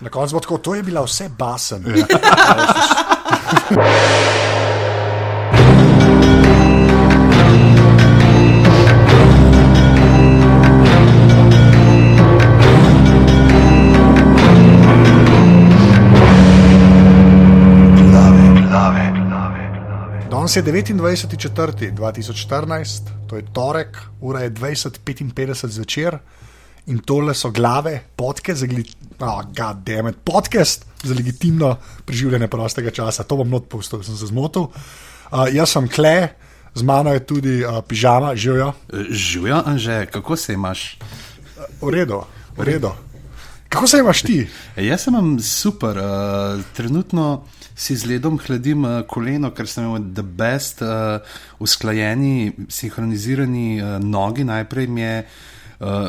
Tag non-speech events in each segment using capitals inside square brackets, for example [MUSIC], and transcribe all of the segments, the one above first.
Na koncu bo tako, to je bila vse basen. Danes je 29.4.2014, to je torek, ura je 20.55 zvečer in tole so glave, podcast za, oh, it, podcast za legitimno preživljanje prostega časa. To bom not pustil, sem se zmotil. Uh, jaz sem kle, z mano je tudi uh, pižama, živijo. Živijo, Anže, kako se imaš? V redu, v redu. Kako se imaš ti? E, jaz sem super, uh, trenutno si z ledom hladim uh, koleno, ker sem imel the best, uh, usklajeni, sinhronizirani uh, nogi. Najprej mi je. Uh,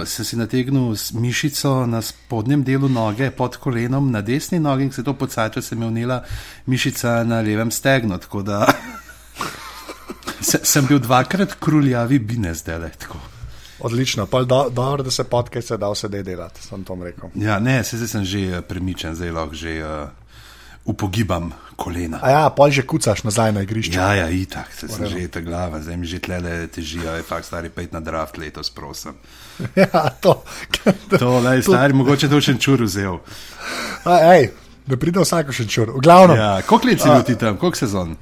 sem si nategnil mišico na spodnjem delu noge, pod kolenom, na desni nogi, in se to pocajče, se mi je unila mišica na levem stegnu. Tako da [LAUGHS] se, sem bil dvakrat kruljavi bine zdaj le. Odlično, pa dobro, do, da se podcast da vse delati, sem to rekel. Ja, ne, se, zdaj sem že eh, premičen, zdaj lahko že. Uh, upogibam kolena. A ja, pa že kucaš nazaj na igrišče. Ja, ja, itak, se sem že te glava, zdaj mi že tlele težijo, je fakt stari pet na draft letos, prosim. [LAUGHS] Ja, to. to, lej, stari, to. mogoče to še čur vzel. Ej, da pride vsako še čur. V glavnem. Ja, koliko let si bil ti tam, koliko sezon?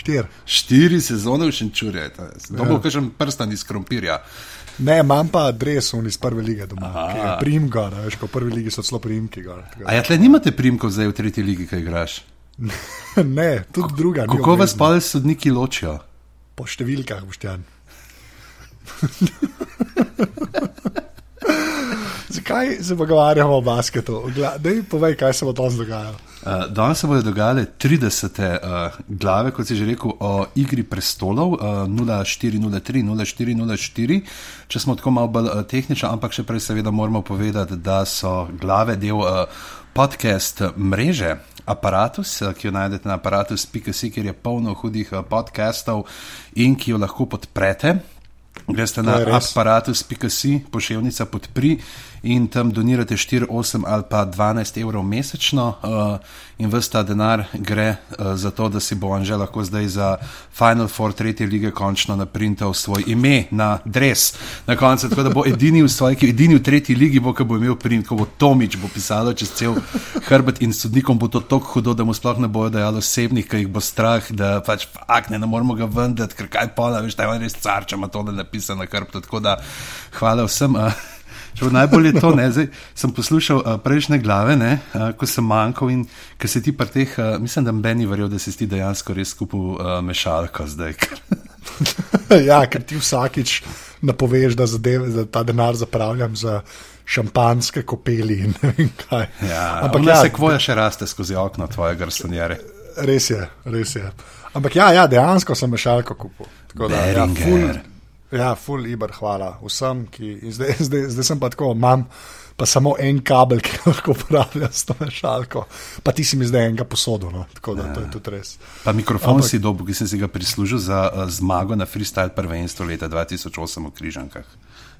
Štir. Štiri sezone v Šenčurju, to bo ja. kažem prstan iz krompirja. Ne, imam pa adres iz prve lige doma. Primko, veš, ko prvi ligi so celo primki. Gor, A ja, tle nimate primkov zdaj v tretji ligi, kaj igraš? [LAUGHS] ne, tudi druga. Kako vas pa sodniki ločijo? Po številkah, boštjan. [LAUGHS] Zakaj se pogovarjamo o basketu? Dej, povej, kaj se bo danes dogajalo. Uh, danes se bodo dogajale 30. Uh, glave, kot si že rekel, o igri prestolov uh, 0403, 0404. Če smo tako malo bolj uh, tehnični, ampak še prej seveda moramo povedati, da so glave del uh, podcast mreže. Aparatus, ki jo najdete na aparatus.com, kjer je polno hudih podcastov in ki jo lahko podprete. Greste na aparatus.com, pošiljnica podpri in tam donirate 4, 8 ali pa 12 evrov mesečno, uh, in vse ta denar gre uh, za to, da si bo on že lahko zdaj za Final Four tretje lige končno naprintal svoj ime na dres. Na koncu, tako da bo edini v svoji, edini v tretji ligi, bo, ki bo imel print, ko bo Tomič bo pisalo čez cel hrbet in sodnikom bo to tako hudo, da mu sploh ne bojo dajali osebnih, ker jih bo strah, da pač fakt ne, ne moramo ga vendati, ker kaj pola, veš, da je on res car, če ima to napisano na hrbtu. Tako da hvala vsem. Uh, Najbolj je to, da sem poslušal uh, prejšnje glave, ne, uh, ko sem manjkal in ker se ti pri teh, uh, mislim, da meni verjel, da si ti dejansko res kupil uh, mešalko zdaj. [LAUGHS] ja, ker ti vsakič napoveš, da, zadeve, da ta denar zapravljam za šampanske kopeli in ne vem kaj. Ja, Ampak ja, se kvoja še raste skozi okno tvoje grstonjere. Res je, res je. Ampak ja, ja dejansko sem mešalko kupil. Tako da, ja, ful, Ja, full iber, hvala vsem, ki zdaj, zdaj, zdaj sem pa tako, imam pa samo en kabel, [LAUGHS] ki lahko uporablja s to mešalko. Pa ti si mi zdaj enega posodil, no? tako da ja. to je tudi res. Pa mikrofon Ampak, si dobil, ki sem si ga prislužil za uh, zmago na freestyle prvenstvu leta 2008 v Križankah.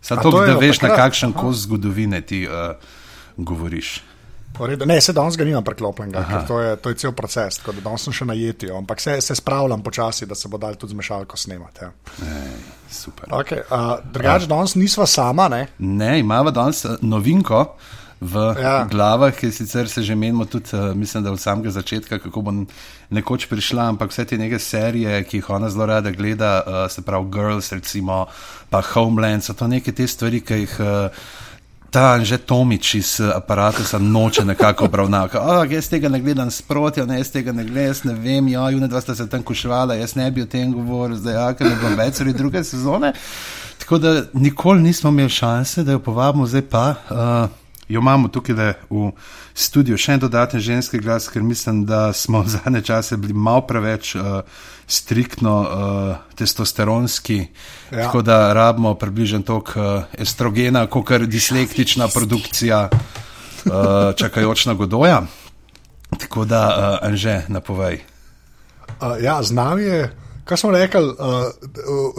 Zato, da veš, takrat? na kakšen kos zgodovine ti uh, govoriš. Redu, ne, se danes ga nimam preklopljenega, ker to je, to je cel proces, tako da danes sem še na jeti, ampak se, se spravljam počasi, da se bo dal tudi z mešalko snemati. Ja. Super. Okay, uh, Drugač, danes nisva sama. Ne, ne imamo danes novinko. V ja. glavah, ki sicer se že menimo, tudi uh, mislim, da od samega začetka, kako bo nekoč prišla, ampak vse te neke serije, ki jih ona zelo rada gleda, uh, se pravi Girls, recimo, pa Homeland, so to neke te stvari, ki jih. Uh, ta že Tomič iz aparata se noče nekako obravnavati. Oh, jaz tega ne gledam sproti, jaz tega ne gledam, jaz ne vem, ja, june dva sta se tam kušvala, jaz ne bi o tem govoril, zdaj ja, ker ne bom več ali druge sezone. Tako da nikoli nismo imeli šanse, da jo povabimo, zdaj pa. Uh, Jo imamo tukaj v studiu še en dodaten ženski glas, ker mislim, da smo v zadnje čase bili malo preveč uh, striktno uh, testosteronski, ja. tako da rabimo približno toliko uh, estrogena, kot je dislektična produkcija uh, čakajočna godoja. Tako da, uh, Anže, napovej. Uh, ja, z nami je kaj smo rekli, uh,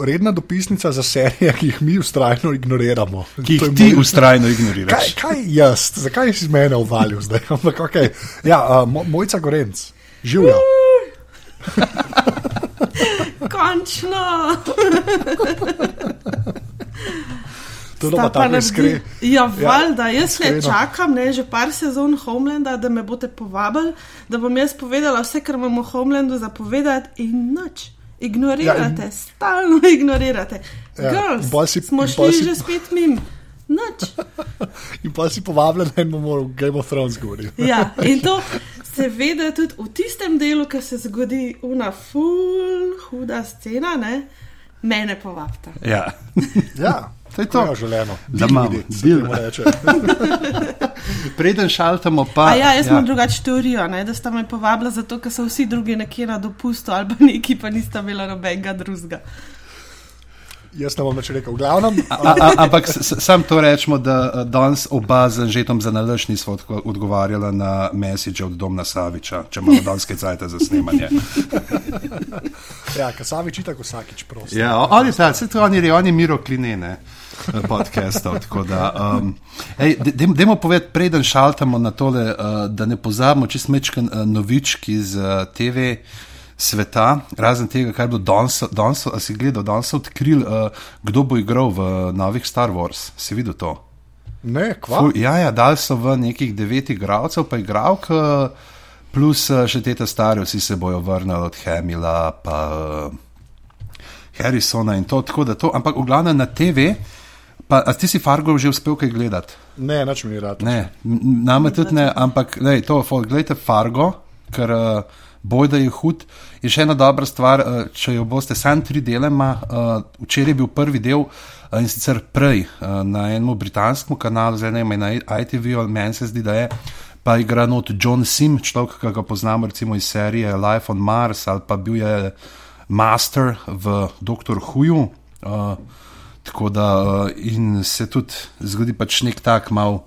redna dopisnica za serije, ki jih mi ustrajno ignoriramo. Ki jih ti moj- ustrajno Kaj, ignoriraš. kaj jaz, zakaj si z mene uvalil zdaj? [LAUGHS] Ampak, okay. ja, uh, Mo- Mojca Gorenc, živijo. [LAUGHS] Končno! [LAUGHS] To je pa tako naredi- iskren. Ja, valjda, jaz le čakam, ne, že par sezon Homelanda, da me boste povabili, da bom jaz povedala vse, kar imamo v Homelandu zapovedati in nič. Ignorirate, ja, in... stalno [LAUGHS] ignorirate. Ja, Girls, si- smo šli si- že spet mim. Nič. [LAUGHS] In pa si povabljen, da bomo o Game of Thrones govorili. [LAUGHS] Ja, in to se vede tudi v tistem delu, ki se zgodi una full huda scena, ne? mene povabite. Ja. Ja, To je to. Je želeno. Da imamo, se reče. [LAUGHS] Preden šaltamo, pa. A ja, jaz ja. imam drugačno teorijo, ne, da sta me povabila zato, ker so vsi drugi nekje na dopustu ali pa neki, pa nista imela nobenega drugega. Jaz ne bom več rekel. V glavnem, A, a, ampak sam to rečemo, da eh, danes oba z Anžetom za nalaž nismo odgovarjala na message od Domna Saviča, če imamo danes kaj cajta za snemanje. [LAUGHS] ja, Kasavič itak vsakič prosi. Ja, o- oni so, vse to oni, re- oni miro klinene podcastov. da, um, ej, de- povedati, preden šaltamo na tole, uh, da ne pozabimo čist mečken uh, novički iz uh, TV sveta, razen tega, kar bo danes, danes a si gledal, danes so odkrili, uh, kdo bo igral v uh, novih Star Wars. Si videl to? Ne, kva? Ful, ja, ja, dali so v nekih devet igralcev, pa igralk, eh, plus eh, še te stare, vsi se bojo vrnili od Hamila, pa uh, Harrisona in to, tako da to, ampak v glavnem na TV. Pa, a ti si Fargo že uspel kaj gledati? Ne, nič mi ni rad. Ne, name tudi ne, ampak lej, to, gledajte Fargo, ker uh, boj da je hud. In še ena dobra stvar, uh, če jo boste sam tri dele, ima, uh, včeraj je bil prvi del uh, in sicer prej uh, na enem britanskem kanalu, zdaj ne vem, na ITV, meni se zdi, da je. Pa igra not John Sim, človek, ki ga poznamo recimo iz serije Life on Mars ali pa bil je master v Doctor Whoju. Uh, tako da uh, se tudi zgodi pač nek tak mal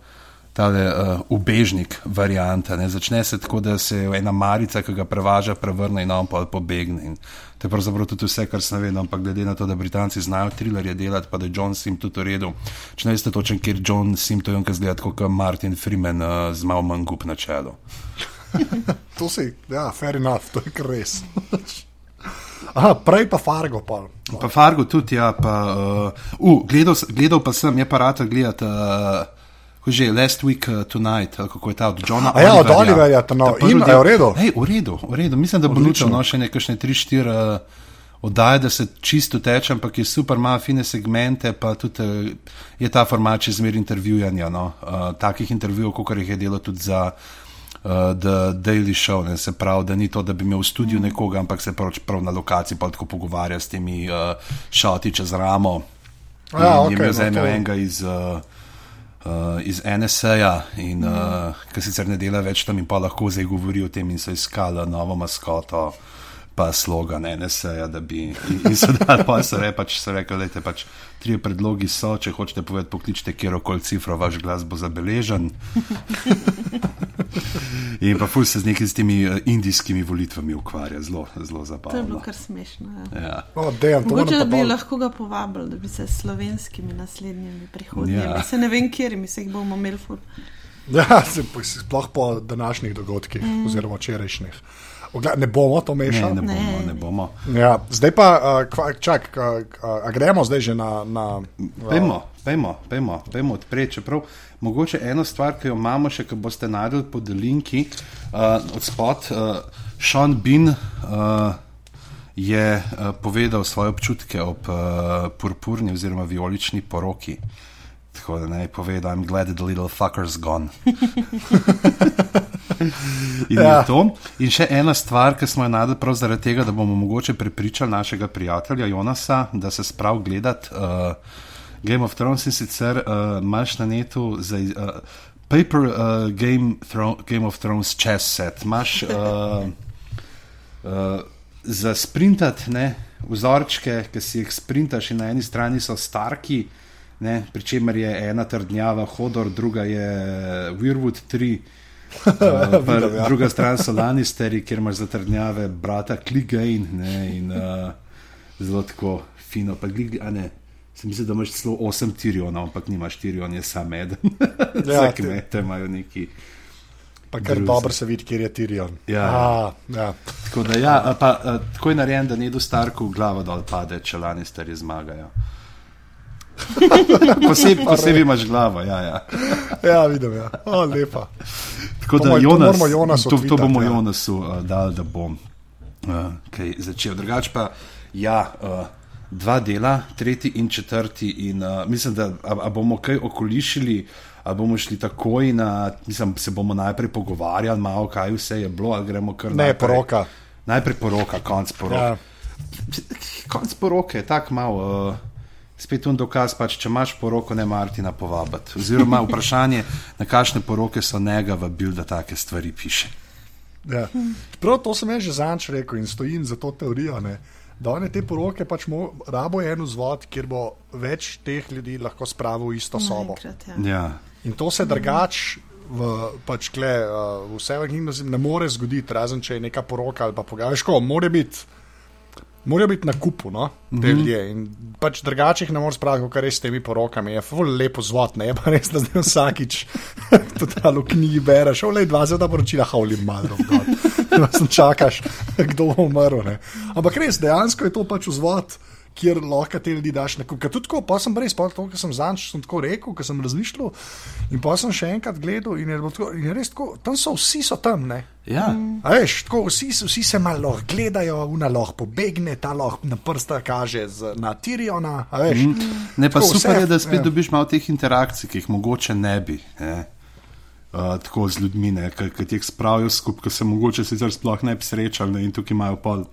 tale uh, ubežnik varianta. Ne? Začne se tako, da se ena marica, ki ga prevaža, prevrne in on pa pobegne. In to je pravzaprav tudi vse, kar sem vedel, ampak glede na to, da Britanci znajo trilerje delati, pa da je John Sim tudi v redu. Če ne veste točen, kjer John Sim to je ki zgleda kot Martin Freeman uh, z malo manj gub na čelu. [LAUGHS] To si, ja, fair enough, to je kar res. [LAUGHS] Aha, prej pa Fargo. Pa. Pa Fargo tudi, ja, pa. Uh, uh, gledal, gledal pa sem, je pa rad gledati. Uh, že Last Week uh, Tonight, kako je ta od Johna A ja, od Oliverja. Oliverja, to no. In, je v redu? Ej, v redu, v redu. Mislim, da bo lučil no, še nekaj 3-4 uh, oddaje, da se čisto teče, ampak je super, ima fine segmente, pa tudi uh, je ta format čez zmer intervjujanja. No. Uh, takih intervjujev, kot jih je delo tudi za. Uh, The Daily Show, ne, se pravi, da ni to, da bi imel v studiu nekoga, ampak se prav, prav na lokaciji pa tako pogovarja s temi uh, šoti čez ramo. Ja, In je okej, imel no, zdaj to- enega iz, uh, uh, iz NSA, in uh, ki sicer ne dela več tam in pa lahko zdaj govori o tem in so iskali novo maskoto. Pa slogan NSA, da bi. In, in so dali, pa so rekli, pač, so rekli, lejte, pač tri predlogi so, če hočete povedati, pokličite kjer koli cifro, vaš glas bo zabeležen. [LAUGHS] In pa ful se z nekimi s temi eh, indijskimi volitvami ukvarja, zelo, zelo To je bilo zabavno. kar smešno. Ja. Ja. Oh, damn, to Mogoče da bi pol- lahko ga povabili, da bi se s slovenskimi naslednjimi prihodnjimi. Ja. Se ne vem, kjer mi se jih bomo imeli. ful. [LAUGHS] Ja, sploh po današnjih dogodkih, mm. oziroma včerajšnjih. Ne bomo to Ne, mešali. ne bomo, Ne. ne bomo. Ja, zdaj pa, uh, čak, uh, uh, gremo zdaj že na. na Pejmo, pejmo, pejmo, pejmo odpreti. Čeprav mogoče eno stvar, ki jo imamo še, ki boste najdel pod linki uh, od spod. Uh, Sean Bean uh, je uh, povedal svoje občutke ob uh, purpurni oziroma vijolični poroki. Tako da naj pove, da I'm glad that the little fucker's gone. [LAUGHS] [LAUGHS] [LAUGHS] In, Ja. in še ena stvar, ki smo jo najdel prav zaradi tega, da bomo mogoče prepričali našega prijatelja Jonasa, da se sprav gledati uh, Game of Thrones in sicer uh, imaš na netu za. Uh, Paper uh, Game, Thro Game of Thrones chess set. Imaš uh, uh, za sprintati vzorčke, ki si jih sprintaš, in na eni strani so Starki, ne, pri čemer je ena trdnjava Hodor, druga je Weirwood 3. Uh, pa Vidim, ja. druga stran so Lannisteri, kjer imaš za trdnjave brata Clegane. ne, in, uh, zelo tako fino. Pa gligi, a ne. Sem mislil, da imaš celo 8 tirionov, ampak nimaš tirion, je sam eden. [LAUGHS] Ja, ti- kmete imajo neki. Pa kar Druzi. dobro se vidi, kjer je Tirion. Ja. A, ja. Tako da, ja, a pa, tako je narejen, da ne do starku glava dol pade, če lani stari zmagajo. Poseb, [LAUGHS] posebej imaš glavo, ja. ja. [LAUGHS] ja, vidim. Ja. O, lepa. Tako To da to Jonas, moramo Jonasu to, to bomo ja. Jonasu uh, dali, da bom uh, kaj začel. Drugač pa, ja, uh, dva dela, tretji in četrti. In, uh, mislim, da a, a bomo kaj okolišili, a bomo šli takoj na, mislim, se bomo najprej pogovarjali, malo kaj vse je bilo, ali gremo kar Ne, najprej. poroka. Najprej poroka, konc poroka. Ja. Konc poroke tako malo. Uh, Spet un dokaz, pač, če imaš poroko, ne Martina povabiti. Oziroma, vprašanje, na kakšne poroke so njega vabili, da take stvari piše. Ja. Prav to sem jaz že zanč rekel in stojim za to teorijo. Ne. Da one te poroke pač mo, rabo je en vzvod, kjer bo več teh ljudi lahko spravil v isto sobo. Naenkrat, ja. Ja. In to se drugač v, pač kle, uh, v vseh gimnazijah ne more zgoditi, razen če je neka poroka ali pa pogajaj. Mora biti. Morajo biti na kupu, no, te mm -hmm. ljudje. In pač drugače jih ne moreš spraviti, kot res s temi porokami. Je ful lepo zvot, ne pa res, da zdaj vsakič [LAUGHS] totalno knjigi bereš, ole dva zveta poročila, hauli malo, da sem čakaš, kdo bo umrl. Ne. Ampak res, dejansko je to pač vzvod. Kjer lahko te ljudi daš na kup. Tudi tako, pa sem res, pa to, kar sem zanč, sem tako rekel, ker sem razmišljal. In pa sem še enkrat gledal in je, tako, in je res tako, tam so vsi so tam, ne. Ja. A veš, tako, vsi, vsi se malo gledajo, una lahko pobegne, ta lahko na prsta kaže z, na Tiriona. a Veš, Ne, pa Tako, super vse, je, da spet ja. dobiš malo teh interakcij, ki jih mogoče ne bi. Ne? Uh, tako z ljudmi, ki jih spravijo skupaj, ki se mogoče sicer sploh ne bi srečali ne? in tukaj imajo pol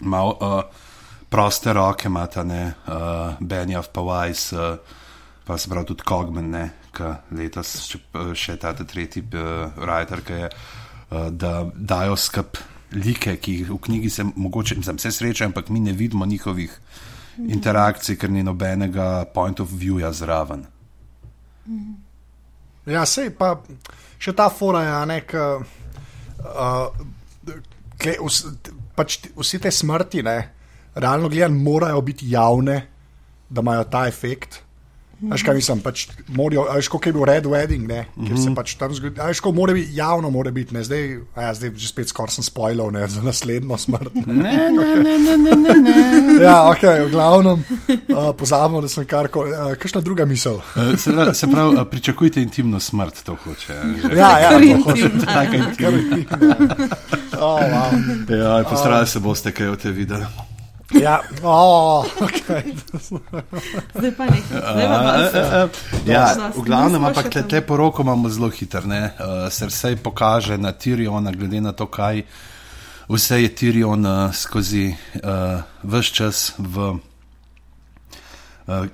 malo uh, proste roke, imata ne, uh, Benjav pa Weiss, uh, pa se pravi tudi Kogman, ne, ki letos še, še ta tretji uh, writer, ki je, uh, da dajo skup like, ki jih v knjigi se mogoče, mislim, se srečajo, ampak mi ne vidimo njihovih interakcij, ker ni nobenega point of view-ja zraven. Ja, sej pa še ta fora je, a ne, k, uh, vs, pač vsi te smrti, ne, realno gledano, morajo biti javne, da imajo ta efekt. Veš, kaj mislim, pač morajo, veš, kot je bil Red Wedding, ne, kjer se pač tam zgodi. Veš, ko mora biti javno, mora biti, ne, zdaj, a ja, zdaj že spet skoraj sem spoilal, ne, za naslednjo smrt. Ne, ne, ne, ne, ne, ne, ne. [LAUGHS] Ja, ok, v glavnem, uh, pozabimo, da sem kar uh, kakšna druga misel. [LAUGHS] Se pravi, se pravi, uh, pričakujte intimno smrt, to hoče. že. Ja, ja, Kar to Kar intimna. intimno. [LAUGHS] Oh, wow. Ja, posrali se boste, kaj boste videli. Ja, oh, okay. Zdaj pa ne. Zdaj pa malo se- Ja, v glavnem, ampak te, te poroko imamo zelo hitro. Uh, Srsej pokaže na Tiriona, glede na to, kaj vse je Tirion uh, skozi uh, vse čas v uh,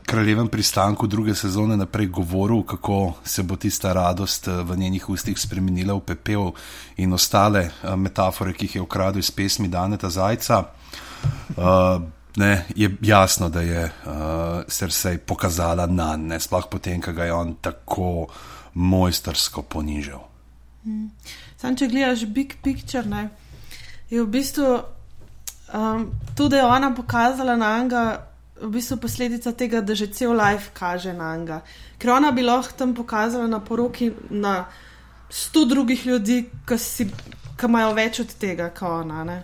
kraljevem pristanku druge sezone naprej govoril, kako se bo tista radost uh, v njenih ustih spremenila v pepel in ostale uh, metafore, ki jih je ukradel iz pesmi Daneta Zajca. Uh, ne, je jasno, da je uh, Cersei pokazala na ne, sploh potem, ko ga je on tako mojstersko ponižal. Sam, če gledaš big picture, ne, je v bistvu um, to, da je ona pokazala na Anga, v bistvu posledica tega, da že cel life kaže na Anga. Ker ona bi lahko tam pokazala na poroki na sto drugih ljudi, ki imajo več od tega, kot ona. Ne.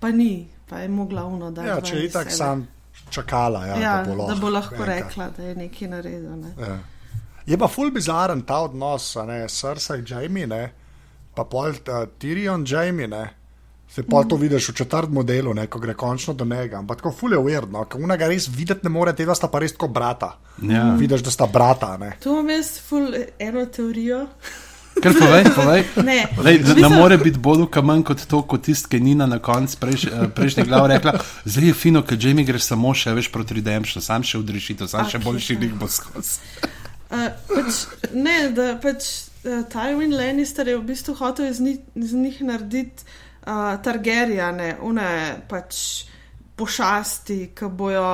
Pa ni, pa je mogla uno da. ja, če je itak sam čakala, ja, Ja, da bo lahko, da bo lahko enkrat. rekla, da je nekaj naredil. Ne. Ja. Je pa ful bizaren ta odnos, a ne, Cersei, Jamie, ne, pa pol uh, Tyrion, Jamie, ne. Se pa to vidiš v četrtem modelu, ne, ko gre končno do njega. Ampak tako ful je uverno, ker unega res videti ne more, tega sta pa res kot brata. Ja. Vidiš, da sta brata, ne. Tu imam jaz ful eno teorijo. Ker povej, povej. Ne, Lej, ne, ne more biti bolj kamen kot to, kot tist, ki Nina na koncu prejš, eh, prejšnje glav rekla. Zdaj je fino, ker Jamie gre samo še več proti Redemptionu, sam še odrešitev, sam še Ok, boljši lik bo skozi. Uh, pač, ne, da pač uh, Tywin Lannister je v bistvu hotel iz njih, iz njih narediti uh, Targaryene, une pač pošasti, ki bojo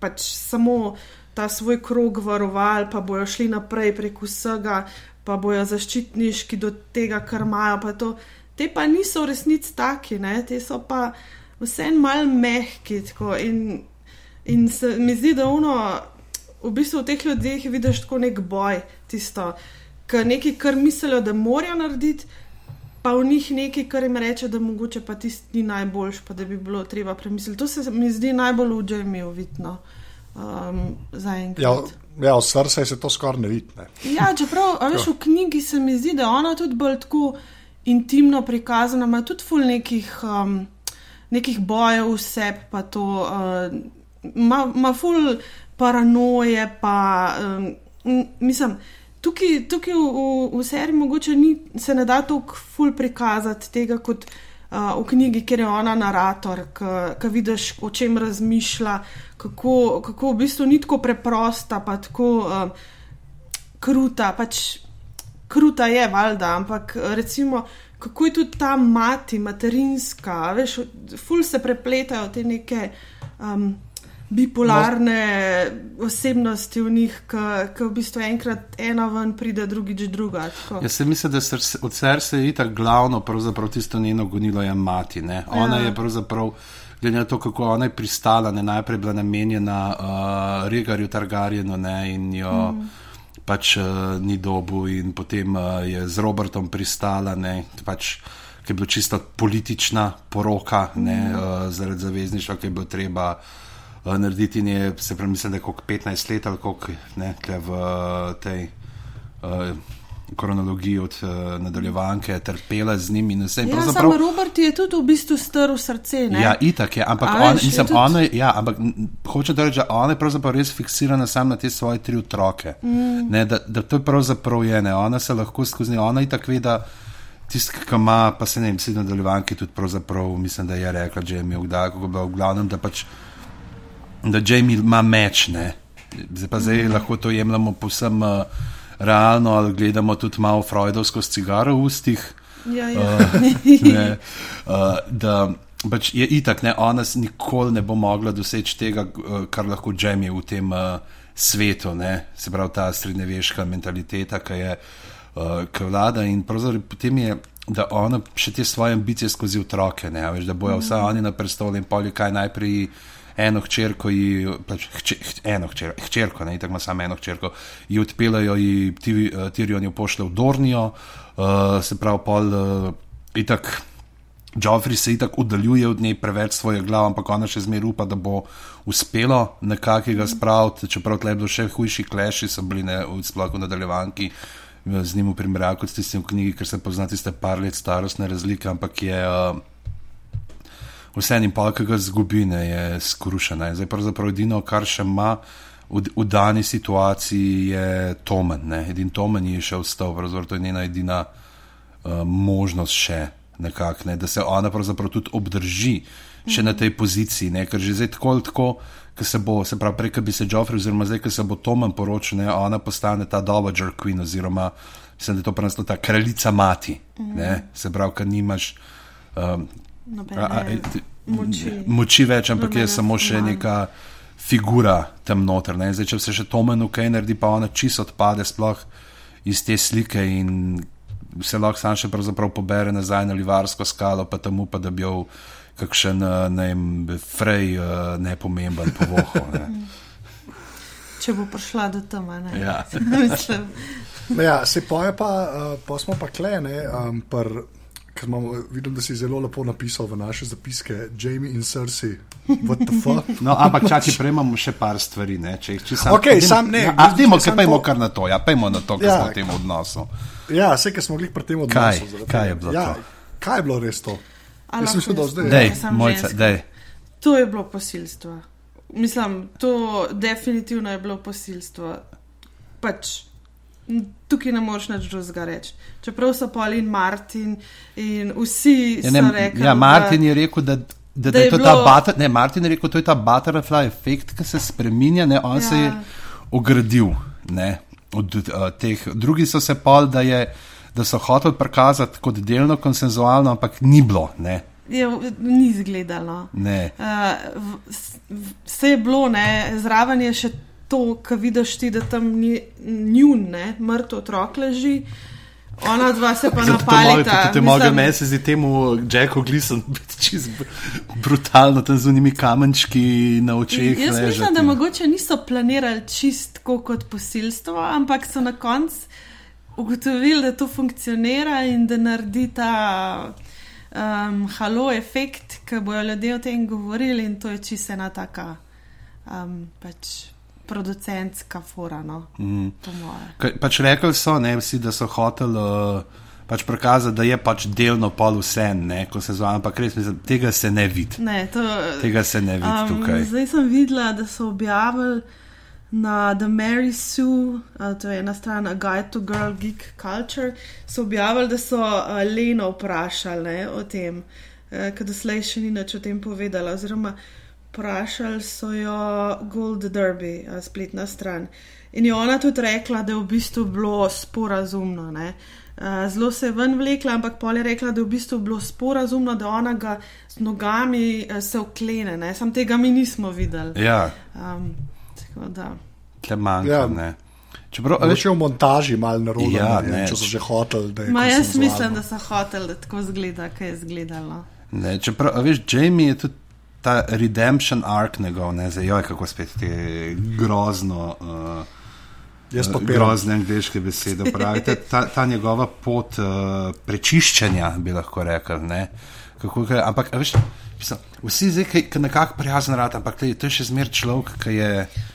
pač samo ta svoj krog varovali, pa bojo šli naprej prek vsega, pa bojo zaščitniški do tega, kar imajo. pa to. Te pa niso v resnici taki, ne? te so pa vse en mal mehki. Tako, in, in se mi zdi, da uno, v bistvu v teh ljudeh vidiš tako nek boj, tisto, kar nekaj, kar mislijo, da morajo narediti. Pa v njih nekaj, kar jim reče, da mogoče pa tisti ni najboljš, pa da bi bilo treba premisliti. To se mi zdi najbolj v Džemiju vidno um, zaenkrat. ja v srcu se to skoraj ne vidi. ne. Ja, čeprav veš, v knjigi se mi zdi, da ona tudi bolj tako intimno prikazana, ima tudi ful nekih, um, nekih bojev vseb, pa to uh, ima, ima ful paranoje, pa um, mislim. Tukaj, tukaj v, v, v seriji mogoče ni, se ne da tako ful prikazati tega kot uh, v knjigi, ker je ona narator, ki vidiš, o čem razmišlja, kako, kako v bistvu ni tako preprosta, pa tako uh, kruta. Pač kruta je, valjda, ampak recimo, kako je tudi ta mati, materinska, veš, ful se prepletajo te neke. Um, Bipolarne osebnosti v njih, ki v bistvu enkrat ena ven pride, drugič druga. tako. Jaz se mislim, da srce, od srca je tako glavno, pravzaprav tisto njeno gonilo je mati. Ne? Ona Ja. je pravzaprav, glede na to, kako ona je pristala, ne najprej bila namenjena uh, Regarju Targarjenu ne, in jo mm. pač uh, ni dobu, in potem uh, je z Robertom pristala, ne, pač, ki je bila čisto politična poroka ne, mm. uh, zaradi zavezništva, ki je bilo treba. Uh, narediti in je, se pravi, mislim, da je koliko 15 let ali koliko ne, v uh, tej uh, kronologiji od uh, nadaljevanke trpela z njim in vse. Ja, pravzaprav- samo Robert je tudi v bistvu strl srce. Ne? Ja, itak je, ampak, A on, veš, je mislim, tudi- ona, je- ja, ampak hoče da reči, da ona je pravzaprav res fiksirana samo na te svoje tri otroke. Mm. Ne, da, da to je pravzaprav je, ne, ona se lahko skozi ona itak ve, da tisti, ki ima, pa se ne vem, vsi nadaljevanki tudi pravzaprav, mislim, da je rekla, je imel kdaj, kako bi v glavnem, da pač, da Jamie ima meč, ne. Zdaj pa zdaj mm. lahko to jemljemo povsem uh, realno ali gledamo tudi malo Freudovsko s cigaro v ustih. Ja, ja. ne, uh, da pač je itak, ne, ona nikoli ne bo mogla doseči tega, uh, kar lahko je v tem uh, svetu, ne, se pravi ta srednjeveška mentaliteta, ki je uh, ki vlada in pravzaprav potem je. Da ona še te svoje ambicije skozi otroke, ne, veš, da bojo mm. vse oni na prestolu in polju, kaj najprej eno hčerko, ji, pač, hče, eno hčer, hčerko, ne, tako ima samo eno hčerko, ji odpeljajo, ji Ti- Tyrion jo pošle v Dornijo, uh, se pravi, pol uh, itak. Joffrey se itak oddaljuje od nje preveč svoje glave, ampak ona še zmeraj upa, da bo uspelo nekako ga spraviti, čeprav tle bilo še hujši kleši, so bili ne, sploh v nadaljevanki eh, z njim v primerjavi kot s tistim v knjigi, ker se pozna tiste par let starostne razlike, ampak je uh, vse en pol, ki ga zgubi, ne, je skrušena. In Zdaj pravzaprav edino, kar še ima v, v dani situaciji, je Tomen. Ne. Edin Tomen je še ostal, pravzaprav to je njena edina uh, možnost še nekako, ne, da se ona pravzaprav tudi obdrži še na tej poziciji, ne, ker že zdaj tako ali tako, ko se bo, se pravi, prej, ko bi se Joffrey, oziroma zdaj, ko se bo Tomen poročil, ne, ona postane ta Dowager Queen, oziroma mislim, da je to preneslo ta kraljica mati, ne, se pravi, ker nimaš. Um, Nobene A- a- e, moči. moči več, ampak je Nobene samo še manj. neka figura tam noter. ne. Zdaj, če se še Tomen kaj naredi, pa ona čisto odpade sploh iz te slike in se lahko sam še pravzaprav pobere nazaj na Livarsko skalo, pa tam upa, da bi jo kakšen, eh, ne vem, frej eh, nepomemben povohal. Ne. [LAUGHS] Če bo prišla do tam, ne. Ja. [LAUGHS] Mislim, Ja, se poje pa, uh, pa smo pa klene, um, pr, ker imamo, vidim, da si zelo lepo napisal v naše zapiske, Jamie in Cersei, what the fuck. [LAUGHS] No, ampak čakaj, prej imamo še par stvari. Ne, če, jih- če sam, Okej, sam ne, Ja, a, dajmo, kaj pejmo to- kar na to, ja, pejmo na to, kar Ja. smo v tem odnosu. Ja, vse, ki smo bili pri tem odnosu. Kaj? zaradi Kaj je bilo ja, to? Kaj je bilo res to? A Jaz sem šel do zdaj. Dej, Sem mojca, dej. To je bilo posilstvo. Mislim, to definitivno je bilo posilstvo. Pač, tukaj ne moreš nič drugega reči. Čeprav so Paul in Martin in vsi Ja, ne, so rekli, ja, Martin da, je rekel, da, da, da, da je je to bilo- ta butter, ne, Martin je rekel, to je ta butterfly efekt, ki se spremenja, ne, on ja. se je Ja. ogradil. Ne, od uh, teh, drugi so se pol, da, je, da so hoteli prikazati kot delno konsenzualno, ampak ni bilo. Ne, je, ni izgledalo. ne. Uh, v- v- Vse je bilo, ne, zraven je še to, kar vidiš ti, da tam ni njun, ne, mrtev otrok leži. Ona dva se pa [LAUGHS] napalita. te moje Mislim, meni se zdi temu Jacku Gleason [LAUGHS] biti čist br- brutalno, tam z unimi kamenčki na očeh. Jaz ležati. mislim, da mogoče niso planirali čist tako kot posilstvo, ampak so na koncu ugotovili, da to funkcionira in da naredi ta um, halo efekt, ki bojo ljudje o tem govorili in to je čisto ena taka um, pač producentska fora, no, Mm. Kaj- Pač rekli so, ne, vsi, da so hoteli uh, pač prikazati, da je pač delno pol vse, ne, ko se zove, ampak res mislim, tega se ne vidi. Ne, to, Tega se ne vidi tukaj. zdaj sem videla, da so objavili na The Mary Sue, a, to je ena stran A Guide to Girl Geek Culture, so objavili, da so a, Leno vprašali ne, o tem, eh, ker doslej še ni nič o tem povedala. Oziroma, vprašali so jo Gold Derby, a, spletna stran. In je ona tudi rekla, da je v bistvu bilo sporazumno. Ne. Zelo se je ven vlekla, ampak pol je rekla, da je v bistvu bilo sporazumno, da ona ga z nogami se uklene. ne. Sam tega mi nismo videli. Ja, Um, tako da. tle manjka. Ja. Ja. Čeprav, a veš, Mogoče v montaži malo narobe, Ja, ne, ne. če so že hoteli. da je Ma jaz mislim, da so hoteli, da tako zgleda, kaj je zgledalo. ne, čeprav, a veš, Jamie je tudi ta redemption arc njegov, ne, zdaj, joj, kako spet te grozno. Uh, Jaz pa piram. grozne angliške besede. Pravi, ta, ta, njegova pot uh, prečiščenja, bi lahko rekel. Ne? Kako, kaj, ampak, veš, mislim, vsi zdaj, ki nekako prijazen rad, ampak glej, to je še zmer človek, ki je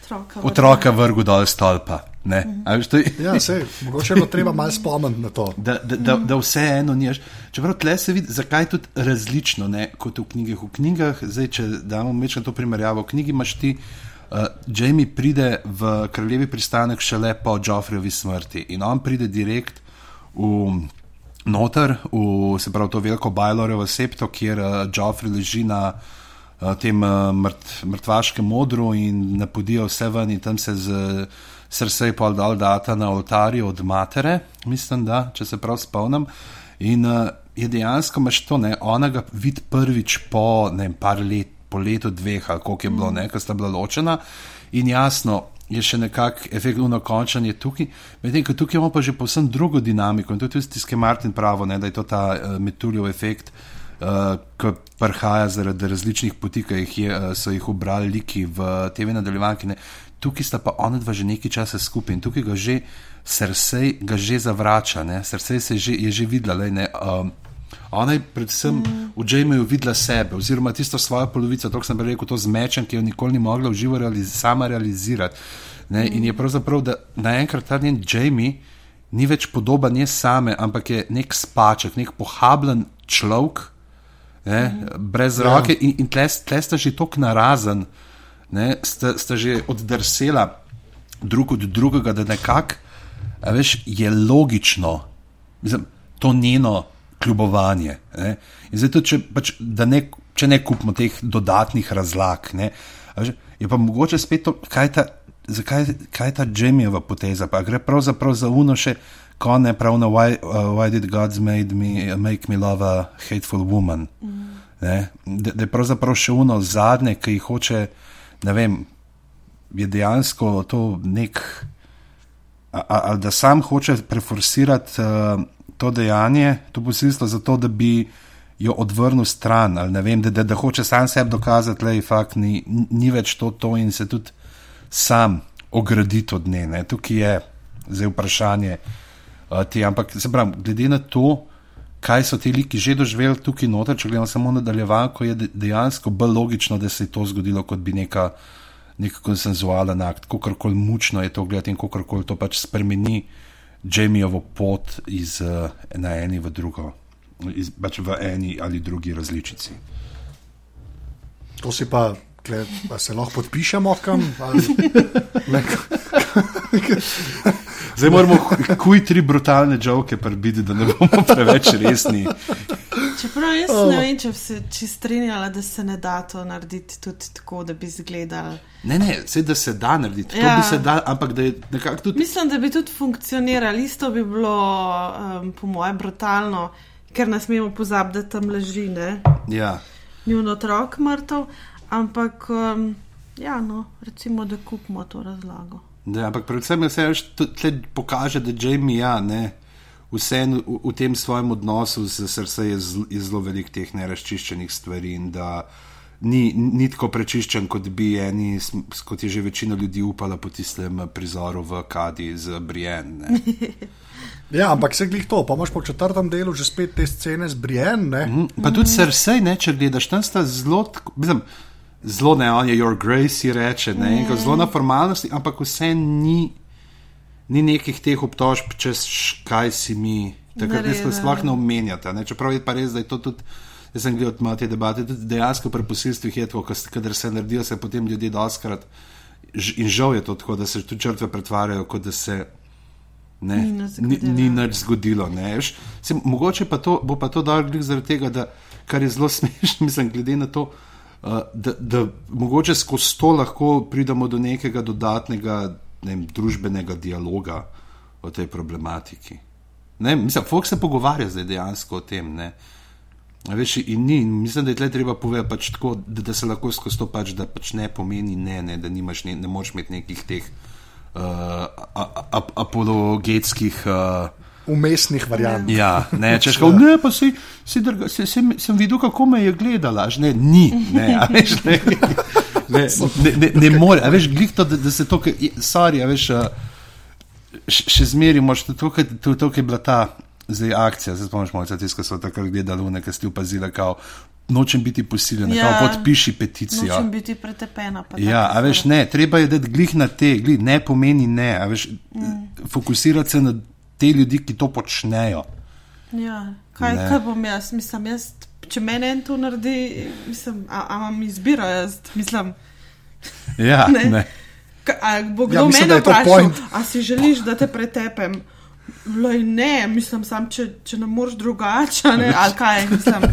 Otroka, otroka vrgel dol stolpa. Ne? A veš, to je- Ja, sej, mogoče je treba malo spomniti na to. [LAUGHS] Da, da, da, da vseeno niš. Čeprav tle se vidi, zakaj je tudi različno ne, kot v knjigah. V knjigah, zdaj, če damo meč na to primerjavo, v knjigi imaš ti, uh, Jamie pride v kraljevi pristanek šele po Joffreyovi smrti in on pride direkt v noter, v se pravi to veliko Bajlorevo septo, kjer uh, Joffrey leži na uh, tem uh, mrt, mrtvaškem modru in napodijo vse ven in tam se z srce pol dal data na oltarju od matere, mislim, da, če se prav spomnim. In uh, je dejansko imaš to, ne, ona ga vidi prvič po ne par let, po letu dveh, ali koliko je bilo, ne, ker sta bila ločena. In jasno, je še nekako efektno končanje tukaj, medtem ko tukaj imamo pa že povsem drugo dinamiko in tudi tiskaj Martin pravo, ne, da je to ta uh, metuljev efekt, uh, ki prihaja zaradi različnih poti, ki jih je, uh, so jih ubrali liki v TV nadaljevanki. Ne. Tukaj sta pa ona dva že nekaj časa skupaj in tukaj ga že srce ga že zavrača, ne. srce se je že, je že videla. Lej, ne, um, Ona je predvsem mm. v Jamieju videla sebe, oziroma tisto svojo polovico, to sem rekel, to z mečem, ki jo nikoli ni mogla v živo realiz sama realizirati. Ne? Mm. In je pravzaprav, da naenkrat ta njen Jamie ni več podoben nje same, ampak je nek spaček, nek pohabljen človek, ne? mm. brez roke ja. in, in tle, tle sta že tako narazen, ne? sta, sta že oddrsela drug od drugega, da nekako, a veš, je logično, mislim, to njeno kljubovanje. Ne? In zato, če, pač, ne, če ne kupimo teh dodatnih razlag, ne? je pa mogoče spet to, kaj ta, zakaj, kaj ta Jamijeva poteza, pa gre pravzaprav za uno še. Ko ne pravno, why, uh, why did God me, make me love a hateful woman? Mm. Da, da je pravzaprav še uno zadnje, ki jih hoče, ne vem, je dejansko to nek, ali da sam hoče preforsirati uh, to dejanje, to posilstvo, zato da bi jo odvrnil stran, ali ne vem, da, da, da hoče sam sebi dokazati, da je fakt ni, ni več to, to in se tudi sam ograditi od nje. Ne. Tukaj je zdaj vprašanje uh, ti, ampak se pravi, glede na to, kaj so ti liki že doživeli tukaj noter, če gledamo samo nadaljevanko, je dejansko bolj logično, da se je to zgodilo, kot bi neka. Nek konsenzualen akt, kako koli mučno je to gledati in kako koli to pač spremeni Jamieovo pot iz uh, ena eni v drugo, iz, pač v eni ali drugi različici. To si pa, kle, pa se lahko podpišemo kam. Ali, [LAUGHS] Zdaj moramo kuj tri brutalne žoke prebiti, da ne bomo preveč resni. Čeprav jaz oh. ne vem, če bi se če strinjala, da se ne da to narediti tudi tako, da bi izgledali. Ne, ne, vse da se da narediti, Ja. to bi se da, ampak da je nekako tudi. Mislim, da bi tudi funkcioniralo. Isto bi bilo, um, po mojem, brutalno, ker ne smemo pozabiti, da tam leži ne? Ja. njun otrok mrtev. Ampak, um, ja, no, recimo, da kupimo to razlago. Da, ampak predvsem je vse, tle pokaže, da Jamie ja, ne, vseeno v, v tem svojem odnosu z srcem je, zl, je zelo veliko teh nerazčiščenih stvari in da ni, ni tako prečiščen, kot bi eni, kot je že večina ljudi upala po tistem prizoru v Kadi z Brienne. ne. [LAUGHS] Ja, ampak se glih to, pa imaš po četrtem delu že spet te scene z Brienne. Ne? Mm, Pa tudi srce, ne, če gledaš, tam sta zelo, mislim, zelo ne, on je your grace, si reče, ne, mm. zelo na formalnosti, ampak vse ni, ni nekih teh obtožb, čez š- kaj si mi, takrat ne Naredili. sploh ne omenjate. Ne, čeprav je pa res, da je to tudi. Jaz sem gledal malo te debate, tudi dejansko pri posilstvih je tako, kadar se naredijo, se potem ljudje doskrat, in žal je to tako, da se tudi žrtve pretvarjajo, kot da se ne, Ni nič ni, zgodilo. ni nič zgodilo. Ne. Se, mogoče pa to, bo pa to dal glih zaradi tega, da, kar je zelo [LAUGHS] smešno, mislim, glede na to, uh, da, da mogoče skozi to lahko pridemo do nekega dodatnega ne vem, družbenega dialoga o tej problematiki. Ne, mislim, Fox se pogovarja zdaj dejansko o tem. Ne. Veš, in ni, in mislim, da je tle treba povedati, pač tako, da, da se lahko skozi to pač, da pač ne pomeni ne, ne da nimaš, ne, ne moreš imeti nekih teh uh, apologetskih. Uh, Umestnih variant. Ja, ne, [LAUGHS] če šel, ne, pa si, si drga, si, si, sem videl, kako me je gledala, že ne, ni, ne, a veš, ne, [LAUGHS] ne, ne, ne, ne more, a veš, glih to, da, da se to, sorry, a veš, še zmeri, moš, to, to, to, to, je bila ta zdaj akcija, zdaj spomniš mojca tiska, so takrat gledali, nekaj ste opazili, kao, nočem biti posiljena, ja, kao, podpiši peticijo. Nočem biti pretepena. pa Ja, a veš, ne, treba je dati glih na te, glih, ne pomeni ne, a veš, mm. fokusirati se na te ljudi, ki to počnejo. Ja, kaj, Ne. kaj bom jaz? Mislim, jaz, če meni en to naredi, mislim, a, a imam izbiro jaz, mislim. [LAUGHS] Ja, Ne. ne. A bo Ja, kdo mislim, da mene vprašal, a si želiš, da te pretepem? Loj, ne, mislim, sam, če, če ne moreš drugače, ne, ali kaj, mislim.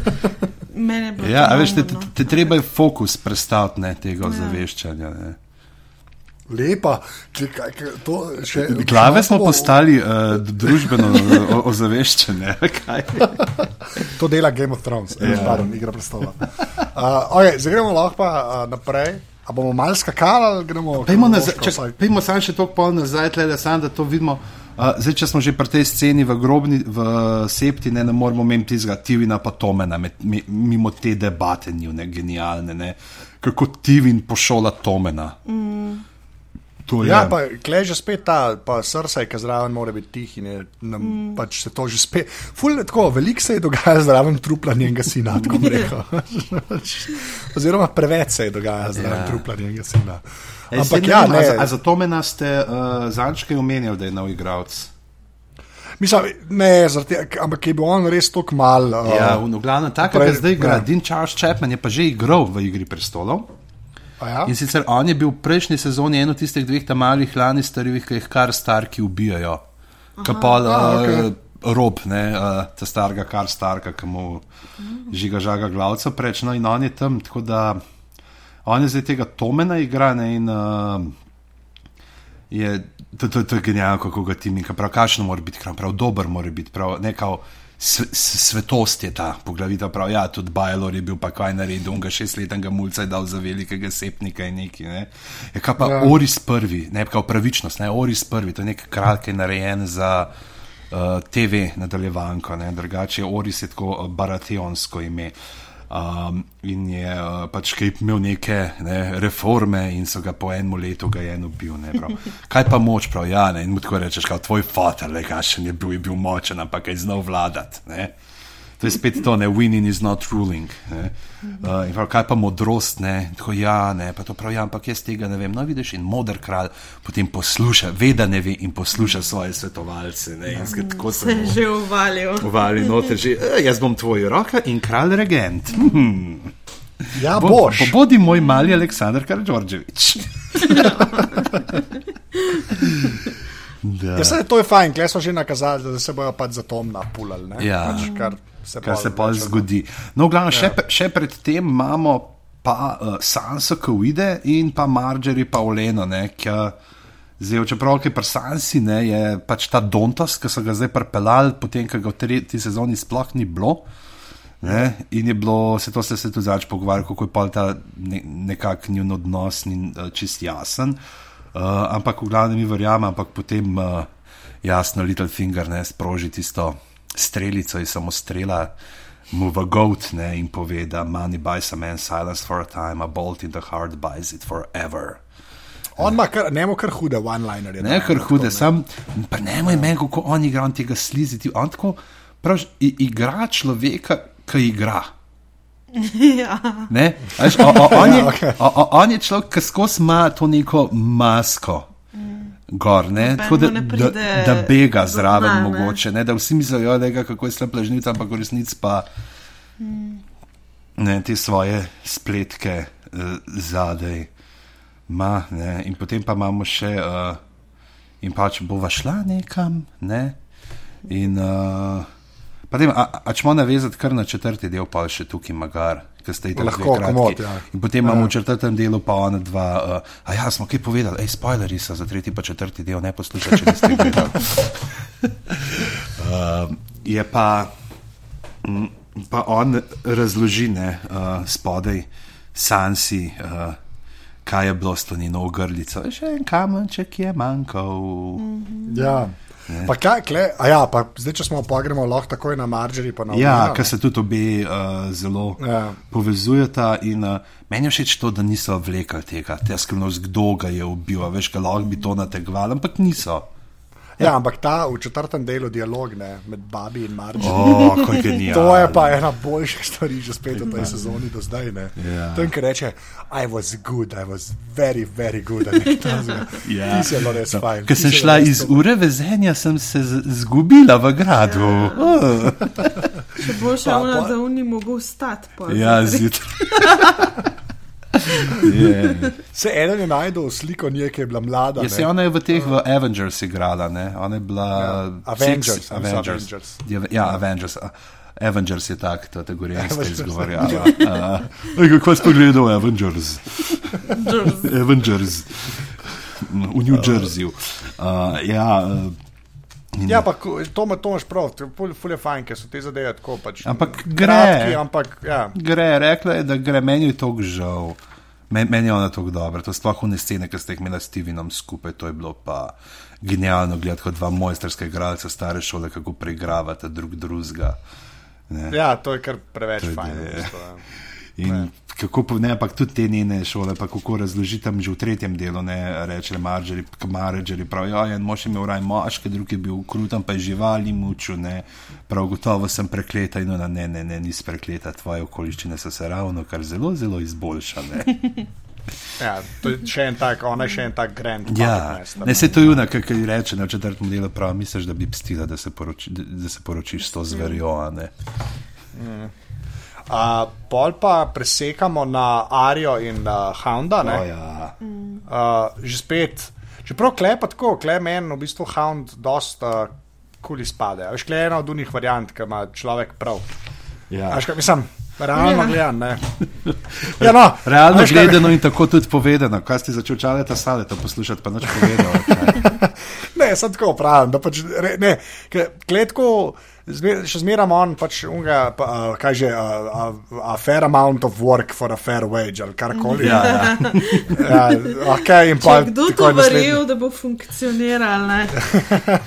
Mene bilo Ja, veš, te, te, te treba je fokus predstaviti ne, tega Ja. ozaveščanja. Ne. Lepa, ki, kaj, kaj, to še. Glave smo postali uh, družbeno o- ozaveščene. [LAUGHS] kaj? [LAUGHS] To dela Game of Thrones, ja. pardon, igra predstava. Uh, okay, zdaj gremo lahko pa uh, naprej. A bomo malo skakali ali gremo? Pejmo, nazaj, vsaj? pejmo samo še toliko pol nazaj, tle, da, sam, da to vidimo. Uh, zdaj, če smo že pri tej sceni v grobni, v septi, ne, ne moremo imeti tistega Tivina pa Tomena, med, mi, mimo te debate njune genialne, ne. kako Tivin pošola Tomena. Mm. To je. Ja, pa klej že spet ta, pa srce, ki zraven mora biti tih in je, nam, mm. pač se to že spet. Ful, tako, veliko se je dogajalo zraven trupla njenega sina, tako [LAUGHS] rekel. [LAUGHS] Oziroma preveč se je dogajalo zraven Ja. trupla njenega sina. Ej, Ampak ja, a ne, za- A za Tomena ste uh, zančkaj omenjali, da je nov igralec? mislim, ne, zaradi ampak je bil on res tako mal. Uh, Ja, v glavnem, tako kot zdaj igra. ja. Dean Charles Chapman je pa že igral v Igri prestolov. Ja? In sicer on je bil v prejšnji sezoni eno tistih dveh tam malih Lannisterjevih, ki jih kar starki ubijajo. Kapol A, uh, okej. okay. rob, ne, uh, ta starega kar starka, ki mu žiga žaga glavca preč. No in on je tam, tako da on je zdaj tega Tomena igra ne, in uh, je, to, to, to je genialno, kako ga ti mika, prav kakšno mora biti, prav, prav dober mora biti, prav nekaj. Svetost je ta poglavita, prav. Ja, tudi Bajlor je bil pa kaj naredil, ga šestletnega mulca je dal za velikega sepnika in neki. Ne. Je kaj pa ja. Ja. Oris prvi, ne kao pravičnost, ne Oris prvi, to je nek kralj, ki je narejen za uh, TV nadaljevanko, drugače Oris je tako uh, barateonsko ime. Um, in je uh, pač kaj imel neke ne, reforme, in so ga po enem letu ga je ubil. Ne, prav. [LAUGHS] kaj pa moč, prav, ja, ne, in mu tako rečeš, kot tvoj fotor, le kakšen je bil, je bil močen, ampak je znal vladati. Ne. To je spet to, ne, winning is not ruling. Ne. Uh, in prav, kaj pa modrost, ne, tako ja, ne, pa to prav, ja, ampak jaz tega ne vem. No, vidiš, in moder kralj potem posluša, ve, da ne ve in posluša svoje svetovalce. Ne, in skrat, tako Se je že uvalil. Uvali noter že, e, jaz bom tvoj roka in kralj regent. Hmm. ja Bo, boš. bo, bodi moj mali Aleksandr Karđorđevič. da. Ja, saj, to je fajn, klej smo že nakazali, da se bojo pač za tom napulali. ne. Ja. Pač, kar se, Kar pol se pa zgodi. No, v glavnem, še, še pred tem imamo pa uh, Sanso, ki uide, in pa Marjorie, pa Oleno, ne, ki zdaj, čeprav je pri Sansi, ne, je pač ta Dontos, ki so ga zdaj pripeljali, potem, ko ga v tretji sezoni sploh ni bilo. Ne, in je bilo, se to ste se tudi začeli pogovarjati, kako je pa ta ne, nekak njun odnos ni uh, čist jasen. Uh, ampak v glavnem mi verjamem, ampak potem uh, jasno, Little Finger ne sproži tisto strelico iz samostrela. Move a goat ne, in pove, da money buys a man silence for a time, a bolt in the heart buys it forever. On ima kar, ne kar hude one-linerje. Ne, kar hude, sam, pa ne moj meni, kako on igra on tega sliziti. On tako prav igra človeka, ki igra. [LAUGHS] ja. Ne? Veš, o, o, on, je, [LAUGHS] Ja, okej. o, o, on je človek, ki skozi ima to neko masko. Gor, ne, tako da, ne da, da bega zraven, dna, mogoče, ne, da vsi mislijo, da je kako je slab lažnica, ampak v resnici pa ne, te svoje spletke uh, zadaj ima. Ne, in potem pa imamo še, uh, in pač bova šla nekam, ne, in uh, potem, a, a če moramo navezati kar na četrti del, pa še tukaj magar. Ki ste itak Lahko, dve kratki. komot, ja. In potem imamo Ja. v četrtem delu pa ona dva, uh, a ja, smo kaj povedali, ej, spoilerji so za tretji pa četrti del, ne poslušajte, če niste gledali. uh, [LAUGHS] je pa, mm, pa on razloži, ne, uh, spodaj Sansi, uh, kaj je bilo s to njeno ogrlico. Še en kamenček je manjkal. Mm. Ja. Pa kaj, kle, ja, pa zdaj, če smo pa gremo lahko takoj na Margery, pa na Ja, ker ne? se tudi obe uh, zelo Ja. povezujeta. In, uh, meni je všeč to, da niso vlekli tega, te skrivnost, kdo ga je ubil. Veš, ga lahko bi to nategvali, ampak niso. Ja, ampak ta v četrtem delu dialog ne, med Babi in Margery. O, kako [LAUGHS] je genialno. To je pa ena boljših stvari, že spet v tej sezoni do zdaj. Ja. Tam, ki reče, I was good, I was very, very good. takega. Ja. Ti si bilo res fajn. Ker sem šla iz to- ure vezenja, sem se zgubila v gradu. Oh. Če bo še ona, pa- da oni mogo stati. Ja, zjutraj. [LAUGHS] Je. Se eden je najdel sliko nje, ki je bila mlada. Ja, ne. se ona je v teh v Avengers igrala, ne? Ona je bila Ja, Avengers, Six- Avengers. Avengers. Ja, ja, Avengers. Avengers je tak, ta gorijanska Avengers. izgovarjava. Uh, [LAUGHS] kako si pogledal Avengers? Avengers. V New Jerseyju. Uh, ja, uh, in- Ja, pa ko- to to imaš prav, to je ful, ful je fajn, ker so te zadeve tako pač. Ampak gre. kratki, ampak ja. gre, rekla je, da gre, meni je to žal. Men, meni je ona tako dobra, to sploh une scene, ki ste jih imeli s Stevenom skupaj, to je bilo pa genialno gledati kot dva mojsterska igralca stare šole, kako preigravate drug drugega. Ja, to je kar preveč je- fajn. v je. bistvu, ja. In kako pa ne, ampak tudi te njene šole, pa kako razložitam že v tretjem delu, ne reče Marjorie, Marjorie pravi, ja, en mož je imel raj moške, drugi je bil krutan, pa je živali mučil, ne, prav gotovo sem prekleta in ona, ne, ne, ne, nisi prekleta, tvoje okoliščine so se ravno kar zelo, zelo izboljšane. [LAUGHS] Ja, to je še en tak, ona je še en tak grand. Ja, ne se to juna, kaj reče na četrtem delu, prav misliš, da bi pstila, da se, poroči, da, se poročiš s to zverjo, a ne. Uh, pol pa presekamo na Arijo in uh, Hounda. Ne? O, ja. Uh, že spet, čeprav klepa tako, klep meni v bistvu Hound dosta uh, kul izpade. Veš, klep je ena od unih variant, ki ima človek prav. Ja. Veš, kaj mislim, realno Ja. gledano, ne. [LAUGHS] Ja, no, Realno veš, kaj- gledano in tako tudi povedano, kaj ste začeli čale ta sale to poslušati, pa nič povedal. kaj. [LAUGHS] Ne, sem tako pravim, da pač, ne, kletko, zmer, še zmeraj on pač unga, pa, uh, kaj že, uh, uh, a fair amount of work for a fair wage ali karkoli. Ja, ja. ja okay, Če pa je kdo to verjel, da bo funkcioniral, ne?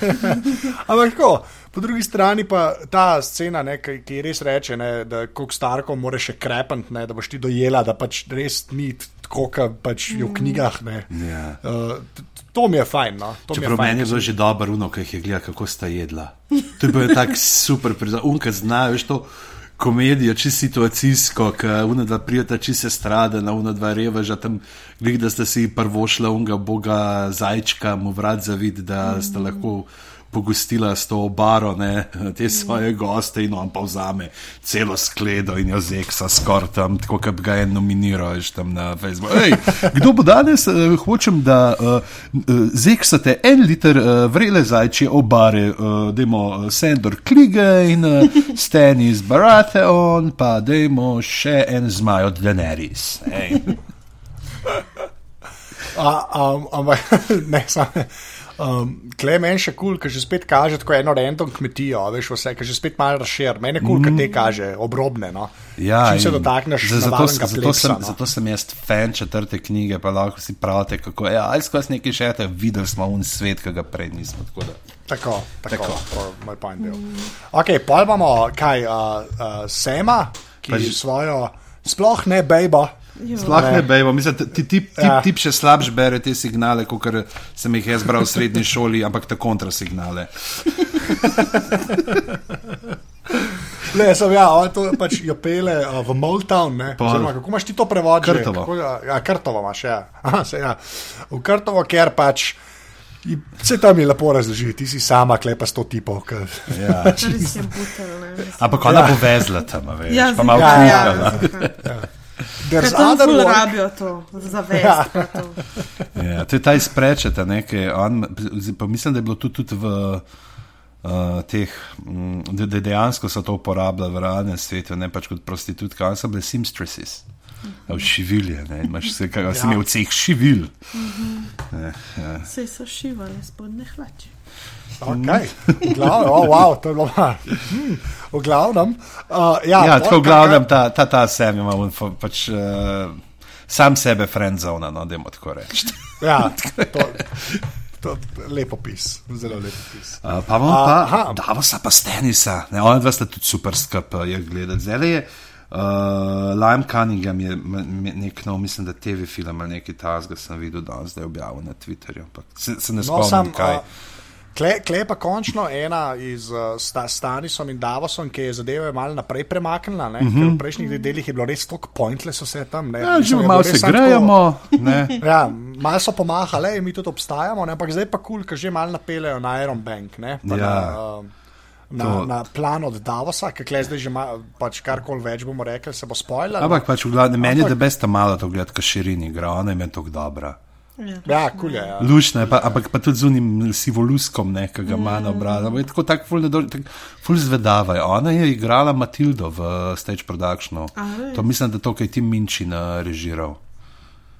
[LAUGHS] Ampak tako, po drugi strani pa ta scena, ne, ki, ki res reče, ne, da koliko starko mora še krepant, ne, da boš ti dojela, da pač res ni tako, kot pač je v knjigah. Ne. Ja. Uh, t- t- to mi je fajn. No. To mi je Čeprav meni je bilo že dobro, uno, ki jih je gledal, kako sta jedla. To je bilo tako super, unka znajo, veš to. Komedijo, čisto situacijsko, ki unadva prijeta, čisto stradena, unadva reveža tam, glede da sta si prvo šla unga boga zajčka, mu vrat zavid, da sta lahko pogostila s to obaro, ne, te svoje goste in on pa vzame celo skledo in jo zeksa skoraj tam, tako kot ga je nominiral, veš tam na Facebooku. Ej, kdo bo danes, uh, hočem, da uh, zeksate en liter uh, vrele zajčje obare, uh, dajmo Sandor Klige in [LAUGHS] uh, Stanis Baratheon, pa dajmo še en zmaj od Daenerys. Ampak ne, samo. Um, Klej meni še kul, cool, ker že spet kaže tako eno random kmetijo, veš vse, ker že spet malo razšir. Meni je kul, cool, ker te kaže obrobne. No. Ja, Čim se dotakneš, za- zato, zato, pleksa, sem, no. zato sem jaz fan četrte knjige, pa lahko si pravite, kako je. Ali skozi neki šete, videli smo un svet, ki ga prej nismo. tako. Tako, tako, tako. moj point bil. Ok, pa imamo kaj, uh, uh, Sema, ki Pa že- svojo, sploh ne bejba. Sploh ne bejmo, mislim, ti ti tip, tip, Ja. tip še slabš bere te signale, kot sem jih jaz bral v srednji [LAUGHS] šoli, ampak te kontrasignale. [LAUGHS] Le, sem, ja, to pač jo pele uh, v ne. Pol. Oziroma, Kako imaš ti to prevod? Krtovo. Kako, ja, ja, Krtovo imaš, ja. [LAUGHS] Aha, se, ja. V Krtovo, ker pač. i- Vse tam je lepo razloži, ti si sama klepa s to tipo. Ker... Ja. Res je butel. ne. Ampak ona Ja. bo vezla tam, a veš, Ja, pa malo zihar, ja, kuhala. zihar. There's tam work. rabijo to, zavest. Ja. to. Ja, to je ta izprečeta, nekaj. On, pa mislim, da je bilo tudi, tudi v uh, teh, mm, da, da dejansko so to uporabljali v realnem svetu, ne pač kot prostitutke, on so bile seamstresses. V šivilje, ne, imaš vse, kaj si Ja. imel v ceh šivil. Sej so šivali spodne hlače. Okay. V glavnem, oh, wow, to je bilo malo. Hmm, v glavnem. Uh, ja, Ja, tako v glavnem ta, ta, ta sem ima un fo- pač. Uh, Sam sebe friendzona, no, da tako reči. Ja, [LAUGHS] to, to, lep opis, zelo lep opis. Uh, pa imamo A, pa aha. Davosa, pa Stenisa, ne, ona dva sta tudi super skupaj, je gledati. Zdaj je uh, Lime Cunningham, je nek nov, mislim, da TV film ali nekaj tasga sem videl danes, da je objavil na Twitterju, ampak se, se ne No, spomnim sam, kaj. uh, Kle, kle pa končno ena iz uh, sta, Stanisom in Davosom, ki je zadeve malo naprej premaknila. Uh -huh. V prejšnjih delih je bilo res tako pointless vse tam. Ne. Ja, že malo se tako- grejemo, ne. [LAUGHS] Ja, malo so pomahali, mi tudi obstajamo, ne, ampak zdaj pa kul, cool, ker že malo napeljejo na Iron Bank. Ne, pa Ja. na, uh, Na, To- na plan od Davosa, ki je zdaj že ma, pač karkoli več bomo rekli, se bo spoiler. Ampak pač v glavnem, meni je, da besta malo to gledati, kot širini igra, ona je meni tako dobra. Ja. Ja, kul je. Ja. Lušna je, pa, ampak pa tudi z unim sivoluskom, ne, ki ga ima na obrazu. Je tako, tako ful, nedol- tak, ful zvedava. je. Ona je igrala Matildo v stage productionu. To mislim, da to, kaj ti Minči režiral.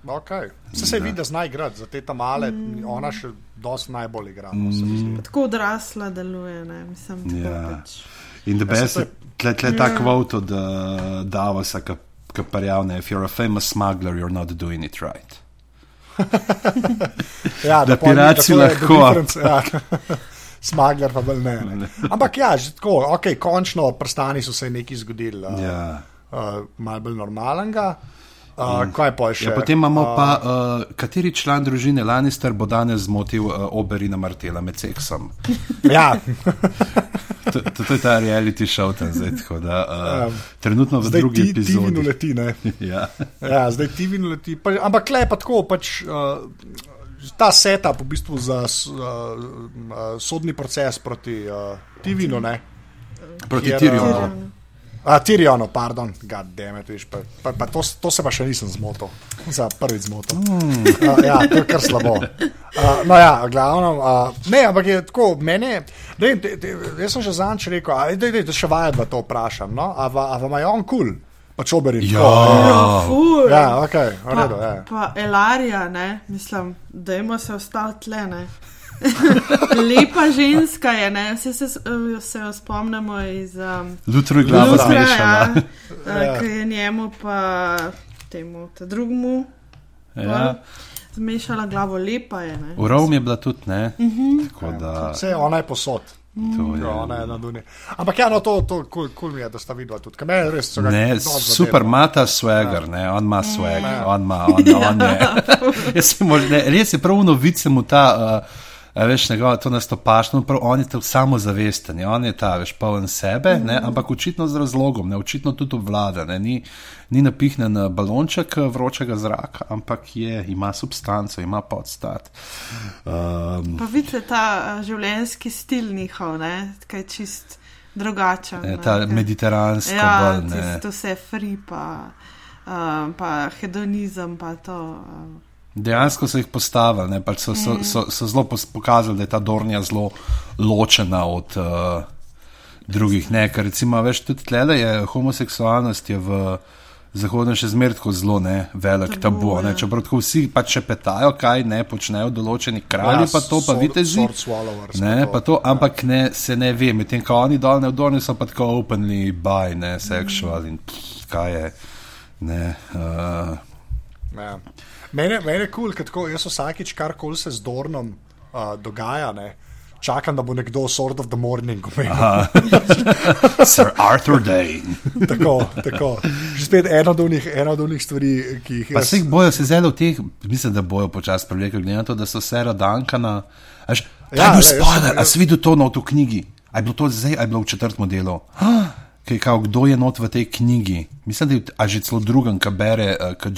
Okay. Se se vidi, da zna igrati, za te tam male, mm. ona še dosti najbolj igra. no, zdi. Tako odrasla deluje, ne mislim. tako Ja. pač. In da Ja, best je tle, tle ta kvot od uh, Davosa, ki parjavne, if you're a famous smuggler, you're not doing it right. [LAUGHS] Ja, Da da je lahko. Ja. [LAUGHS] Smagler pa bolj ne. ne. Ampak ja, že tako, ok, končno prstani so se nekaj zgodili, uh, Ja. uh, malo bolj normalnega. Uh, kaj pa še? Ja, potem imamo Uh, pa, uh, kateri član družine Lannister bo danes zmotil uh, Oberina Martela med seksom. [LAUGHS] Ja, [LAUGHS] To, to, to je ta reality show tam zdaj. tako Da, uh, Um, trenutno v zdaj drugi ti, ti vinu epizodi. leti, ne. [LAUGHS] Ja. Ja, zdaj ti vinu leti. Pa, ampak le pa tako, pač. Uh, Ta setup v bistvu za uh, uh, sodni proces proti uh, Tivinu, ne? Proti uh, A, Tirjano, pardon, gademet, viš, pa, pa, pa to, to se pa še nisem zmotil, za prvič zmotil. Mm. Uh, ja, to je kar slabo. Uh, no, ja, glavno, uh, ne, ampak je tako, meni je, dej, dej, dej, jaz sem že zanč rekel, a, dej, dej, da še vajet v to vprašam, no, a, va, a vam je on kul, cool? pač oberin. Ja. Ja, ful. ja, ok, v redu, ja. Pa Elarija, ne, mislim, dajmo se ostati tle, ne. [LAUGHS] Lepa ženska je, ne, vse se, se jo spomnimo iz um, Lutro je glava Lutra, zmešala. ja, [LAUGHS] Ja. ki je njemu pa temu, ta drugmu Ja. zmešala glavo, lepa je, ne. V Romu je bila tudi, ne? Mhm. Tako da, Vse ona je posod. to Ja, je. ona je na Duni. Ampak ja, no, to, to kul cool mi je, da sta videla tudi. Ker meni res so ga Ne, super, zadelo. ima ta swagger, ne, on ima swag, Ja. on ima, on, on je. [LAUGHS] Jaz se mož, ne, res je prav novice mu ta, uh, veš, njegova to nastopašno, prav on je to samozavesten, je, on je ta, veš, poln sebe, ne, ampak očitno z razlogom, ne, očitno tudi obvlada, ne, ni, ni napihnjen na balonček eh, vročega zraka, ampak je, ima substanco, ima podstat. Um, Pa vidite ta uh, življenjski stil njihov, ne, kaj čist drugačen. ne, ta kaj- mediteransko Ja, bolj, ne. tisto vse free, pa, um, pa hedonizem, pa to. Um, Dejansko so jih postavili, ne, pač so, so, so, so zelo pokazali, da je ta Dornija zelo ločena od uh, drugih. Ne, ker recimo, veš, tudi tle je homoseksualnost je v Zahodno še zmeraj tako zelo ne, velik tabu. Tabu, Ne, ja. čeprav tako vsi pač še petajo, kaj ne počnejo določeni kralji, Ja, pa to pa swallowers Ne, pa to. ampak ne, se ne ve, medtem ko oni dol ne vdorni so pa tako openly bi, ne, sexual in pff, kaj je. Ne, uh, Ja. Mene, mene kul, cool, jaz vsakič karkoli se z Dornom uh, dogaja, ne, čakam, da bo nekdo sort of the morning omenil. [LAUGHS] Sir Arthur Day. tako, tako. Že spet ena od unih, ena od unih stvari, ki jih Pa jaz. se jih bojo, se zelo teh, mislim, da bojo počasi privlekli, glede na to, da so Sara Dankana. Až, Ja, ja, bil le, jaz sem- spoiler, a jaz- si videl to not v knjigi? A je bilo to zdaj, a je bilo v četrtem delu? Kaj, kao, kdo je not v tej knjigi? Mislim, da je že celo drugem, ki bere, eh, ki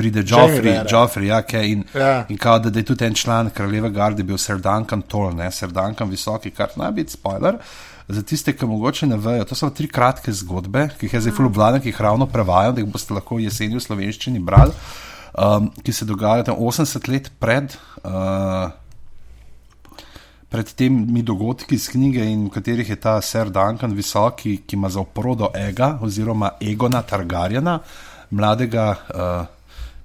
pride Joffrey. Joffrey ja, kaj, in, Ja. in kao, da, da je tudi en član kraljeve garde bil Sir Duncan Toll, ne, Sir Duncan visoki, kar naj biti spoiler. Za tiste, ki mogoče ne vejo, to so tri kratke zgodbe, ki jih jaz zdaj fulubladam, ki jih ravno prevajam, da jih boste lahko jeseni v slovenščini brali, um, ki se dogajajo tam 80 let pred. Uh, Pred temi dogodki iz knjige, in v katerih je ta Sir Duncan visoki, ki ima za oporodo Ega oziroma Egona Targarjena, mladega uh,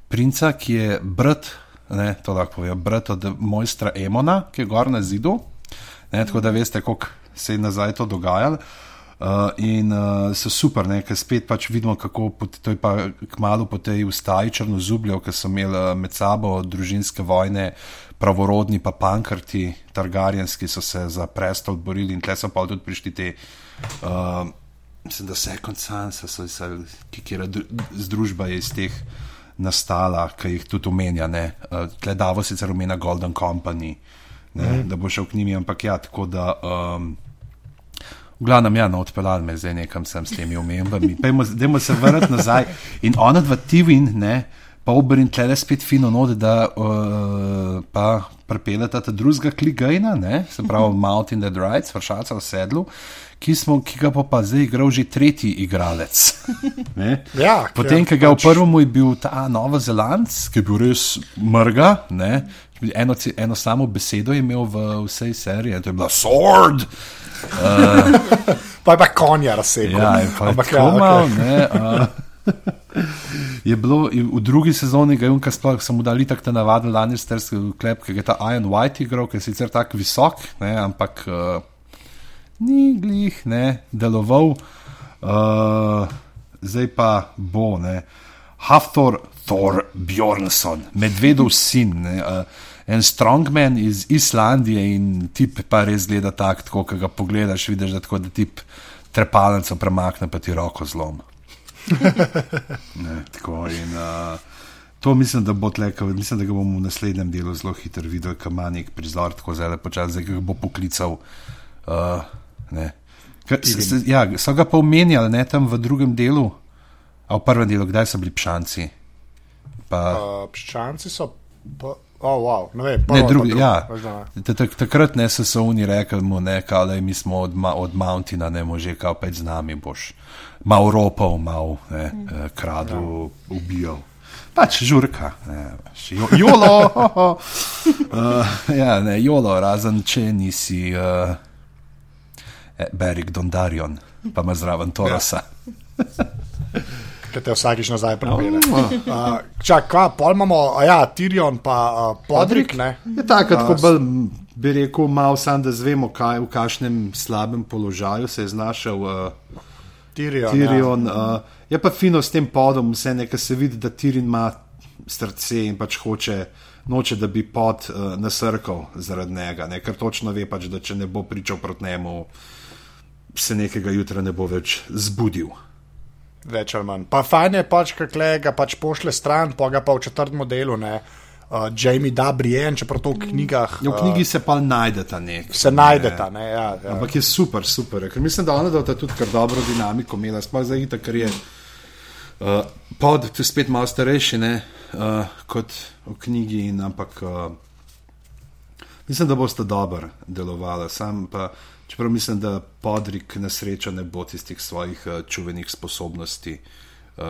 princa, ki je brat, ne, to lahko povem, brat od mojstra Emona, ki je gor na zidu. Ne, tako da veste, kako se je nazaj to dogajalo. Uh, in uh, so super, ker spet pač vidimo, kako pot, to je pa kmalo po tej ustaji črnozubljev, ki so imeli uh, med sabo družinske vojne, pravorodni pa pankrti, targarjenski so se za prestol borili in tle so pa tudi prišli te. Uh, Mislim, da Second Sons, so se, ki kera združba je iz teh nastala, ki jih tudi omenja. Uh, tle Davo sicer omenja Golden Company, ne, mm. da bo šel k njimi, ampak ja, tako da. Um, V glavnem, ja, no, odpeljal me zdaj nekam sem s temi omembami. [LAUGHS] Dajmo se vrniti nazaj. In ona dva Tivin, ne, pa obrn tle spet fino not, da uh, pa pripeljata ta drugega kligajna, ne, se pravi [LAUGHS] Mountain Dead Rides, vršaca v sedlu, ki, smo, ki ga pa, zdaj igral že tretji igralec. [LAUGHS] Ja, Potem, ker ki ga v pač- prvem je bil ta Novozelandc, ki je bil res mrga, ne, eno, eno samo besedo je imel v vsej seriji, to je bila Sword. Pa je pa konja razsegel. Ja, je pa Ampak tako ja, ne. Uh, [LAUGHS] je bilo v drugi sezoni, ga je unka sploh, sem mu dal tak ta navaden Lannisterski klep, ki ga je ta Iron White igral, ki je sicer tako visok, ne, ampak uh, ni glih, ne, deloval. Uh, zdaj pa bo, ne. Haftor Thor Bjornsson, medvedov sin, ne, uh, en strongman iz Islandije in tip pa res gleda tak, tako, ko ga pogledaš, vidiš, da, tako, da tip trepalnico premakne, pa ti roko zlom. [LAUGHS] ne, tako in uh, to mislim, da bo tle, ke- mislim, da ga bomo v naslednjem delu zelo hitro videli, kam ima nek prizor, tako zelo počasi, zdaj ga bo poklical. Uh, ne. Ker s- s- ja, so ga pa omenjali ne, tam v drugem delu, a v prvem delu, kdaj so bili pšanci. Pa, Uh, Pščanci so. Pa, oh, wow, ne vem, Ne, prvo, drugi, ja. drugo, veš, da ne. Ta- ta- Takrat ne so se oni rekli, mu, ne, kao, lej, mi smo od, ma, od Mountina, ne može, kao peč z nami boš. Mal ropal, mal ne, eh, kradel, ja. ubijal. Pač žurka, ne, veš, jo, jolo, [LAUGHS] uh, ja, ne, jolo, razen če nisi uh, Berik Dondarion, pa ima zraven Torosa. Ki te vsakič nazaj pripelje. Uh, čak, kva, pol imamo, a ja, Tirion pa uh, Podrik, ne? Je tako, tako bolj m, bi rekel, malo sam, da zvemo, kaj, v kakšnem slabem položaju se je znašel. Uh, Tirion. Tirion. Uh, je pa fino s tem podom, vse nekaj se vidi, da Tirin ima srce in pač hoče, noče, da bi pod uh, nasrkal zaradi njega, ne? ker točno ve, pač, da če ne bo pričal proti njemu, se nekega jutra ne bo več zbudil. Več ali manj. Pa fajn je pač, kako ga pač pošle stran, pa ga pa v četrtem delu, ne. Uh, Jamie da Brienne, čeprav to v knjigah. Ja, v knjigi se pa najdeta nek. Uh, se najdeta, ne. Ja, ja. Ampak je super, super. Ker mislim, da ona da tudi kar dobro dinamiko imela, sploh za ita, ker je uh, pod, tu spet malo starejši ne, uh, kot v knjigi, in, ampak uh, mislim, da boste dobro delovali. Sam pa, čeprav mislim, da podrik na srečo ne bo tistih svojih uh, čuvenih sposobnosti. Uh,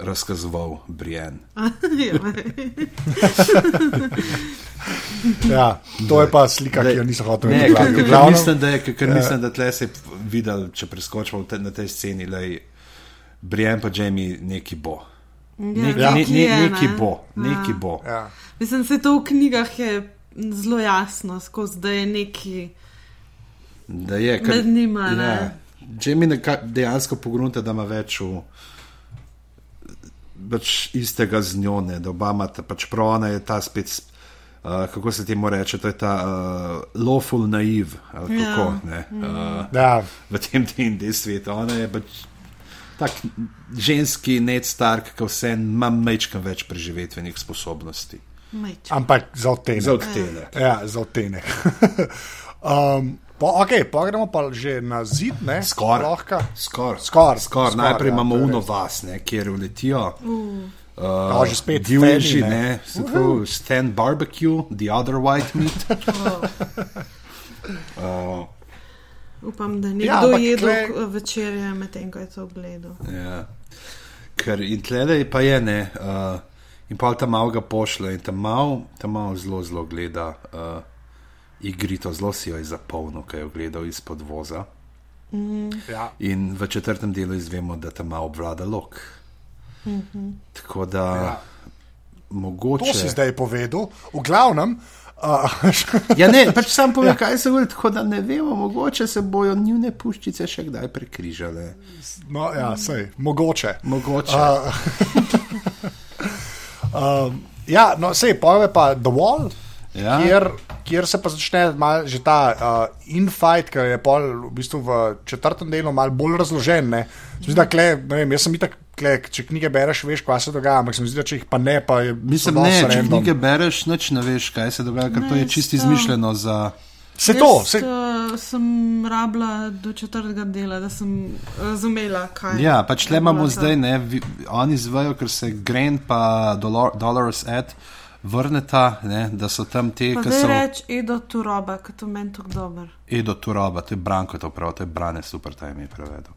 razkazoval Brian. [LAUGHS] [LAUGHS] ja, to je pa slika, ki jo nisem hotel Ne, videti. ker, ker, mislim, da je, ker, ker mislim, da tle se je videl, če preskočimo te, na tej sceni, lej, Brian pa Jamie neki bo. Ja, Nek, nekaj ne, ne, je, neki ne. bo, neki Ja. bo. Ja. Mislim, da to v knjigah je zelo jasno, skozi da je neki. Da je, Med njima, ne. Ja, Jamie neka, dejansko pogrunta, da ima več v, pač istega z njo, ne, da oba imata, pač prav ona je ta spet, uh, kako se temu reče, to je ta uh, lawful naiv, ali Ja. kako, ne, uh, Ja. v tem D&D svetu. Ona je pač tak ženski Ned Stark, ki vse ima mečkam več preživetvenih sposobnosti. Majč. Ampak za odtenek. Za odtenek. Ja, za odtenek. [LAUGHS] um, po, ok, pa gremo pa že na zid, ne? Skoraj. Skoraj. Skoraj, Skor. skoraj, Najprej ja, imamo to je uno vas, ne, kjer uletijo. Uh, Ja, že spet divji, ne. ne, se tako, stand barbecue, the other white meat. [LAUGHS] uh, Upam, da Ja, nekdo ja, jedel tle- tle... večerje, medtem ko je to gledal. ja. Ker in tlele pa je ne, uh, in pa tam malo ga pošle in tam malo, tam malo zelo, zelo gleda uh, igrito, zelo si jo je zapolnil, kaj je gledal izpod voza. Ja. In v četrtem delu izvemo, da tam malo obvlada lok. Mm -hmm. Tako da Ja. mogoče. To si zdaj povedal. V glavnem, uh, [LAUGHS] Ja, ne, pač sam povem, Ja. kaj se govori, tako da ne vemo, mogoče se bojo njune puščice še kdaj prekrižale. no, ja, sej, mogoče. Mogoče. Uh, [LAUGHS] um, ja, no, sej, pa The Wall. Ja. Kjer, kjer se pa začne mal, že ta uh, infight, ki je pol, v, bistvu v četrtem delu malo bolj razložen. ne. Se mi zdi, da kle, ne vem, jaz sem itak, kle, če knjige bereš, veš, kaj se dogaja, ampak se mi zdi, da če jih pa ne, pa je Mislim, ne, če random. knjige bereš, noč ne veš, kaj se dogaja, ker to je Ne, čisto sto- izmišljeno za. Se to, se, uh, sem rabila do četrtega dela, da sem razumela, kaj Ja, pač je imamo zdaj, ne, vi, oni zvejo, ker se Grant pa Dolor, Dolores Ed vrneta, ne, da so tam te, ki so. reč Edo Turoba, ker to meni tako dober. Edo Turoba, to je Branko, to prav, to je Brane, super, ta je prevedel.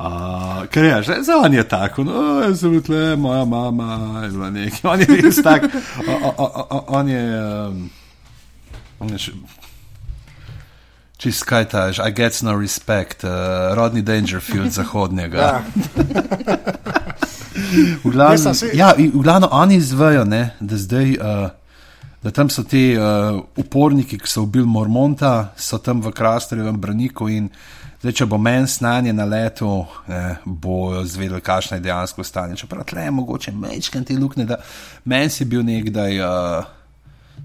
Uh, ker je, že za on je tako, no, jaz sem tle, moja mama, je bila nekaj, on je res tak, o, o, o, o, on je, um, on je še, čist kaj taž, I get no respect, uh, rodni Dangerfield zahodnega. [LAUGHS] V glavnem, ja, v glavnem oni izvejo, ne, da zdaj. Uh, Da tam so ti uh, uporniki, ki so ubili Mormonta, so tam v Krasterjevem braniku in zdaj, če bo meni znanje na letu, eh, bojo zvedeli, kakšno je dejansko stanje. Čeprav tle je mogoče mečkati te lukne, da meni si bil nekdaj uh,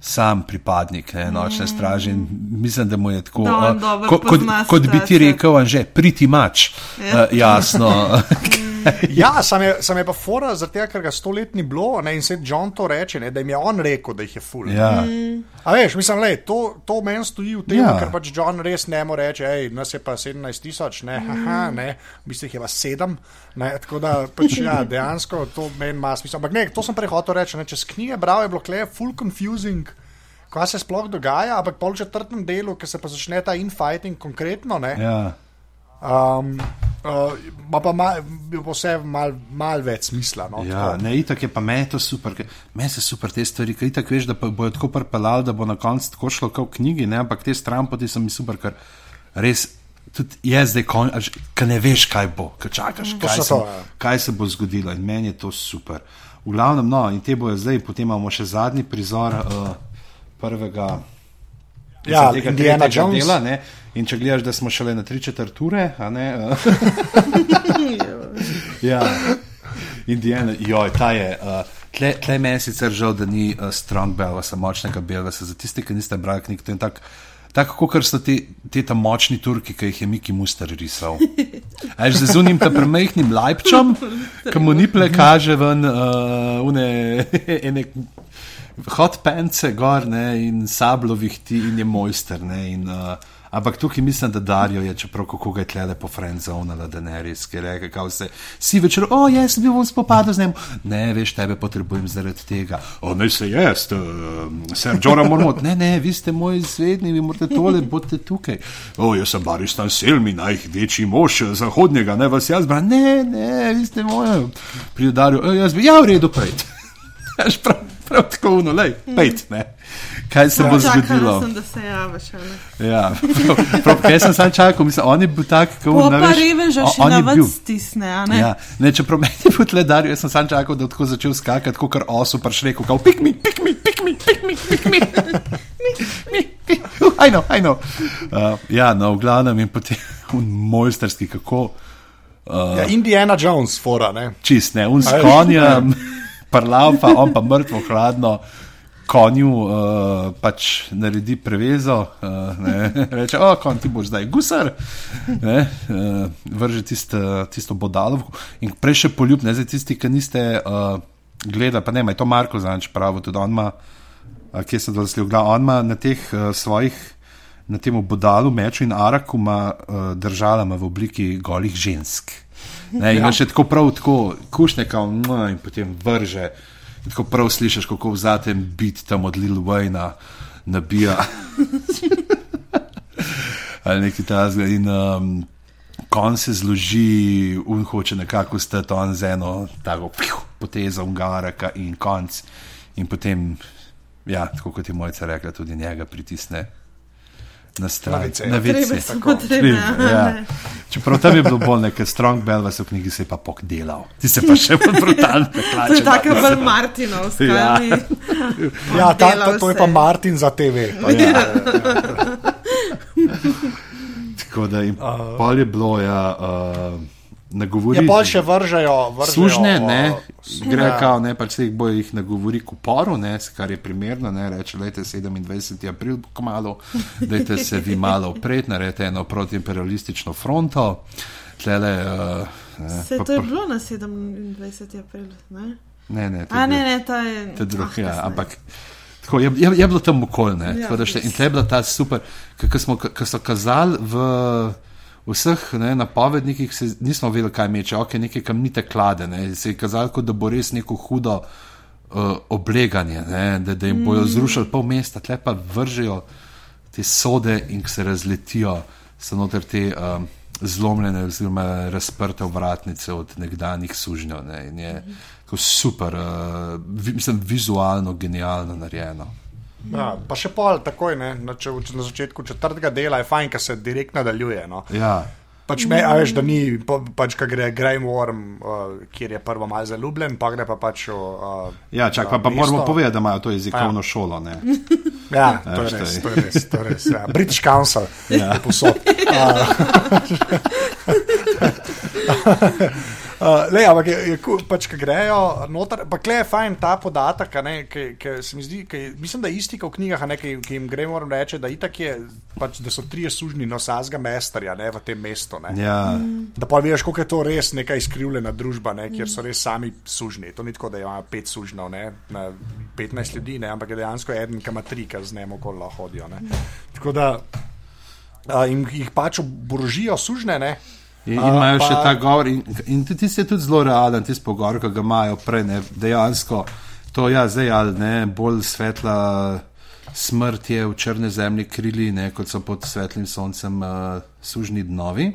sam pripadnik ne, nočne straže in mislim, da mu je tako, eh, dobro ko, kot, kot bi ti rekel, Anže, priti mač, Ja. uh, jasno. [LAUGHS] [LAUGHS] [LAUGHS] ja sam, je, sam je pa fora, tega, ker ga sto let ni bilo ne, in se John to reče, ne, da jim je on rekel, da jih je full. ja. A veš, mislim, lej, to, to meni stoji v tem, Ja. ker pač John res ne more reči, hej, nas je pa 17 tisoč, ne, haha, ne, v bistvu je pa 7. Ne, tako da pač, ja, [LAUGHS] dejansko to meni ima smisel. Ampak ne, to sem prej hotel reči, ne, čez knjige bral je bilo kle full confusing. Kaj se sploh dogaja, ampak pol v četrtem delu, ki se pa začne ta infighting konkretno, ne, Ja. Um, uh, pa mal, vse mal, mal več smisla. No, Ja, tako. ne, itak je pa meni to super, ker- meni se super te stvari, ker itak veš, da bojo tako prpelali, da bo na koncu tako šlo kot v knjigi, ne, ampak te strampoti so mi super, ker res. Tudi jaz zdaj, ki ne veš, kaj bo, ki čakaš, kaj so se, to, ja. kaj se bo zgodilo in meni je to super. V glavnem, no, in te bojo zdaj, potem imamo še zadnji prizor uh, prvega. Ja, tega Indiana Jones. Dela, ne, in če gledaš, da smo šele na tri četrt ure, a ne. [LAUGHS] [LAUGHS] Ja, Indiana, joj, ta je. Uh, tle, tle meni sicer žal, da ni uh, strong belvasa, močnega belvasa. Za tiste, ki niste brali knjig, to je tako. Tako kot so te, te tam močni Turki, ki jih je Miki Muster risal. Až z unim tam premehnim lajpčom, [LAUGHS] ki mu ni ple kaže ven, uh, une, ene hot pence gor ne, in sablovih ti in je mojster. Ne, in, uh, ampak tukaj mislim, da Darijo je, čeprav kako ga je tlele po friendzonala, da ne res, ki rekel, kako se si večer, o, jaz bi bom spopadal z njim. Ne, veš, tebe potrebujem zaradi tega. O, ne se jaz, uh, sem Džora Mormot. Ne, ne, vi ste moji zvedni, vi morate tole, bodite tukaj. O, jaz sem Baristan Selmi, največji mož zahodnega, ne vas jaz bram. Ne, ne, vi ste moji. Pride Darijo, "E, jaz bi, ja, v redu, pojdi. [LAUGHS] Veš, prav, tako uno, lej, pejt, ne. Kaj se bo Čakala zgodilo? sem, da se javiš. Ja, prav, prav, kaj sem sam čakal, mislim, on je bil tak, kot Po pa reveža še na vrst stisne, a ne? Ja, ne, čeprav meni je bil tledar, jaz sem sam čakal, da bo tako začel skakati, kot kar osu, pa še rekel, pik mi, pik mi, pik mi, pik mi, pik mi. Ajno, [LAUGHS] ajno. Uh, ja, no, v glavnem in potem [LAUGHS] mojsterski, kako Ja, Indiana Jones, fora, ne. čist, ne, un s je? konjem, [LAUGHS] parlav pa, on pa mrtvo hladno. Konju uh, pač naredi prevezo, uh, ne, [LAUGHS] reče: O, konj ti boš zdaj gusar, ne, uh, vrže tist, tisto bodalo. In prej še poljub, ne zdaj tisti, ki niste uh, gledali, pa ne, je to Marko Zanč pravi, tudi on ima, uh, kje se dol sliv, on ima na teh uh, svojih, na tem bodalu, meču in araku ima uh, držalama v obliki golih žensk. Ne, in ja. še tako prav, tako kušne, kao, mua, in potem vrže. In tako prav slišiš, kako v zatem bit tam od Lil Wayna nabija. [LAUGHS] Ali nekaj tasga. In um, kon se zloži, un hoče nekako stati on z eno tako potezo ungaraka in konc. In potem, ja, tako kot je mojca rekla, tudi njega pritisne. Na stran, vice. na vice. Ja. Ja. Čeprav tam je bilo bolj nekaj strong belvas v knjigi, se je pa pok delal. Ti se pa še bolj brutalno To plače. je tako bolj Martinovska. Ja. Ja, ta, ta, to je pa. Martin za TV. Ja. Tako da jim uh, pol je bilo, ja, uh, nagovori. Je bolj še vržejo, vržejo Služne, o- ne, gre Ja. kao, ne, pač se jih bo jih nagovori k uporu, ne, kar je primerno, ne, reče, lejte 27. april, kmalo, dajte se vi malo opret, naredite eno protiimperialistično fronto, tlele, uh, ne, Se pa to je bilo na 27. april, ne? ne, ne, to A je ne, ne, ta je. To je drug, ah, ja, ampak tako, je, je, je bilo tam okolje. Ja, Ja, res. in tle je bila ta super, ki so kazali v vseh ne, napovednikih, se, nismo vedeli, kaj meče, ok, nekaj kamnite klade, ne, se je kazalo, kot da bo res neko hudo uh, obleganje, ne, da, da jim bojo Mm. zrušili pol mesta, tle pa vržejo te sode in se razletijo, so noter te. Um, Zlomljene, oziroma razprte vratnice od nekdanjih sužnjev. Ne, in je tako super, uh, vi, mislim, vizualno genialno narejeno. Ja, pa še pol takoj, ne, na, če, na začetku četrtega dela je fajn, ker se direkt nadaljuje. No. Ja, Pač me, a veš, da ni, pa, pač, ko gre Graham Worm, uh, kjer je prvo malo zaljubljen, pa gre pa pač v. Uh, ja čak, pa, pa moramo povedati, da imajo to jezikovno šolo. Ne? Ja, to je Veš, to res, je- to je res. To je res ja. British Council Ja. posod. Uh, [LAUGHS] [LAUGHS] [LAUGHS] le, ampak je, je pač, ki grejo noter, pa kle je fajn ta podatek, ki, se mi zdi, ki, mislim, da je isti kot v knjigah, ne, ki, ki jim gre, moram reči, da, je, pač, da so trije sužni nosazga mesterja ne, v tem mestu. Ne. Ja, Da pa vidiš, koliko je to res neka izkrivljena družba, ne, kjer so res sami sužni. To ni tako, da imajo pet sužnjev ne, na 15 ljudi, ne, ampak je dejansko eden, ki ima tri, ki z njim okoli lahko hodijo. Ne. Tako da a, jim jih pač oborožijo sužne. Ne, in A, imajo še pa- ta govor, in, in ti si tudi zelo realen, ti pogovor, ki ga imajo prej, ne, dejansko. To je ja, zdaj ali ne, bolj svetla smrt je v črne zemlji krili, ne, kot so pod svetlim soncem uh, sužni dnovi.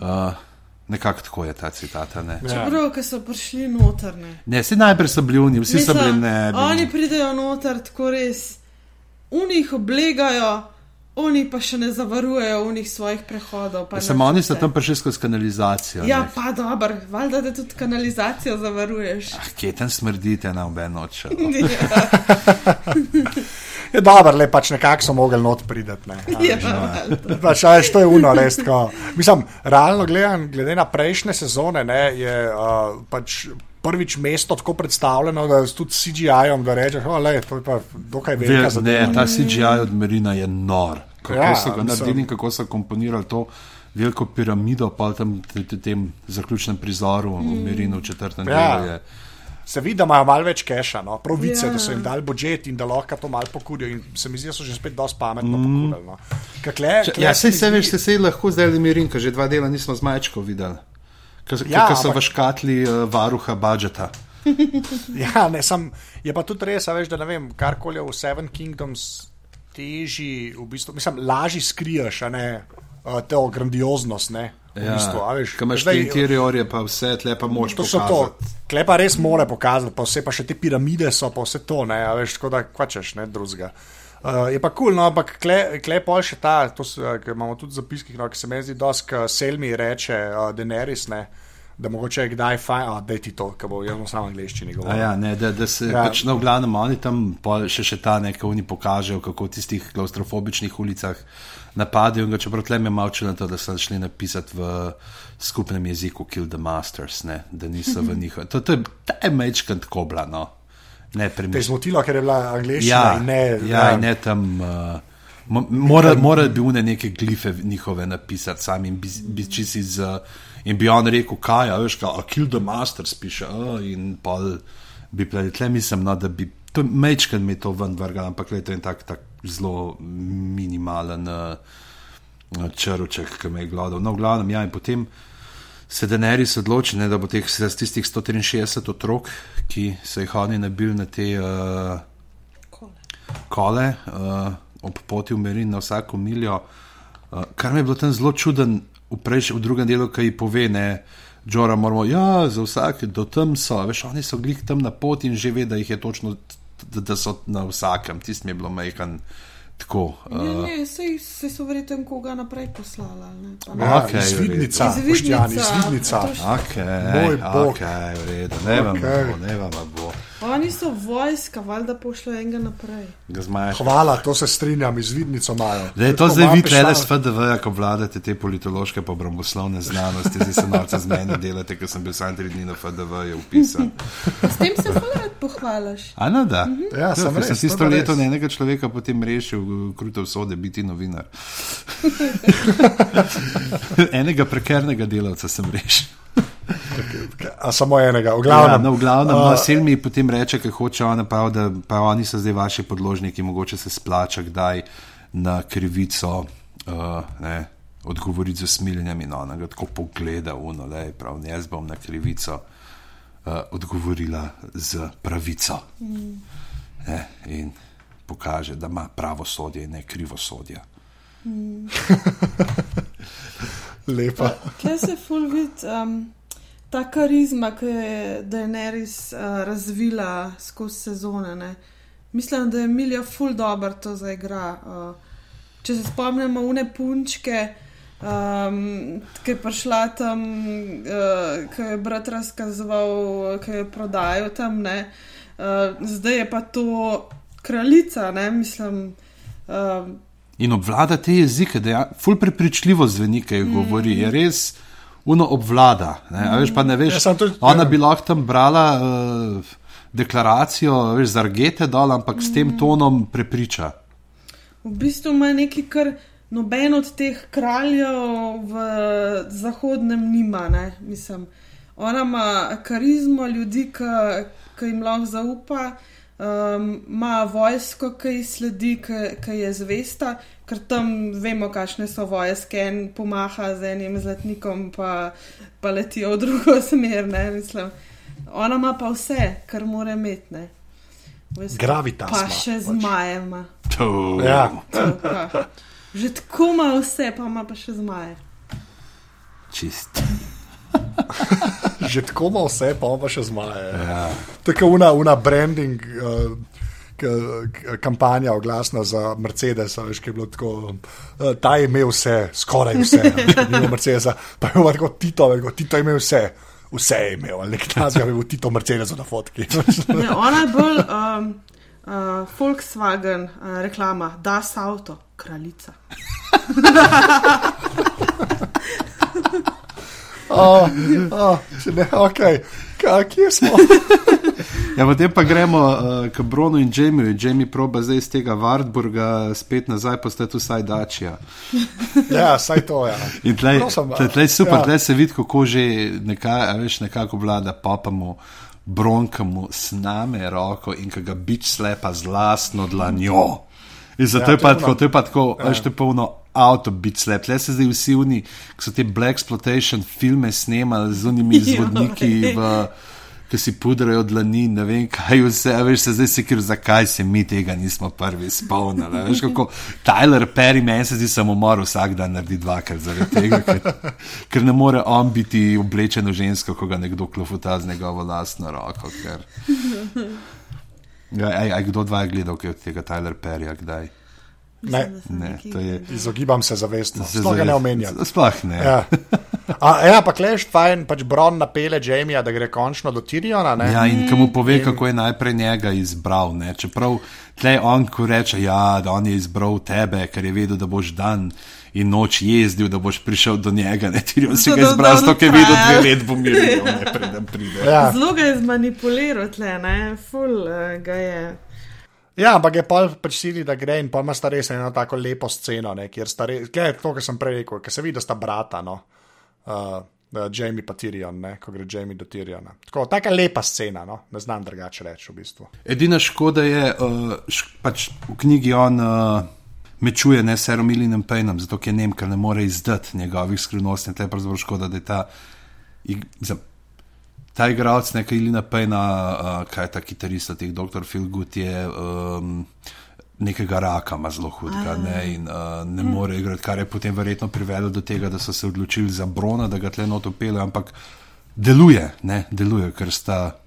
Uh, nekako tako je ta citata. Ne, Ja. Čeprav, ki so prišli noter. Ne. ne si najprej so bili oni, vsi so bili Mislim, ne. Oni pridejo noter, tako res, oni jih oblegajo, oni pa še ne zavarujejo unih svojih prehodov. pa Samo oni so tam prišli skozi kanalizacijo. Ja, ne. pa dobro, valjda, da tudi kanalizacijo zavaruješ. Ah, Kje tam smrdite na obe noč? Je [LAUGHS] dobro, le pač nekako so mogli not prideti. Ne, [LAUGHS] Ja, valjda. Pač, a veš, to je uno, res tako. Mislim, realno gledan, glede na prejšnje sezone, ne, je uh, pač prvič mesto tako predstavljeno, da s tudi s CGI-om, da rečeš, oh, le, to je pa dokaj velika Ne, zadeva. ta CGI od Marina je nor. Kako Ja, so ga naredili in kako so komponirali to veliko piramido, pa tam tem zaključnem prizoru v Merinu v četrtem Ja. delu. Je. Se vidi, da imajo malo več keša, no? pravice, Ja. da so jim dali budžet in da lahko to malo pokurijo. In se mi zdi, da so že spet dosti pametno mm. pokurili. No? Ker Kle, Če, ja, se se veš, se sej lahko zdaj le Merin, ker že dva dela nismo z majčko videli. Ker Ja, so ampak- v škatli uh, varuha budžeta. [LAUGHS] Ja, ne, sem, je pa tudi res, veš, da ne vem, karkoli v Seven Kingdoms teži, v bistvu, mislim, lažje skriješ, a ne uh, to grandioznost, ne, Ja, bistvu, veš. Ker imaš zdaj- te interiorje, pa vse tle pa moč To so to. pokazati. Klepa res more pokazati, pa vse pa še te piramide so, pa vse to, ne, a veš, tako da kvačeš, ne, drugega. Uh, je pa kul, cool, no, ampak kle, kle pol še ta, to s- uh, ki imamo tudi v zapiskih, no, ki se mi zdi, da Selmi reče, uh, Daenerys, ne, da mogoče je kdaj fajn, da je ti to, ki bo jaz samo angliščini govoril. Ja, ne, da, da se Ja. pač, no, v glavnem oni tam še, še ta nekaj oni pokažejo, kako v tistih klaustrofobičnih ulicah napadajo. Čeprav tle me malče na to, da so šli napisati v skupnem jeziku Kill the Masters, ne, da niso v [LAUGHS] njih. To, to je, je mečkant kobla, Ne, Te je premišljeno. zmotilo, ker je bila angliščina Ja, in ne. ja, in ne tam. Uh, mo- Mora, mora bi une neke glife njihove napisati sami in bi, bi čisi z. Uh, in bi on rekel, kaj, a veš, kaj, kill the masters piše, uh, in pol bi pleli. Tle mislim, no, da bi. To mečken mi to ven vrgal, ampak le, to je tak, tak zelo minimalen uh, črvček, ki me je gledal. No, v glavnem, ja, in potem se Daenerys odloči, ne, da bo teh tistih 163 otrok, ki so jih oni nabili na te. Uh, kole uh, ob poti v Merin na vsako miljo. Uh, kar mi je bilo tam zelo čuden, v, prejš, v drugem delu, ki ji pove, ne, Džora, moramo, ja, za vsak, do tam so, veš, oni so glih tam na poti in že ve, da jih je točno, da, da so na vsakem, tisti mi je bilo majhen. Tako. Ne, Uh, ne, sej, sej so verjetno koga naprej poslali. ali ne, pa ne. Ja, Okej, izvidnica, Izvidnica, izvidnica. to še- Okay, Moj bog. okay, v redu, ne vem, Okej. okay. ne vem, bo. Oni so vojska, valjda pošljajo enega naprej. Hvala, to se strinjam, izvidnico imajo. Da je to zdaj vi, tle pešala- s FDV, ko vladate te politološke pa obramboslovne znanosti, zdaj se norce z meni delate, ker sem bil sam tri dni na FDV, je upisan. [LAUGHS] S tem se fajn pohvališ. A no da? Ja, sem res, sem to tisto pa leto res. enega človeka potem rešil uh, krute usode biti novinar. [LAUGHS] [LAUGHS] enega prekernega delavca sem rešil. A samo enega, v Ja, glavnem. no, v glavnem, no, Uh, Sel mi potem reče, ker hoče ona prav, da pa oni so zdaj vaši podložniki, mogoče se splača kdaj na krivico uh, ne, odgovoriti z usmiljenjem in ona ga tako pogleda, uno, da je prav, jaz bom na krivico uh, odgovorila z pravico. Mm. Ne, in pokaže, da ima pravosodje in ne krivosodje. [LAUGHS] [LAUGHS] Lepa. Kje se ful vidi um, ta karizma, ki je Daenerys uh, razvila skozi sezone. Ne? Mislim, da je Emilija ful dobro to zaigra. Uh, če se spomnimo une punčke, um, ki je prišla tam, uh, ki je brat razkazoval, ki je prodajal tam, ne. Uh, zdaj je pa to kraljica, ne mislim. Uh, In obvlada te jezike, da je ful prepričljivo zveni, kaj govori, je res uno obvlada. Ne? A veš, pa ne veš, Ja, to- ona bi lahko tam brala uh, deklaracijo, veš, za argete dol, ampak s tem tonom prepriča. V bistvu ima nekaj, kar noben od teh kraljev v zahodnem nima. Ne? Mislim, ona ima karizmo ljudi, ki- jim lahko zaupa, um, ima vojsko, ki ji sledi, ki- ki je zvesta, ker tam vemo, kakšne so vojske, en pomaha z enim zlatnikom, pa, pa letijo v drugo [LAUGHS] smer. Ne? Mislim, ona ima pa vse, kar mora imeti. Gravitas Pa še pač. zmajema. To. Ja. Že tako ima vse, pa ima pa še zmaje. Čist. [LAUGHS] že tako ima vse, pa pa še zmaje. Ja. Tako una, una branding. Uh, Kampanja oglasna za Mercedes, veš, ki je bilo tako. Uh, ta je imel vse, skoraj vse, [LAUGHS] mimo Mercedesa, pa je bilo tako Tito, veliko, Tito je imel vse, vse je imel, ali nekaj takega je bil Tito Mercedes na fotki. [LAUGHS] Ne, ona je bolj um, uh, Volkswagen uh, reklama, das avto, kraljica. Oh, oh, ne, ok, Kaj, kje smo? [LAUGHS] Ja, potem pa gremo uh, k Bronu in Jamieju. Jamie proba zdaj iz tega Wartburga spet nazaj postati vsaj Dačija. ja, saj to je. Ja. In tlej, Prosim, tlej, tlej super, ja. tlej se vidi, kako že nekaj, a veš, nekako vlada papamo, bronkamu sname roko in ga bič slepa z lastno dlanjo. In zato Ja, je, pa tako, to je pa tako, ja. je polno avto bič slep. Tlej se zdaj vsi oni, ki so te Black Exploitation filme snemali z unimi [LAUGHS] Ja, izvodniki v. ki si pudrajo dlani, ne vem kaj vse, a veš se zdaj si ker zakaj se mi tega nismo prvi spomnili. Veš kako Tyler Perry meni se zdi samomor vsak dan naredi dvakrat zaradi tega, ker, ker ne more on biti oblečen v žensko, ko ga nekdo klofuta z njegovo lastno roko. Ker... Ja, aj, aj, kdo dva je gledal kaj od tega Tyler Perryja, kdaj? Ne, ne, je- izogibam se zavestno. Se Sploh ga ne zavest- omenjam. Sploh ne. Ja. A, ja, pa kleš fajn, pač Bron napele Jamija, da gre končno do Tiriona. Ne? Ja, in ki mu pove, kako je najprej njega izbral. Ne? Čeprav tle on, ko reče, ja, da on je izbral tebe, ker je vedel, da boš dan in noč jezdil, da boš prišel do njega. Ne, ti si ga izbral, ker je traja. dve let bo miril, ne preden pride. Ja. Zelo ga je zmanipuliral, tle, ne, ful uh, ga je. ja, ampak je pol pač sili, da gre in pa ima sta res eno tako lepo sceno, ne, kjer sta res, je to, kar sem prej rekel, ker se vidi, da sta brata, no. Uh, uh, Jamie pa Tyrion, ne, ko gre Jamie do Tyriona. Tako, taka lepa scena, no, ne znam drugače reči v bistvu. Edina škoda je, uh, š, pač v knjigi on uh, mečuje ne s Romilinom Pejnom, zato ker je Nem, ker ne more izdati njegovih skrivnosti. In tle je pravzaprav škoda, da je ta, za, ta igralec, neka Ilina Pejna, uh, kaj je ta kitarist, teh Dr. Philgood je. Um, Nekega raka ima zelo hudega ne, in uh, ne more igrati, kar je potem verjetno privedlo do tega, da so se odločili za Brona, da ga tle not upele, ampak deluje, ne, deluje, ker sta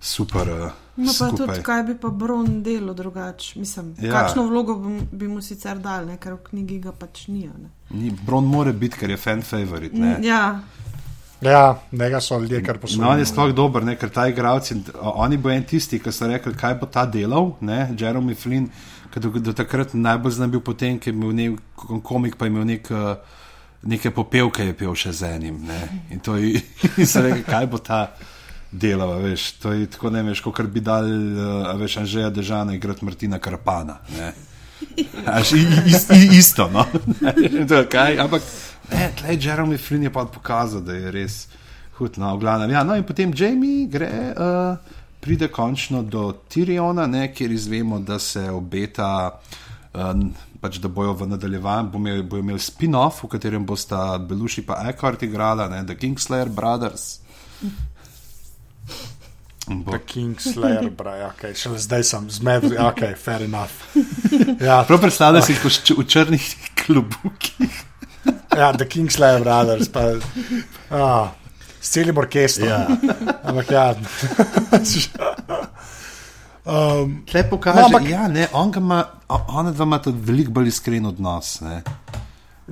super. Uh, No, pa skupaj. tudi, kaj bi pa Bron delo drugače. Mislim, Ja. kakšno vlogo bi, bi mu sicer dal, ne? ker v knjigi ga pač ni. ne. Ni, Bron more biti, ker je fan favorite. Ne? Ja, Ja, njega so ljudje kar No, poslušali. on je sploh dober, ne, ker ta igralec, oni bo en tisti, ki so rekli, kaj bo ta delal, ne, Jeremy Flynn, ki do, do takrat najbolj znan bil potem, ki je imel nek komik, pa je imel nek, uh, neke popevke, je pel še z enim. Ne, in to je, [LAUGHS] in so rekli, kaj bo ta delal, a veš, to je tako ne veš, kot bi dal, uh, a veš, Anžeja Dežana igrati Martina Karpana. I, is, i, isto, no. [LAUGHS] To je kaj, ampak ne, tlej Jeremy Flynn je pa pokazal, da je res hud. No, v glavnem, ja, no in potem Jamie gre, uh, pride končno do Tyriona, ne, kjer izvemo, da se obeta. Um, pač, da bojo v nadaljevanju bo imel, spin-off, v katerem bosta Belushi in Eckhart igrala, ne, The Kingslayer Brothers. Bo, The Kingslayer, [LAUGHS] bra, ja, okay, šele zdaj sem zmeden, ja, ok, fair enough. [LAUGHS] Ja, prav predstavljaj si jih kot č- v črnih [LAUGHS] klobukih. ja The Kingslayer Brothers, pa ah, s celim orkestrom. Ja. Ampak ja. um, Tle pokaže, No, ampak- ja, ne, on ga ima, ona dva imata veliko bolj iskren odnos. Ne.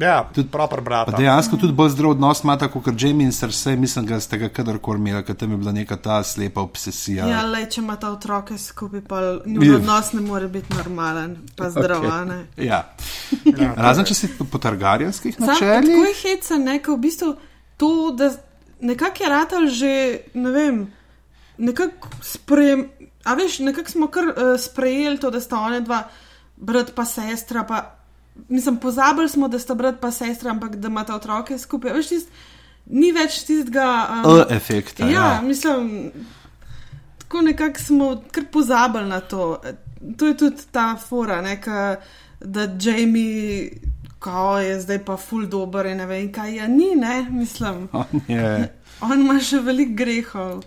Ja, tudi proper Pa brata. dejansko tudi bolj zdrav odnos imata kot Jamie in Cersei, mislim, da ste ga kadarkoli imeli, ker tam je bila neka ta slepa obsesija. ja le, če imata otroke skupaj, pa Ja. njun odnos ne more biti normalen, pa zdrav. Okay. Ja. Ja, Razen če si po, targarjanskih tako načelih. je heca, ne, ko v bistvu to, da nekako je ratal že, ne vem, nekako sprejem. A veš, nekako smo kar uh, sprejeli to, da sta ona dva, brat pa sestra. Pa, mislim, pozabili smo, da sta brat pa sestra, ampak da imata otroke skupaj. Veš, tist, ni več tistega. Um, efekta. ja, Ja. ja, mislim, tako nekako smo kar pozabili na to. To je tudi ta fora, ne, ka, da Jamie. Kao je zdaj pa ful dober, in ne vem kaj je, ni, ne, mislim. On je. On ima še veliko grehov.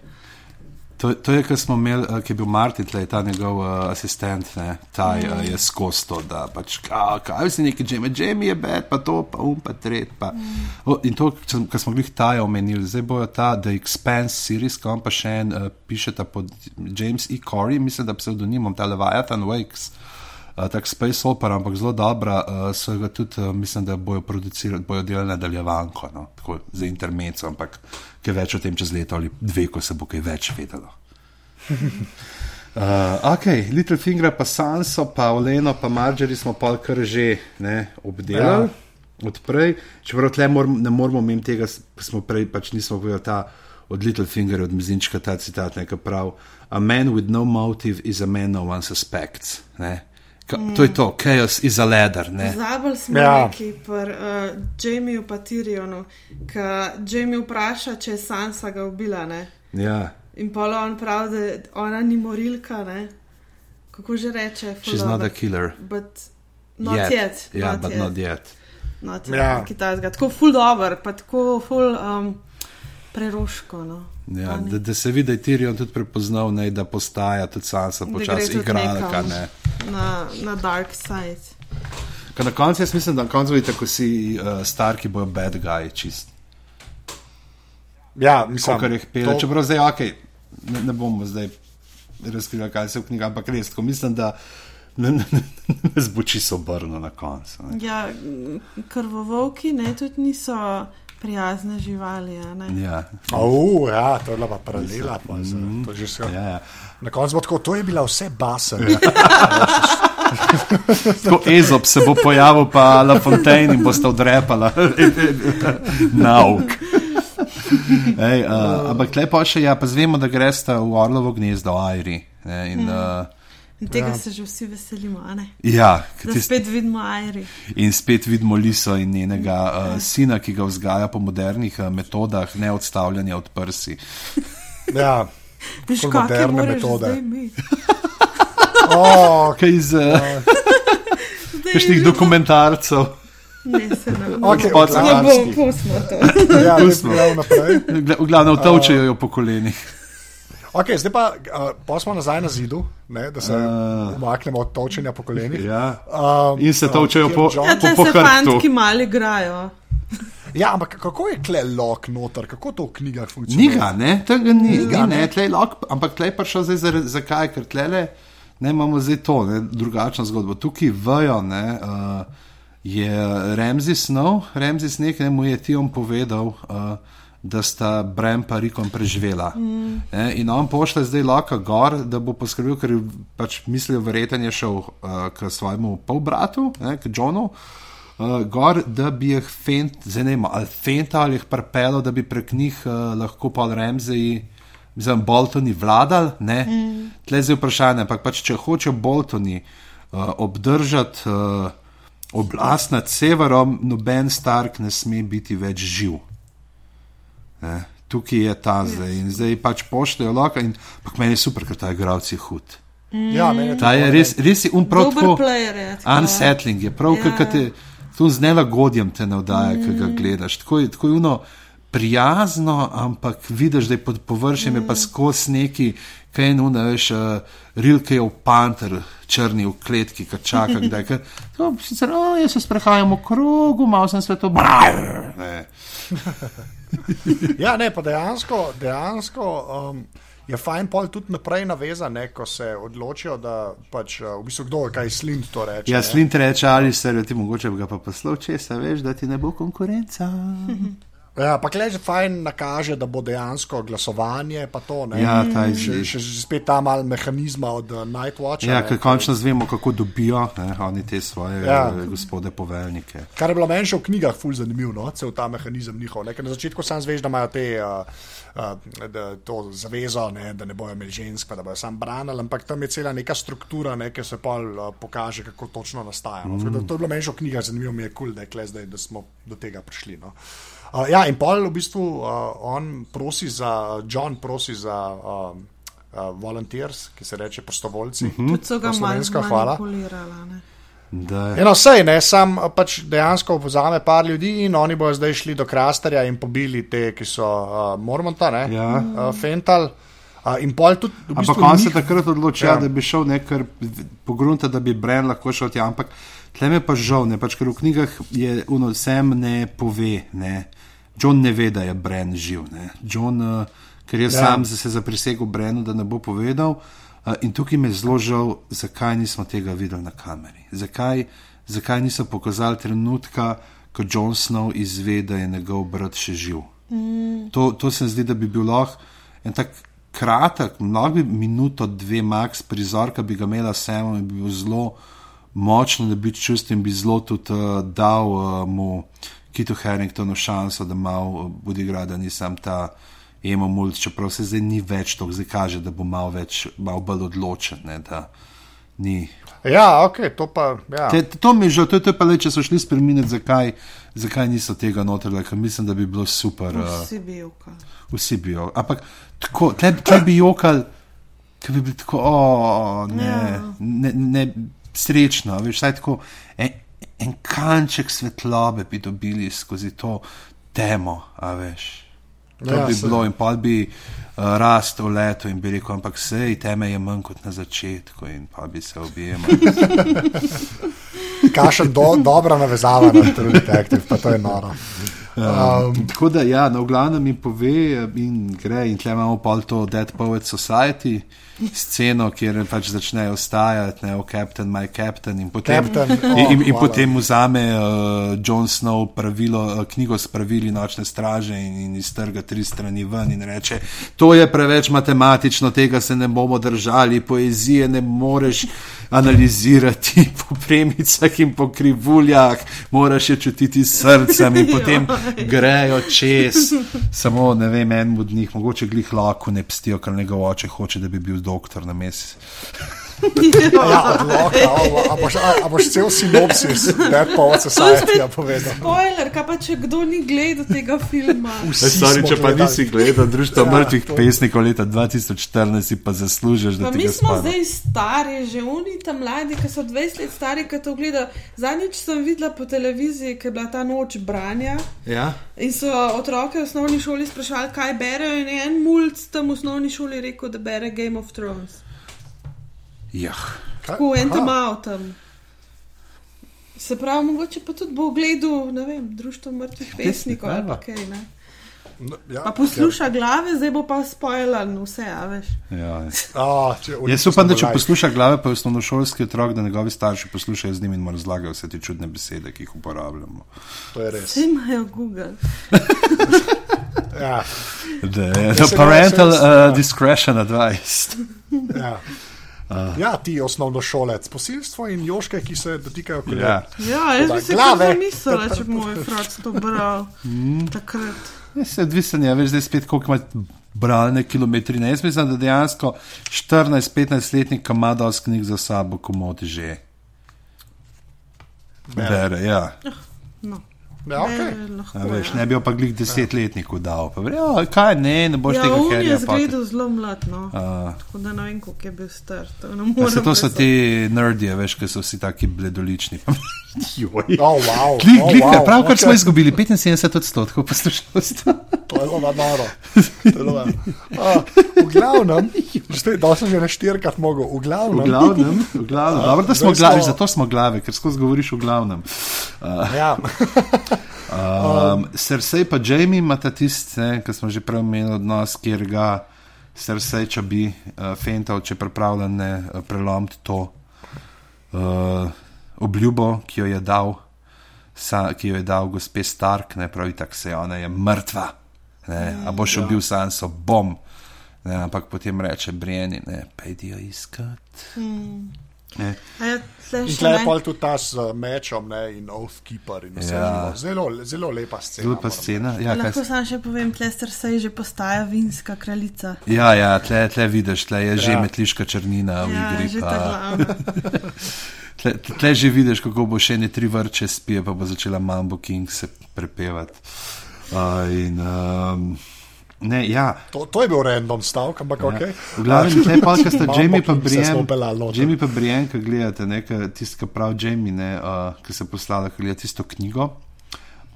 To, to je, kar smo imeli, uh, ki je bil Martin, tle, ta njegov uh, asistent, ne, ta mm. uh, je skozi to, da pač, ka, kaj si neki Jamie, Jamie je bed, pa to, pa um, pa tret. Pa. Mm. O, in to, kar smo jih taja omenili, zdaj bojo ta The Expanse series, on pa še en uh, pišeta pod James E. Corey, mislim, da pseudonimom, ta Leviathan Wakes. Uh, tak Space Opera, ampak zelo dobra, uh, so ga tudi, uh, mislim, da bojo producirali, bojo delali nadaljevanko, no, tako za intermezzo, ampak kaj več o tem čez leto ali dve, ko se bo kaj več vedelo. [LAUGHS] Uh, ok, Littlefinger, pa Sanso, pa Oleno, pa Marjorie smo pa kar že ne, obdelali. Ja. Odprej, čeprav tle mor, ne moramo imeti tega, smo prej pač nismo povedali ta od Littlefingerja, od Mizinčka, ta citat, nekaj prav. A man with no motive is a man no one suspects. Ne. Ka. To je to, chaos is a ladder. Ne. Zabili smo Ja. ja. neki pri uh, Jamieju pa Tirionu, ki Jamie vpraša, če je Sansa ga ubila. Ne? Ja, In pa on pravi, da ona ni morilka. Ne? Kako že reče? she's not a killer. But not yet. yet. Ja, not but yet. not yet. Not Ja. ja. Kitajska. Tako ful dobr, pa tako ful. Um, preroško. No. Ja, da, da se vidi, da je Tyrion tudi prepoznal, ne, da postaja tudi Sansa počasi igralka. nekam. ne. Na, na dark side. Ker na koncu jaz mislim, da na koncu vidite, ko si uh, starki bojo bad guy čist. Ja, mislim, Kar jih pele. to- Čeprav zdaj, ok, ne, ne bomo zdaj razkrili, kaj se v knjigah, ampak res, ko mislim, da ne, ne, ne, ne zboči se obrno na koncu. ne. Ja, krvovolki ne, tudi niso prijazne živali. Ja, Au, ja, to je bila pa paralela. Pa, z, to se, ja, ja. Na koncu bo tako, to je bila vse basa. [LAUGHS] Ko Ezop se bo pojavil, pa La Fontaine in boste odrepala [LAUGHS] nauk. Ej, uh, ampak lepo še je, ja, pa zvemo, da greste v Orlovo gnezdo, Airi. Ne, in, uh, In tega ja. se že vsi veselimo, a ne? ja, Da tist- spet vidimo Airi. in spet vidimo Liso in njenega uh, sina, ki ga vzgaja po modernih uh, metodah, ne odstavljanja od prsi. Ja. [LAUGHS] Kakšne moderne metode. [LAUGHS] Oh, Kaj iz uh, kakšnih dokumentarcev? Ne, se ne bom. okay, Pod- Ne odlanski. pustimo to. Ja, ne Pustimo. V glavnem, tovčejo jo po kolenih. Okay, zdaj pa, uh, pa smo nazaj na zidu, ne, da se uh, umaknemo od točenja po kolenih. Ja. Um, In se tolčejo kjer po- Ja, Po- tle po se hrbtu. fantki mali igrajo. Ja, ampak kako je kle lok noter, kako to v knjigah funkcionira? Ni ga, ne, tega ni, Ni ga, ni, ne, ne. tlej lok, ampak tlej pa šel zdaj za, zakaj, ker tlele, ne imamo zdaj to, ne, drugačno zgodbo. Tukaj vejo, ne, uh, je Remzi snov, Remzi snek, ne, mu je Tijom povedal, uh, da sta Brem pa Rikom preživela. Mm. Ne, in on pošle zdaj loka gor, da bo poskrbel, ker pač mislijo, verjeten je šel uh, k svojemu polbratu, ne, k Johnu. Uh, gor, da bi jih fent, zdaj ne vem, ali fenta ali jih prepelo, da bi prek njih uh, lahko pa Remzi, mislim, Boltoni vladali. Mm. Tle zdaj vprašanje, ampak pač, če hočejo Boltoni uh, obdržati uh, oblast nad severom, noben Stark ne sme biti več živ. Ne? Tukaj je ta zdaj in zdaj pač pošljajo loka. In, ampak meni je super, ker ta igralec je hud. Ja, meni je Ta je res, res je Dober tako. player je. tako. Unsettling je prav, Ja. ja. kaj te tu z nelagodjem te navdaja, mm. ki ga gledaš. Tako je, tako je uno prijazno, ampak vidiš, da je pod površjem mm. pa skozi neki, kaj je nuno, veš, uh, rilke je v panter, črni v kletki, ki čaka, [LAUGHS] kdaj. Kaj, to, sicer, o, jaz se sprehajam v krogu, malo sem sveto. Ne. [LAUGHS] Ja, ne, pa dejansko, dejansko um, je fajn pol tudi naprej navezan, ne, ko se odločijo, da pač uh, v bistvu kdo, kaj slint to reče. Ja, slint reče, ali se ti mogoče bi ga pa poslal, če se veš, da ti ne bo konkurenca. [LAUGHS] Ja, pa klej že fajn nakaže, da bo dejansko glasovanje, pa to ne. Ja, ta je še, še spet ta mal mehanizma od uh, Nightwatcha. Ja, ker končno zvemo, kako dobijo ne, oni te svoje Ja. gospode poveljnike. Kar je bilo meni še v knjigah ful zanimivo, no? cel ta mehanizem njihov. Ne? Ker Na začetku sam zveš, da imajo te, uh, uh, da, to zavezo, ne? da ne bojo imeli žensk, pa da bojo sam branili, ampak tam je cela neka struktura, ne? ki se pa uh, pokaže, kako točno nastaja. No? Mm. Da, to je bilo meni še v knjigah zanimivo, mi je kul, cool, da, je kle zdaj, da smo do tega prišli. No? Uh, ja, in pol v bistvu uh, on prosi za, John prosi za. Uh, Uh, volunteers, ki se reče prostovoljci. Uh -huh. Tudi so ga malo hvala. manipulirala. ne. Da, Eno sej, ne, sam eh, pač dejansko vzame par ljudi in oni bodo zdaj šli do Krastarja in pobili te, ki so uh, Mormonta, ne, Ja. uh, Fental. Uh, in pol tudi, v Ampak bistvu on se njih- takrat odloči, Ja. ja. da bi šel nekaj pogrunta, da bi Bren lahko šel tja. Ampak tle me pa žal, ne, pač, ker v knjigah je uno, sem ne pove. Ne. John ne ve, da je Bren živ. Ne. John, uh, ker je Ja. sam se zaprisegel Brenu, da ne bo povedal. Uh, in tukaj me je zelo žal, zakaj nismo tega videli na kameri. Zakaj, zakaj niso pokazali trenutka, ko John Snow izve, da je njegov brat še živ. Mm. To, to se mi zdi, da bi bil lahko en tak kratek, mnogo minuto, dve max prizor, ki bi ga imela samo in bi bil zelo močno, da bi čutil in bi zelo tudi uh, dal uh, mu Kitu Harringtonu šanso, da malo uh, bodi igra, da nisem ta emo mulj, čeprav se zdaj ni več to, zdaj kaže, da bo malo več, malo bolj odločen, ne, da ni Ja, ok, to pa. Ja. Te, to mi je že, to, je- to je pa le, če so šli spremeniti, zakaj, zakaj niso tega notrili, ker mislim, da bi bilo super. Uh, Vsi bi jokali. vsi bi jo. Ampak tako, tle, tle bi jokal, ki bi bili tako, o, ne, Ja. ne, ne, srečno, veš, saj tako, en, kanček svetlobe bi dobili skozi to temo, a veš. To Ja, bi saj. bilo in pa bi uh, rast v letu in bi rekel, ampak sej teme je manj kot na začetku in pa bi se objemal. [LAUGHS] Kašen do, dobra navezava na True Detective, pa to je noro. Um, tako da, ja, no, v glavnem mi pove eh, in gre, in tle imamo pol to Dead Poet Society. Sceno, kjer pač začnejo ostajati, ne, o Captain, my Captain, in potem, Captain, in, oh, in, in hvala. potem vzame uh, Jon Snow pravilo, uh, knjigo s pravili nočne straže in, in iztrga tri strani ven in reče: To je preveč matematično, tega se ne bomo držali, poezije ne moreš analizirati [LAUGHS] po premicah in po krivuljah, moraš je čutiti s srcem in [LAUGHS] potem grejo čez. Samo ne vem, en od njih, mogoče glih lahko ne pstijo, ker njegov oče hoče, da bi bil doktor na mesec. Ja, odloka, a, a, boš, a, a boš cel sinopsis, Dead Poet Society povedal. Spoiler, kaj pa če kdo ni gledal tega filma. Vsi smo če pa gledali. nisi gledal Društva Ja, mrtvih to- pesnikov leta 2014, si pa zaslužiš, da Pa mi smo spada. zdaj stari, že oni tam mladi, ki so 20 let stari, ki to gledajo. Zadnjič sem videla po televiziji, ki je bila ta noč branja. Ja? In so otroke v osnovni šoli sprašvali, kaj berejo, in je en mulj tam v osnovni šoli rekel, da bere Game of Thrones. Ja. Kaj? Tako en tam avtom. Se pravi, mogoče pa tudi bo gledal, ne vem, društvo mrtvih pesnikov ali kaj. Ne? No, Ja, Pa posluša glave, zdaj bo pa spoiler vse, a veš. Ja. A, če, Jaz upam, da če posluša glave, pa je osnovnošolski otrok, da njegovi starši poslušajo z njim in mu razlagajo vse te čudne besede, ki jih uporabljamo. To je res. Vse imajo Google. Ja, Ja, no, se ga- parental se- ja. uh, discretion advised. ja. Ja, ti osnovnošolec, posilstvo in joške, ki se dotikajo kolen. Ja. Ja, jaz bi si glave. to zamislila, če bi moj frat to bral. Takrat. Ja, se odvisen je, veš, zdaj spet koliko ima bralne kilometrine. Jaz mislim, da dejansko 14-15 letnik, ima dosti knjig za sabo, komod že. Bere, ja. No. Ja, okay. Ne, lahko, A, veš, ja. ne bi jo pa glih desetletniku dal. Pa, ja, kaj ne, ne boš Ja, tega on je herja. zgledal zelo mlad, no. Uh, Tako da ne vem, koliko je bil star. To, ne pa se to so ti nerdije, veš, ki so vsi taki bledolični. [LAUGHS] Joj. Oh, wow. Glih, oh, glih, wow. pravkar okay. smo izgubili 75 odstotkov poslušalstva. To je zelo noro. Zelo. A, [LAUGHS] V glavnem, da sem že na štirikrat mogel, v V glavnem. glavnem, v glavnem. Dobro, da smo glavi, zato smo glave, ker skozi govoriš v glavnem. Ja. [LAUGHS] Um, Srsej pa Jamie ima ta tisti, ki smo že prej omenili odnos, kjer ga Srsej, če bi uh, fental, če pripravljen ne uh, prelomiti to uh, obljubo, ki jo je dal, sa, ki jo je dal gospe Stark, ne pravi tako se, ona je mrtva. Ne, a boš Ja. ubil Sanso, bom. Ne, ampak potem reče Brieni, ne, pejdi jo iskat. Ne, A ja, je pol tudi ta s uh, mečom ne, in Oathkeeper. In vse, Ja. zelo, zelo lepa scena. zelo pa moram scena. Ja, kaj Lahko sam še povem, Lester se je že postaja vinska kraljica. Ja, ja tle, tle vidiš, tle je že Ja. metliška črnina v Ja, igri. že Pa, [LAUGHS] tle, tle že vidiš, kako bo še ne tri vrče spije, pa bo začela Mambo King se prepevati. Uh, in, um, ne, ja. To, to je bil random stavek, ampak ok. Ja. V glavnem, [LAUGHS] tle pa, ker Mambo Jamie pa Brian, noter. Jamie pa Brian, ki gledate, ne, tisti, ki prav Jamie, ne, uh, ki se poslala, ki gleda tisto knjigo.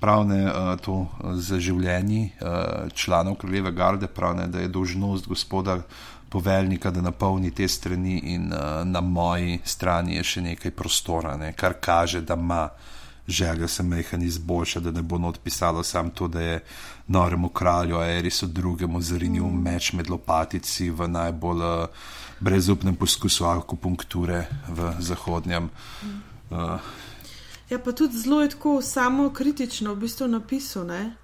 Pravne uh, to za življenje uh, članov Kraljeve garde, pravne, da je dožnost gospoda poveljnika, da napolni te strani, in uh, na moji strani je še nekaj prostora, ne, kar kaže, da ima željo se mehan izboljša, da ne bo not pisalo sam to, da je noremu kralju Erisu drugemu zarinil meč med lopatici v najbolj uh, brezupnem poskusu akupunkture v zahodnjem. Uh, Ja, pa tudi zelo je tako samo kritično v bistvu napisal, ne?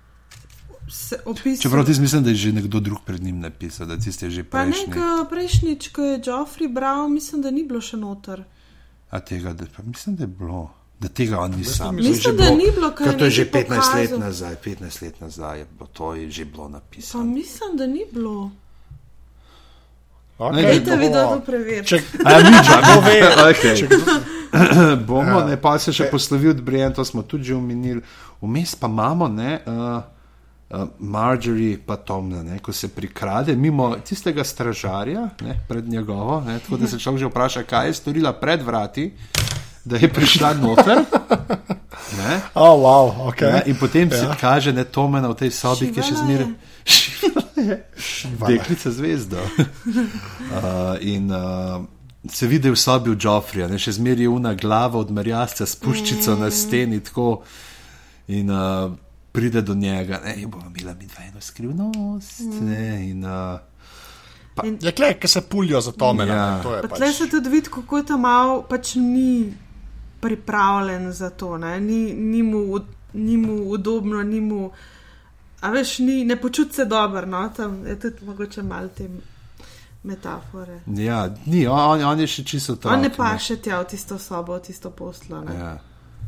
Opisal. čeprav ti mislim, da je že nekdo drug pred njim napisal, da tiste že Pa prejšnji. nek prejšnjič, ko je Joffrey bral, mislim, da ni bilo še noter. A tega, da, pa mislim, da je bilo. Da tega on ni sam. mislim, Mislim, že da bilo- ni bilo, kar Ker to je že nekaj 15 let pokazal. nazaj, 15 let nazaj je bilo, to je že bilo Pa napisano. mislim, da ni bilo. Okay, Ne, Dajte da bomo- to preverite. Če, [LAUGHS] A ja, nič, [LAUGHS] Kdo ve? [CLEARS THROAT] okay. bomo, Ja. ne, pa se še Če- poslovil od Brian, to smo tudi že omenili. Vmes pa imamo, ne. Uh, Uh, Marjorie pa Tomna, ne, ko se prikrade mimo tistega stražarja ne, pred njegovo, ne, tako da se človek že vpraša, kaj je storila pred vrati. Da je prišla noter. Ne? [LAUGHS] Oh, wow, okay. Ne, in potem ja. Ja. se kaže ne Tomena v tej sobi, ki je še Šivala zmeraj. Deklica zvezda. [LAUGHS] uh, in uh, se vidi v sobi ne še zmeraj je una glava od merjasca s puščico mm. na steni. Tako, in uh, pride do njega, ne in bomo imeli mi dva eno skrivnost. Mm. Ne, in, uh, Je klej, ki se pulijo za to meni. Ja. To je Pa pač. tle se tudi vidi, kako je to malo, pač ni pripravljen za to, ne? ni, ni, mu, ni mu udobno, ni mu. A veš, ni, ne počuti se dobro, no? tam je tudi mogoče malo te metafore. ja, ni, on, on je še čisto to. On ne paše tja v tisto sobo, v tisto poslo. ne. Ja.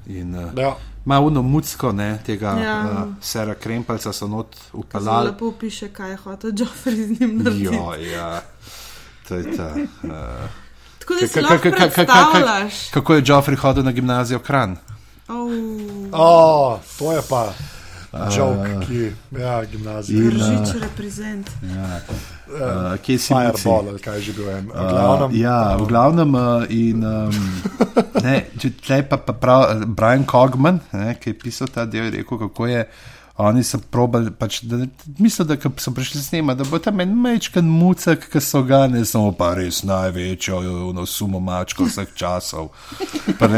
In, uh, Ja. Ma uno mucko, ne, tega ja. Uh, sera Krempelca so not Zelo upeljali. lepo piše, kaj je hotel Joffrey z njim narediti. Jo, ja. To je ta. Uh, Tako da si ka- lahko ka- ka- ka- ka- predstavljaš. kako je Joffrey hodil na gimnazijo Kran? Oh, Oh, to je pa joke, ki ja, gimnazija. Držič reprezent. Uh, kje si bil? Fireball, ali kaj je že bil en. V Uh, ja, v glavnem, uh, in um, [LAUGHS] ne, če tle pa, pa prav Brian Cogman, ne, ki je pisal ta del, je rekel, kako je. Oni so probali, pač, da, mislim, da so prišli snema, da bo tam en mečken mucek, ki so ga ne samo pa res največjo, no, sumo mačko vseh časov.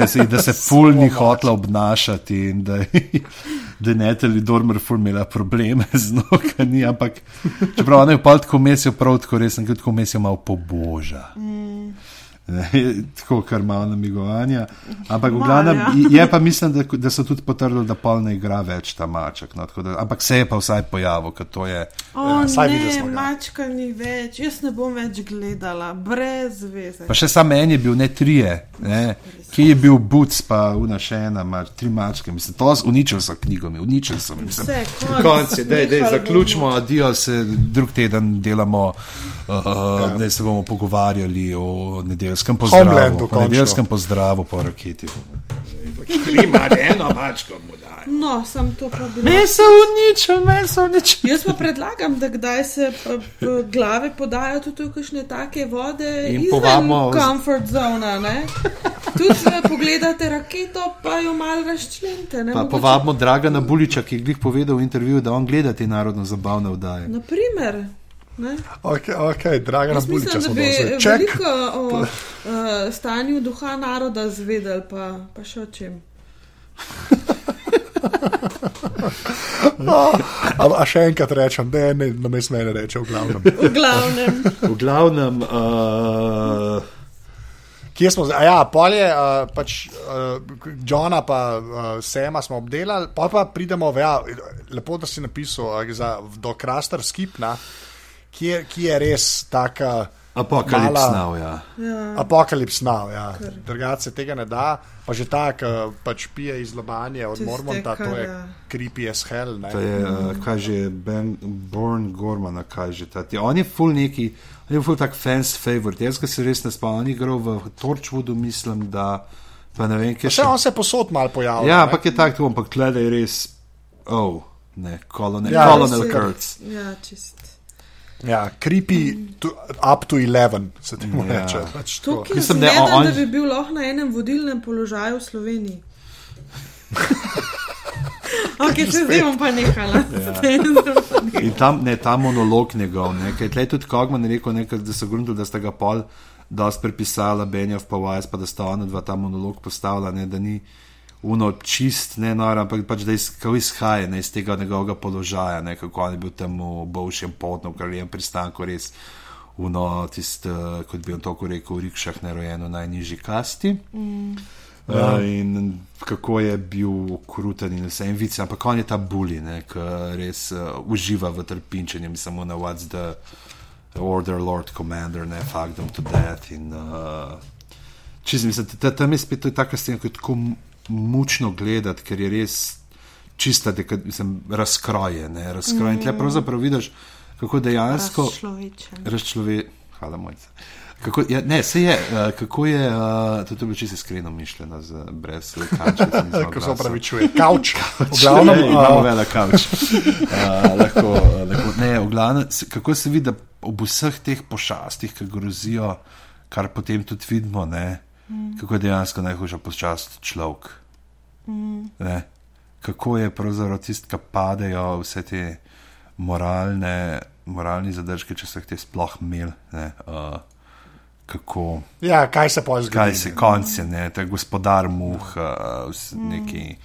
Se- da se [LAUGHS] ful ni hotla obnašati in da, da je Netali Dormer ful imela probleme z nogami, ampak čeprav ona je pa tako mesijo prav tako resen, kot tako mesijo malo poboža. Ne, tako kar malo namigovanja. Ampak v glavnem ja. je pa mislim, da, da so tudi potrdili, da pol ne igra več ta maček. No, tako da, ampak se je pa vsaj pojavil, ker to je. O, Ja, saj ne, ga. mačka ni več, jaz ne bom več gledala, brez veze. Pa še sam en je bil, ne trije, ne. ki je bil Buc, pa una še ena, ma, tri mačke. Mislim, to uničil sem knjigo, mi, uničil sem. Mislim, Vse, konc. Konc je, dej, dej, zaključimo, adijo se, drug teden delamo, uh, uh, da se bomo pogovarjali o nedeljskem pozdravu. Homelandu, O končno. nedeljskem pozdravu po raketi. Ima eno mačko, mu daj. No, sem to pa bilo. Me so uničili, me so uničili. Jaz pa predlagam, da kdaj se glave podajo tudi v kakšne take vode In povabimo- comfort zona. Ne? Tudi eh, pogledate raketo, pa jo malo razčlenite. ne, Pa mogoče- povabimo Dragana Buliča, ki je glih povedal v intervjuju, da on gleda te narodno zabavne vdaje. Naprimer. Ne? Ok, okay draga nas mislim, da smo dosegli. Ček, veliko o uh, [LAUGHS] stanju duha naroda zvedeli, pa, pa še o čem. [LAUGHS] a, a še enkrat rečem, da ne, na mestu mene reče v glavnem. [LAUGHS] V glavnem. V glavnem, uh, Kje smo zdaj? A Ja, polje, uh, pač uh, Johna pa uh, Sema smo obdelali, pa pa pridemo v, ja, lepo, da si napisal uh, za, do Kraster Skipna, ki je, ki je res taka. apokalipsna, mala- ja. Ja. Apokalips now, ja. drugače se tega ne da. Pa že ta, ki pač pije iz lobanje od Tiste, Mormonta, to je ja. creepy as hell. Ne? To je, uh, kaj že, Ben, Born Gorman, kaj že ta. On je full neki, on je full tak fans favorite. Jaz ga se res ne spomnim, on je igral v Torchwoodu, mislim, da, pa ne vem, kje Še še. on se je posod mal pojavil. Ja, ampak je tak tu, ampak tle je res, oh, ne, Colonel, Ja, je. Kurtz. Ja, čist. Ja, creepy to, up to 11, se temu Ja. reče. Pač. Tukaj Mislim, da on- on- da bi bil lahko na enem vodilnem položaju v Sloveniji. [LAUGHS] ok, se zdaj bom pa nehala. Ja. [LAUGHS] In tam, ne, ta monolog njegov, ne, ker je tle tudi Kogman rekel, ne, ker da so gruntali, da sta ga pol dosti prepisala, Benjov pa Wise, pa da sta ona dva ta monolog postavila, ne, da ni uno čist, ne nor, ampak pač da iz, izhaja ne, iz tega njegovega položaja, ne, kako on je bil tam v bovšem potnu, v kraljem pristanku res. Uno, tist, uh, kot bi on tako rekel, v rikšah nerojeno najnižji kasti. Mm. Uh, in kako je bil kruten in vse en vice, ampak on je ta bully, ki res uh, uživa v trpinčenju, samo na what's the order, lord commander, ne fuck them to death. In, uh, čez, mislim, ta- ta- tam je spet to je taka scena, ki je tako mučno gledati, ker je res čista, deka, mislim, razkroje, ne, razkroje. Mm. In tle pravzaprav vidiš, kako dejansko Človečen. razčlove. Hvala, mojca. Kako, ja, ne, se je, uh, kako je, uh, to je bilo čisto iskreno mišljeno, z, brez kančka. [LAUGHS] Ko se opravičuje, [LAUGHS] kavč. V glavnem, ne, imamo uh, velik kavč. Uh, lahko, lahko, ne, v glavnem, kako se vidi, da ob vseh teh pošastih, ki grozijo, kar potem tudi vidimo, ne, mm. kako je dejansko najhujša počast človek. Mm. Kako je pravzaprav tisto, kar padejo vse te moralne, moralni zadržki, če so jih te sploh imeli. Uh, kako. Ja, kaj se pa zgodi? Kaj se konce, ne, ta gospodar muh, uh, neki.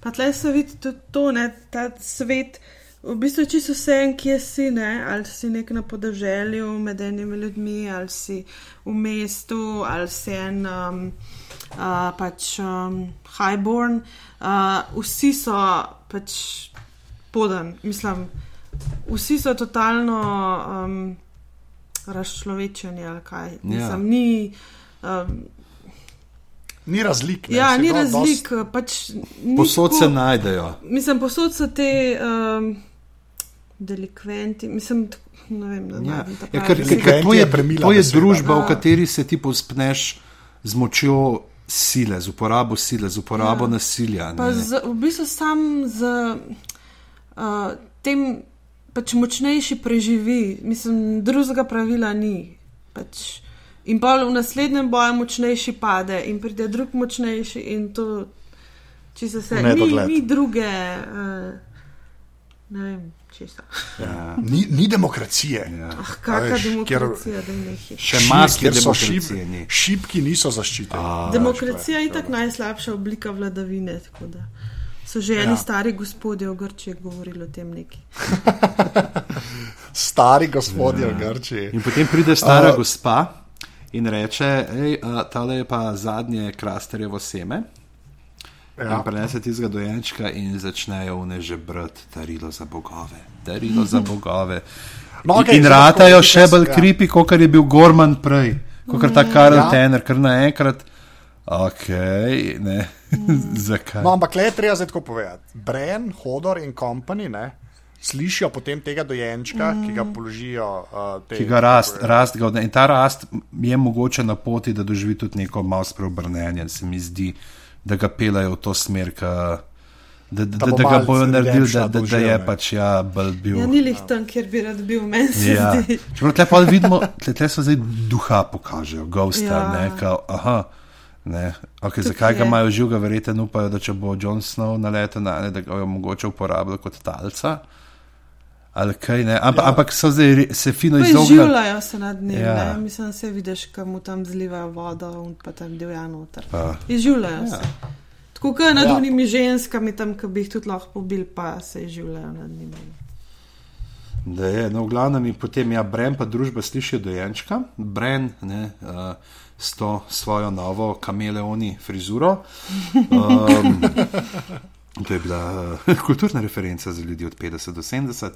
Pa tle se vidi tudi to, ne, ta svet. V bistvu je čisto vse, kje si, ne? ali si nek na podeželju med enimi ljudmi, ali si v mestu, ali si en um, uh, pač um, highborn. Uh, vsi so pač podan, mislim, vsi so totalno um, razčlovečeni ali kaj. Ja. Mislim, ni. Um, Ni razlik. Ne, ja, se ni razlik. dost- Pač ni Posod tako- se najdejo. Mislim, posod so te um, delikventi, mislim, ne vem, da Ja, ja, ker, ker, ker to je, premila to je beseda. družba, v Ja. kateri se ti povzpneš z močjo sile, z uporabo sile, z uporabo Ja. nasilja. Z, v bistvu sam z uh, tem pač močnejši preživi, mislim, drugega pravila ni. Pač. In pa v naslednjem boju močnejši pade in pride drug močnejši in to, če se vse, ni, ni druge, uh, ne vem, česa. Ja. [LAUGHS] Ni, ni demokracije. Ja. Ah, kakšna demokracija, da je nekaj. Še maske kjer so demokracije šip- ni. Šipki niso zaščiteni. A, Demokracija je tako najslabša oblika vladavine. tako da So že eni Ja. stari gospodje v Grčiji govorili o tem neki. [LAUGHS] Stari gospodje v Grčiji. In potem pride stara uh, gospa in reče: Hej, tale je pa zadnje krasterjevo seme. Ja. In prenese tistega dojenčka in začnejo vne že brati darilo za bogove. Darilo za bogove. No, okay, in zdaj ratajo še bolj kripi, kot je bil Gorman prej, kot ta Karl Ja. ja. Tener, ker naenkrat. Ok, ne. [LAUGHS] Zakaj? No, ampak le je treba zdaj tako povedati. Bren, Hodor in company ne, slišijo potem tega dojenčka, mm. ki ga položijo. Uh, te, Ki ga rast, rast ga, in ta rast je mogoče na poti, da doživi tudi neko malo spreobrnenje. Se mi zdi, da ga pelajo v to smer, ka, da, da, da, bo da ga bojo naredili, da, da, da je pač ja, bil. Ja, ni lih tam, kjer bi rad bil, meni se Ja. zdi. Čeprav tle pa vidimo, tle, tle so zdaj duha pokažejo, gosta, Ja. ne, kao, aha. Ne. Okay, Tukaj zakaj ga je. imajo živega, verjete, upajo, da če bo Jon Snow naletel na ne, da ga je mogoče uporabljati kot talca. Ali kaj ne, ampak, ja. ampak so zdaj se fino Pa izognili. Izživljajo se nad njim, Ja. ja. mislim, se vidiš, kam mu tam zlivajo vodo in pa tam divja noter. Izživljajo Ja. se. Tako kot nad Ja. unimi ženskami, tam, ki bi jih tudi lahko pobil, pa se izživljajo nad njimi. Da je, no, v glavnem, in potem ja, Bren pa družba sliši dojenčka, Bren ne, uh, s to svojo novo kameleoni frizuro. [LAUGHS] Um, to je bila uh, [LAUGHS] kulturna referenca za ljudi od 50 do 70,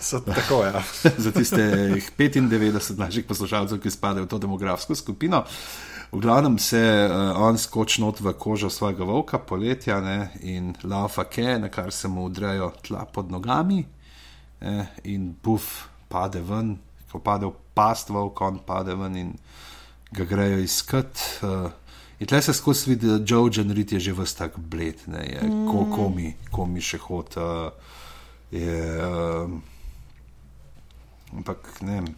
So, tako. Ja. [LAUGHS] za tistih 95 naših poslušalcev, ki spadajo v to demografsko skupino. V glavnem se uh, on skoči not v kožo svojega volka, poletja ne, in laufa ke, na kar se mu udrejo tla pod nogami eh, in buf pade ven, ko pade v past volk, on pade ven in ga grejo iskat. Uh, in tle se skozi vidi, da Joe Genrit je že vse tak bled, ne, je, mm. ko, komi, komi še hod. Uh, je, uh, ampak ne vem.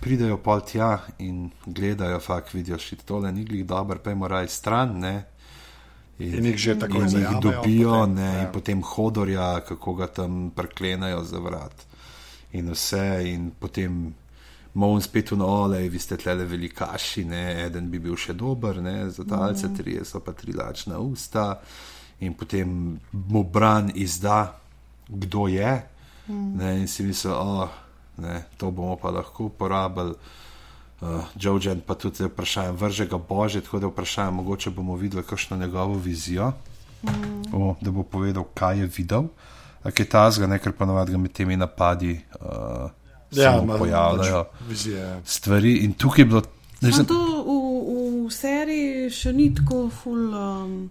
Pridejo pol tja in gledajo, fakt vidijo, da tole ni glih dobro, pojmo raj stran. Ne? In jih že tako in jih dobijo, potem, ne, ja. in potem hodorja, kako ga tam preklenajo za vrat. In vse, in potem Moon spet v nole, vi ste tle velikaši, ne, eden bi bil še dober, ne, za talce, Mhm. tri so pa tri lačna usta. In potem mu bran izda, kdo je, Mhm. ne, in si misli, oh, ne, to bomo pa lahko uporabili. Uh, Jojen pa tudi zdaj vprašanje, vrže ga bože, tako da vprašanje, mogoče bomo videli kakšno njegovo vizijo, mm. o, da bo povedal, kaj je videl. Kaj je ta zga, ker ponovadi ga med temi napadi uh, ja, ima pojavljajo pač Vizije. stvari. In tukaj je bilo. No, Zdaj, to v, v seriji še ni tako ful. Um,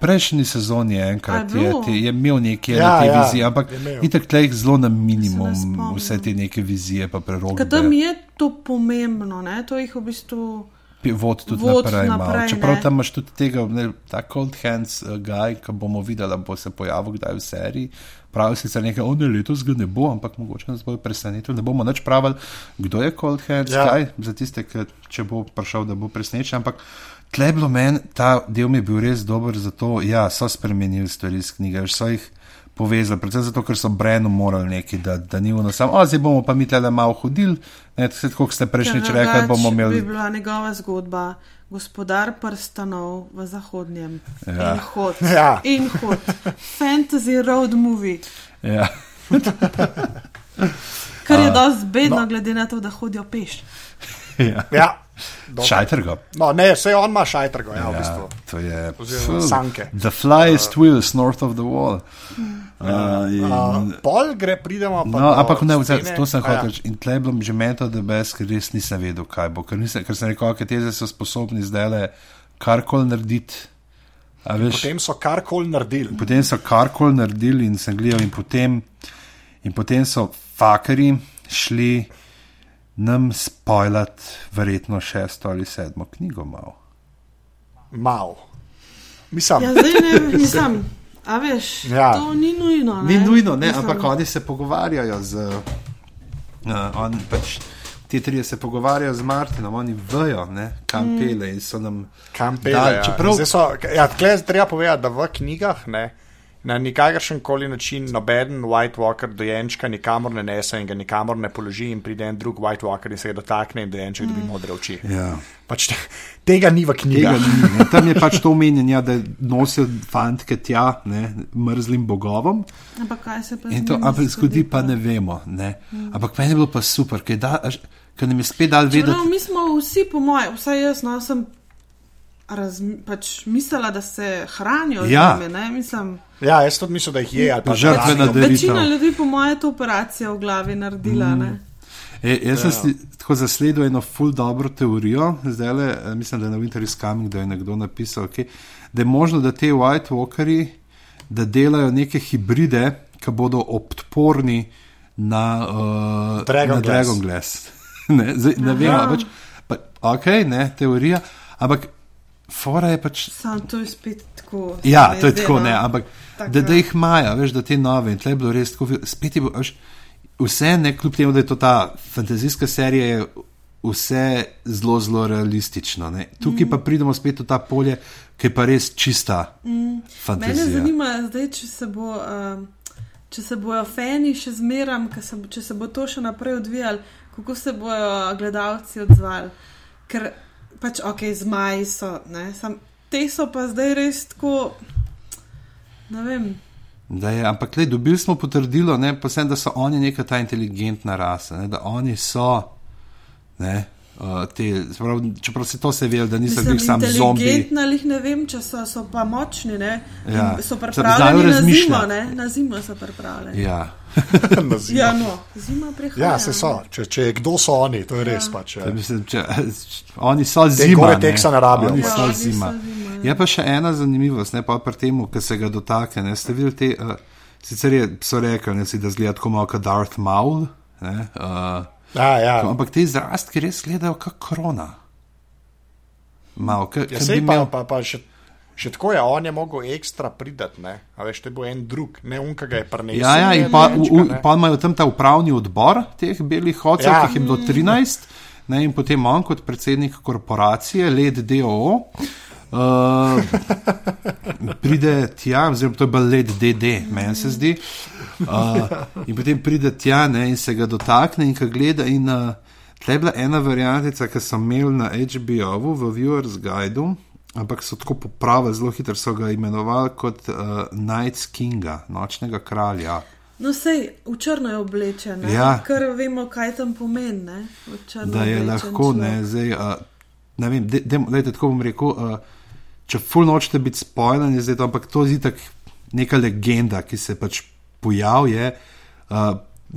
prejšnji sezoni je enkrat je, bilo? te, je imel neke Ja, te ja, vizije, ampak itek tle jih zelo na Se minimum, vse te neke vizije, pa prerogbe. Ker tam je to pomembno, ne? to jih v bistvu. Vod tudi Vod naprej, naprej, naprej čeprav ne. tam imaš tudi tega, ne, ta Cold Hands uh, guy, ki bomo videli, bo se pojavil kdaj v seriji. Pravi sicer nekaj, on je letos ga ne bo, ampak mogoče nas bo presenetil. Ne bomo več pravili, kdo je Cold Hands Ja. guy, za tiste, ki če bo prišel, da bo presenečen. Ampak tle je bilo meni, ta del mi je bil res dober, zato ja, so spremenili stvari iz knjige, so jih povezali, predvsem zato, ker so Brenu morali neki, da, da ni ono samo, zdaj bomo pa mi tle malo hodili, ne, tako kot ste prejšnjič rekli, drugače bomo imeli. Bi bila njegova zgodba, gospodar prstanov v zahodnjem. Ja. In hod. Ja. In hod. Fantasy road movie. Ja. Kar je dosti bedno, no. glede na to, da hodijo peš. [LAUGHS] ja. Ja, dobro. Šajter ga. no, ne, vse on ima šajtrgo, ja, v bistvu. to je Oziroma sanke. The flyest wheels north of the wall. Uh, in, Uh, pol gre, pridemo pa. No, ampak ne, scene- to sem hotel reči. In tle bilo že meni to, da bes, ker res nisem vedel, kaj bo. Ker, nisem, ker sem rekel, da te so sposobni zdaj le karkoli narediti. Veš, Potem so karkoli naredili. potem so karkoli naredili in sem gledal, in potem, in potem so fakari šli nam spojlat, verjetno šesto ali sedmo knjigo. Mal. Mal. Mislim, Ja, zdaj ne nisem. A veš, Ja. to ni nujno. Ne? Ni nujno, ne, Mislim, ampak oni se pogovarjajo z. Uh, on, pač, ti trije se pogovarjajo z Martinom, oni vejo, ne, kam mm. pele in so nam. kam pele. Ja. čeprav- Zdaj So, ja, tle je treba povedati, da v knjigah ne, na nikakršen koli način noben White Walker dojenčka nikamor ne nese in ga nikamor ne položi in pride en drug White Walker in se ga dotakne in dojenček dobi modre oči. Ja. Pač te, tega ni v knjigah. ni, ne. Tam je pač to omenjeno, ja, da nosijo fantke tja, ne, mrzlim bogovom. Ampak kaj se pa In z to, ampak zgodi pa ne vemo. Ne. Ampak meni je bilo pa super, ker, da, až- ker nam je spet dal vedeti. Čeprav mi smo vsi, po mojem, vsaj jaz no, sem pač mislila, da se hranijo Ja. z njimi. Ne? Mislim, Ja, jaz tudi mislim, da jih je ali pa del- Daritev. večina ljudi, po mojem, to operacijo v glavi naredila. Mm. E, jaz sem Ja. tako zasledil eno ful dobro teorijo, zdaj le, eh, mislim, da je na Winter is Coming, da je nekdo napisal, okay, da je možno, da te White Walkerji, da delajo neke hibride, ki bodo odporni na, uh, Dragon na Glass. Dragon Glass. [LAUGHS] ne, zdaj, ne vem, pač, pa, ok, ne, teorija, ampak fora je pač Sam to je spet tako. Ja, to je tako, ne, ampak Taka- da, da jih imajo, veš, da te nove in tle je bilo res tako, spet je bilo, veš, vse ne, kljub temu, da je to ta fantazijska serija, je vse zelo, zelo realistično. Ne. Tukaj mm. pa pridemo spet v ta polje, ki je pa res čista mm. Mene fantazija. zanima, zdaj, če se bo. Um, Če se bojo fani še zmeram, se, če se bo to še naprej odvijalo, kako se bojo gledalci odzvali. Ker pač ok, zmaji so, ne, sam, te so pa zdaj res tako. Ne vem. Da je, ampak le, dobili smo potrdilo, ne, pa sem, da so oni neka ta inteligentna rasa, ne, da oni so. Ne, uh, te, se pravi, čeprav se to se ve, da niso bili samo zombi. inteligentni ali ne vem, če so, so pa močni. Ne? In Ja. So Znajo pripravljeni na zimo, ne? na zimo so pripravljeni. Ja. [LAUGHS] na zimo. Ja, no, zima prihaja. Ja, se so. Če, če kdo so oni, to je res Ja. pač. Da Ja. Mislim, če, [LAUGHS] oni so zima. gore ne. teksta ne rabijo. Oni Ja, so oni zima. so zima, ja. Je pa še ena zanimivost, ne pa pri tem, ki se ga dotakne. Ne, ste videli te, uh, sicer je, so rekli, ne, si, da zgleda tako malo kot Darth Maul, ne, uh, Ja, ja. ampak te izrastke res gledajo kot krona. Mal, ka, Ja, sej bi pa, imel, pa, pa še, še tako je, on je mogel ekstra pridati, ne? a veš, te bo en drug, ne unka ga je prinesel. ja, ja, in pa, v, dojenčka, v, ne. pa imajo tam ta upravni odbor teh belih hodcev, Ja. ja. ki jih je bilo 13, ne, in potem on kot predsednik korporacije, LED DOO. Uh, pride tja, oziroma to je bil let DD, meni se zdi. Uh, in potem pride tja ne, in se ga dotakne in ga gleda. In, uh, tle je bila ena variantica, ki so imeli na HBO-u v Viewers Guidu, ampak so tako popravili, zelo hitro so ga imenovali kot uh, Knights Kinga, nočnega kralja. No, sej v črno je oblečen, ne? Ja. ker vemo, kaj tam pomeni. Ne? Da je lahko, ne, človek. zdaj, uh, ne vem, de, dejte, tako bom rekel. Uh, Če ful nočete biti spoilani, zdaj to, ampak to je itak neka legenda, ki se pač pojavlja, uh,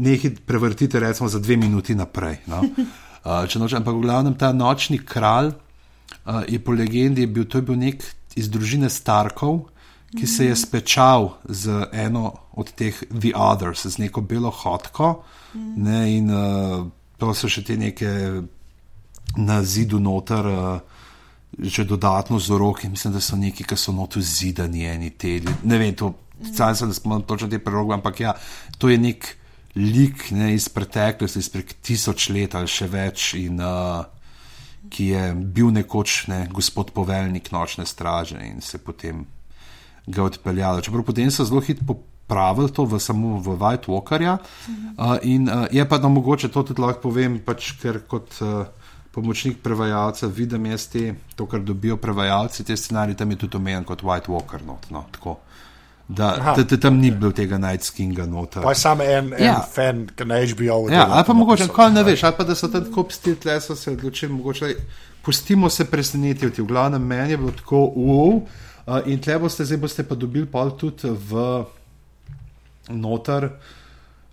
nekaj prevrtite, recimo, za dve minuti naprej. No? Uh, [LAUGHS] če noče, ampak v glavnem ta nočni kralj uh, je po legendi je bil, to je bil nek iz družine Starkov, ki se je spečal z eno od teh The Others, z neko belo hodko. Ne, in uh, to so še te neke na zidu noter. Uh, Že dodatno z roki, mislim, da so neki, ki so notu zidani, eni te. Ne vem, to sam sem, da smo točno te preroge, ampak ja, to je nek lik ne, iz preteklosti, izpred tisoč let ali še več. In, uh, ki je bil nekoč ne, gospod poveljnik nočne straže in se potem ga odpeljalo. Čeprav potem so zelo hitro popravili to v samo v White Walkerja. Uh, in uh, je pa da mogoče to tudi lahko povem, pač, ker kot uh, pomočnik prevajalca vidim jaz te, to, kar dobijo prevajalci, te scenarije tam je tudi omenjen kot White Walker. Not, no, tako. Da, Aha. da, da tam ni bil tega Night Kinga noter. Pa je samo en, en Ja. fan, ki na HBO. Ja, ali pa mogoče, kaj ne veš, ali pa da so tam tako psti tle, so se odločili, mogoče, pustimo se presenetiti. V glavnem meni je bilo tako, wow, uh, in tle boste, zdaj boste pa dobili pol tudi v noter,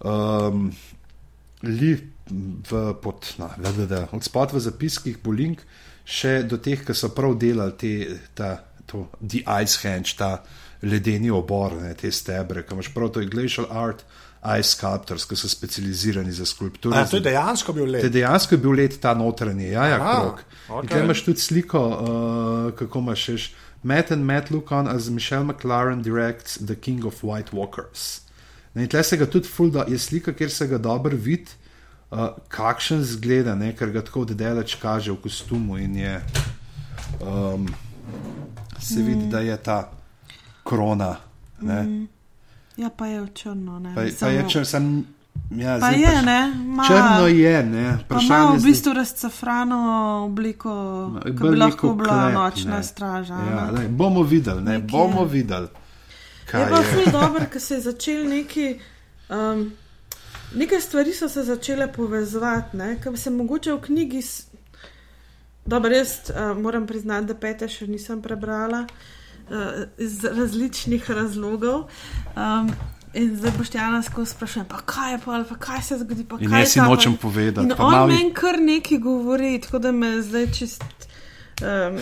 um, li v pod, na, da, da, da, od spod v zapiskih bo link še do teh, ki so prav delali te, ta, to, The Ice Henge, ta ledeni obor, ne, te stebre, ki imaš prav to Glacial Art. Ice sculptors, ki so specializirani za skulpturo. A, to je dejansko bil let. dejansko je bil let ta notranji, ja, ja, Aha, krok. okej. Okay. Tukaj imaš tudi sliko, uh, kako imaš še. Matt and Matt look on as Michelle McLaren directs The King of White Walkers. Ne, in tle se ga tudi fulda, je slika, kjer se ga dobro vidi, uh, kakšen zgleda, ne, ker ga tako deleč kaže v kostumu in je. Um, se vidi, da je ta krona. Ne. Ja, pa je črno. Ne, Pa, pa Samo- je, če sem. Ja, pa je, pač- ne? Ma, Črno je, ne. Pa ima v bistvu razcafrano obliko, ki bi lahko bila klep, nočna ne. straža. Ja, ne. lej, bomo videli, ne, Nekje. bomo videli. Je Kaj pa je. ful [LAUGHS] dobro, ker se je začel neki. Um, Neke stvari so se začele povezovati, ne? ker se mogoče v knjigi. Dobro, jaz uh, moram priznati, da pete še nisem prebrala uh, iz različnih razlogov. Um, in zdaj boš Jana skozi sprašujem, pa kaj je pa, ali pa kaj se zgodi. Pa In jaz si ta pa- nočem povedati. In on malo- meni kar nekaj govori, tako da me zdaj čist. Um,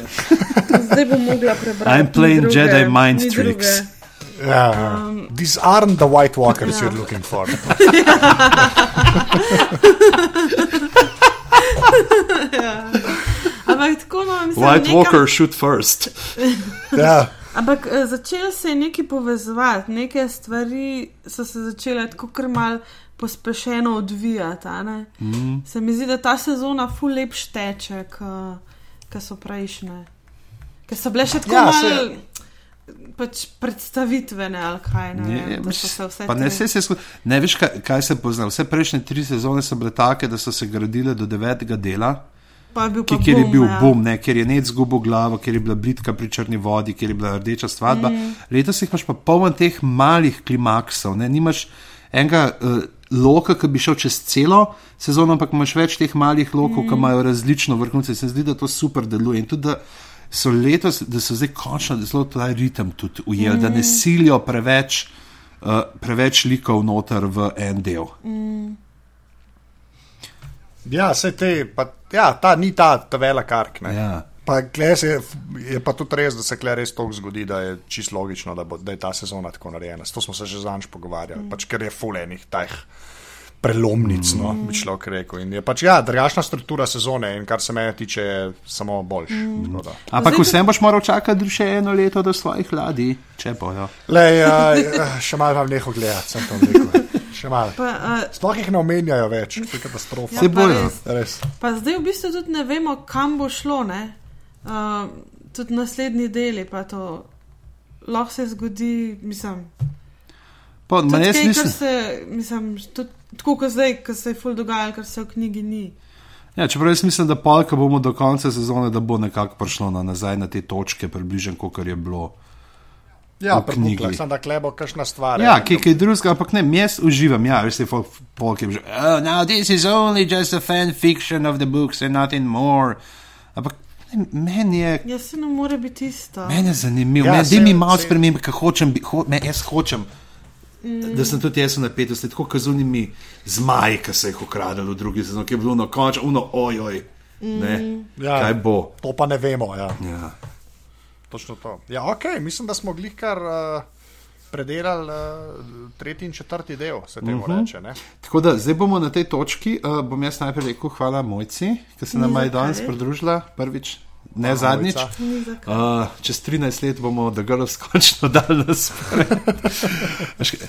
zdaj bom mogla prebrati. I'm playing druge- Jedi mind ni druge. Tricks. Ja, um, These aren't the White Walkers Ja. you're looking for. [LAUGHS] Ampak tako no, mislim, White nekam, Walker shoot first. Ja, Ampak eh, začelo se je nekaj povezovati, neke stvari so se začele tako kar mal pospešeno odvijati. a ne. Mm. Se mi zdi, da ta sezona ful lep šteče, kot so prejšnje. Ker so bile še tako Ja, ja, mal. Pač predstavitvene ali kaj ne. Ne, vem, pa ne, se, se, ne veš, kaj, kaj se pozna. Vse prejšnje tri sezone so bile take, da so se gradile do devetega dela, je bil ki, kjer je bum, bil ja. bum, ne, kjer je nec zgubil glavo, kjer je bila blitka pri črni vodi, kjer je bila rdeča svadba. Mm. Letos jih imaš pa poln teh malih klimaksov, ne, nimaš enega. Uh, Loka, ki bi šel čez celo sezono, ampak imaš več teh malih lokov, mm. ki imajo različno vrhunce. Se mi zdi, da to super deluje. In tudi, da so letos, da so zdaj končno zelo ta ritem tudi ujeli, mm. da ne silijo preveč, uh, preveč likov noter v en del. ja se te, pa, ja, ta ni ta, ta velik ark. ne. Ja. Pa kle se je, je pa tudi res, da se kle res toliko zgodi, da je čisto logično, da, bo, da je ta sezona tako narejena. S To smo se že zanj pogovarjali, mm. pač ker je fulenih tajh prelomnic, mm. no, bi človek rekel. In je pač ja, drugačna struktura sezone in kar se mene tiče, je samo boljš. Mm. Ampak Zdaj- vsem boš moral čakati še eno leto do svojih ladij, če bojo. Lej, uh, še malo vam neho gledati, sem to rekel. Še malo. Pa, uh, Sploh jih ne omenjajo več, to je katastrofa. Ja, Se bojo. res. Pa zdaj v bistvu tudi ne vemo, kam bo šlo. ne. Uh, tudi naslednji deli, pa to lahko se zgodi, mislim. Pa, Tudi kaj, mislim, se, mislim, tudi, tako kot zdaj, ko se je ful dogajalo, kar se v knjigi ni. ja, čeprav jaz mislim, da polka bomo do konca sezone, da bo nekako prišlo na nazaj na te točke, približno, kot je bilo. Ja, knjigi. sem da klebo kakšna stvar. Ja, kaj, kaj drugega, ampak ne, jaz uživam, ja, veš, te polke že. Oh, now this is only just a fan fiction of the books and nothing more. Ampak meni je. Jaz se ne more biti isto. Meni je zanimivo, Ja, ja, da mi malo spremembe, kaj hočem, bi- ho, ne, jaz hočem. Mm. Da sem tudi jaz v napetosti, tako kazunimi zmaji, ki se jih ukradalo v drugi sezoni, ki je bilo na koncu, uno, ojoj, ne, Ja. kaj bo. To pa ne vemo. Ja. Ja. Točno to. Ja, ok, mislim, da smo glih kar uh, predelali uh, tretji in četrti del, se temu uh Mhm. -huh. reče. Ne? Tako da zdaj bomo na tej točki. Uh, bom jaz najprej rekel hvala Mojci, ki se nam Ni je danes pridružila prvič. Ne Hvala, zadnjič. Uh, čez 13 let bomo The Girls [LAUGHS] končno dali na spored.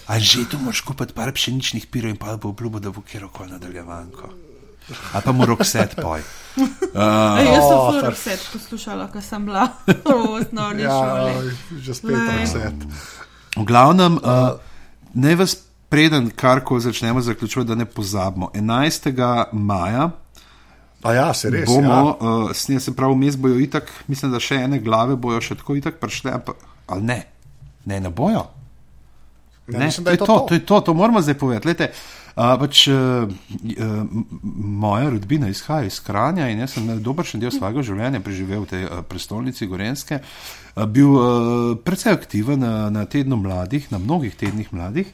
A že tu moraš kupiti par pšeničnih pirov in pa bo obljubo, da bo kjer koli nadaljevanko. A pa mu rok set poj. Ej, jaz sem Oh, oh, far- vse poslušala, ko sem bila v osnovni Ja, šoli. že spet Glej. reset. V glavnem, uh, ne vas preden karkoli začnemo zaključovati, da ne pozabimo. 11. maja A ja, se res. bomo, ja. uh, snije se pravi, vmes bojo itak, mislim, da še ene glave bojo še tako itak prišle, ali ne, ne, ne bojo. Ja, Ne, mislim, to, je to to, to. je to, to moramo zdaj povedati. Lejte, uh, pač, uh, uh, moja rodbina izhaja iz Kranja in jaz sem dober še del svojega življenja preživel v tej uh, prestolnici Gorenske. Uh, bil uh, precej aktiven na, na tednu mladih, na mnogih tednih mladih.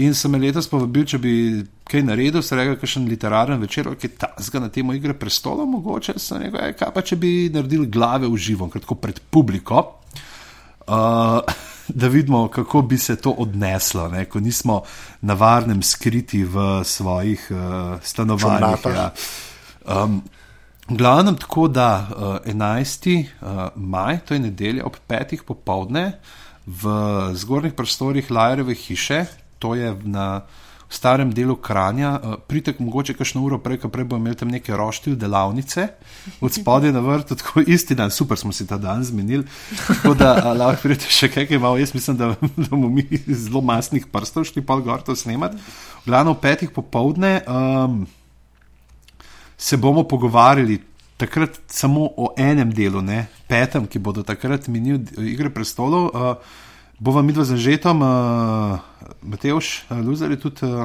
In sem me letos povabil, če bi kaj naredil, se rekel, kakšen literaren večer, ki je tazga na temo igre prestolov, mogoče sem rekel, "Ej, kaj pa če bi naredil glave v živo, kratko pred publiko. Uh, [LAUGHS] da vidimo, kako bi se to odneslo, ne? ko nismo na varnem skriti v svojih uh, stanovanjih. Ja. Um, glavnem tako, da uh, 11. Uh, maj, to je nedelja ob 5. popovdne v zgornjih prostorih Lajereve hiše, to je na starem delu Kranja, uh, pritek mogoče kakšno uro prej, prej bomo imeli tam neke roštilj delavnice, od spodaj na vrtu, tako isti dan, super smo si ta dan zmenili, tako da lahko pridete še kaj, malo, jaz mislim, da, [LAUGHS] da bomo mi zelo masnih prstov šli pa gor to snemati. V glavnem v petih popovdne um, se bomo pogovarjali takrat samo o enem delu, ne petem, ki bodo takrat minil Igre prestolov. Uh, bova midva z Anžetom, uh, Mateoš uh, Luzar je tudi uh,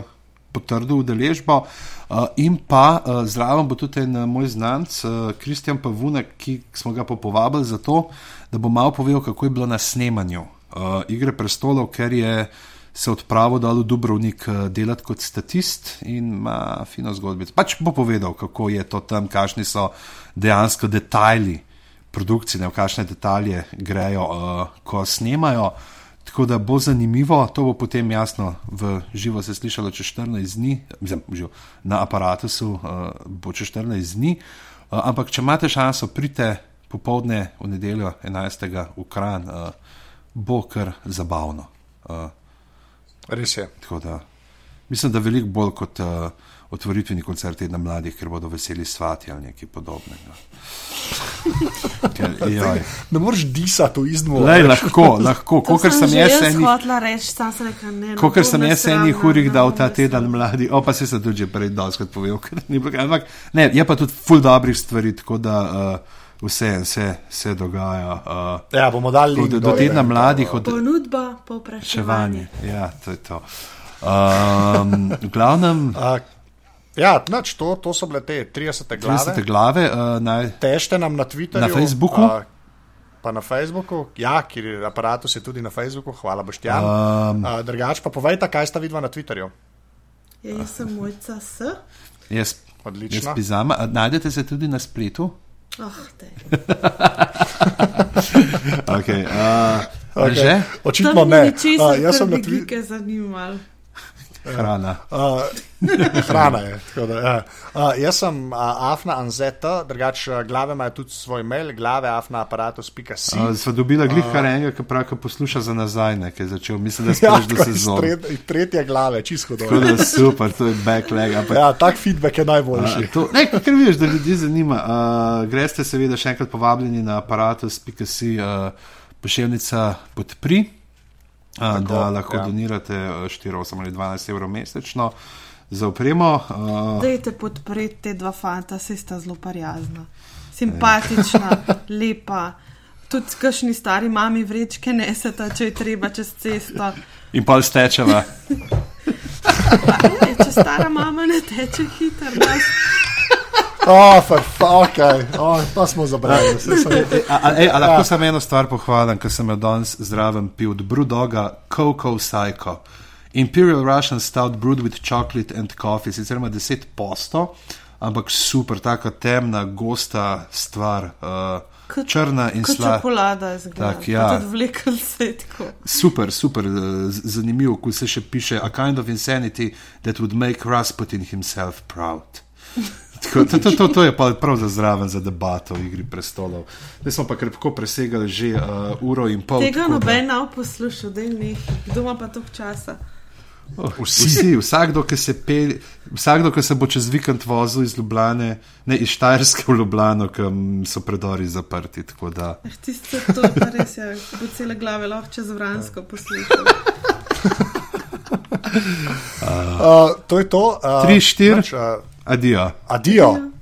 potrdil udeležbo uh, in pa uh, zraven bo tudi en uh, moj znanc, uh, Kristjan Pavunek, ki smo ga povabili zato, da bo malo povedal, kako je bilo na snemanju uh, Igre prestolov, ker je se odpravil dol v Dubrovnik delati kot statist in ima fino zgodbico. Pač bo povedal, kako je to tam, kakšni so dejansko detajli produkcije, v kakšne detalje grejo, uh, ko snemajo. Tako da bo zanimivo, to bo potem jasno v živo se slišalo čez 14 dni, mislim, živo, na aparatu uh, bo čez 14 dni. Uh, ampak, če imate šanso, pridite popovdne v nedeljo 11. v Kran, uh, bo kar zabavno. Uh, Res je. tako da, mislim, da veliko bolj kot uh, otvoritveni koncert tedna mladih, ker bodo veseli svati ali nekaj podobnega. [LAUGHS] Ker, joj. Ne moreš disati v izmu. Lej, lahko, lahko, To kot sem jaz enih. reči, sam sem rekla, ne. bom sem jaz enih urih ne dal ta teden mladi, o pa se sem tudi že prej doskrat povedal, ker ni bilo. Ampak ne, je pa tudi full dobrih stvari, tako da uh, vse se, se dogaja. Uh, Ja, bomo dali do, do, tedna mladih od Ponudba, Ševanje. povpraševanje. Ja, to je to. Um, v glavnem, Uh, ja, nač, to, to so bile te 30 glave. 30 glave, uh, naj, Težte nam na Twitterju. Na Facebooku? Uh, pa na Facebooku, ja, ker je aparatus je tudi na Facebooku, hvala Boštjan. Um. uh, drugač pa povejte, kaj sta vidva na Twitterju. Ja, jaz sem mojca S. jaz, Odlično. jaz pizama, najdete se tudi na spletu. Oh. Okay, uh, okay. Že? Očitno ne. ni ničesar, Uh, jaz sem na Twitterju. Hrana. Uh, [LAUGHS] hrana je. tako Da, ja. uh, jaz sem uh, Afna Anzeta, drugač uh, glave ima tudi svoj mail, glave afnaaparatus.com. Uh, sva dobila glih kar enega, ki pravi, ki posluša za nazaj, ne, ki je začel, mislim, da Ja, tako iz sezone. tret, iz tretje glave, čisto Tako dobro. da super, to je backleg. Ampak, Ja, tak feedback je najboljši. Uh, to, ne, ker vidiš, da ljudi zanima. Uh, greste seveda še enkrat povabljeni na aparatus.com, uh, pošiljnica podpri, uh, da lahko ja. ja. donirate uh, 4, 8 ali 12 evrov mesečno za opremo. Uh, Dajte podpreti te dva fanta, se sta zelo prijazna, simpatična, [LAUGHS] lepa. Tudi kakšni stari mami vrečke neseta, če je treba čez cesto. in pol stečeva. [LAUGHS] E, če stara mama ne teče hitro, da Oh, for fuck, oh, pa smo zabrali. saj sem- A, a, ej, a lahko ja. samo eno stvar pohvalim, ker sem jo danes zraven pil od Brudoga, Coco Psycho. Imperial Russian Stout brewed with chocolate and coffee, sicer ima 10 posto, ampak super, taka temna, gosta stvar, uh, Kot- črna in slaba. čokolada izgleda. Tak, ja. Tudi vlekel se je tako. Super, super, eh, zanimivo, ko se še piše, a kind of insanity that would make Rasputin himself proud. Tako, to, to, to, to je pa prav za zraven za debato o igri prestolov. Zdaj smo pa krepko presegali že uh, uro in pol. Tega da- noben nav poslušal, da je nekaj. Kdo ima pa toliko časa? Vsi. Vsi, vsakdo, ki se, pel, vsakdo, ki se bo čez vikend vozil iz Ljubljane, ne iz Štajerske v Ljubljano, kam so predori zaprti. tako da- Eh, Tisto, to je pa res, ja, ko bo cele glave lahko čez Vransko poslušal. [LAUGHS] Uh, to je to. Uh, Tri, štiri. Nič, uh, Adijo. adijo.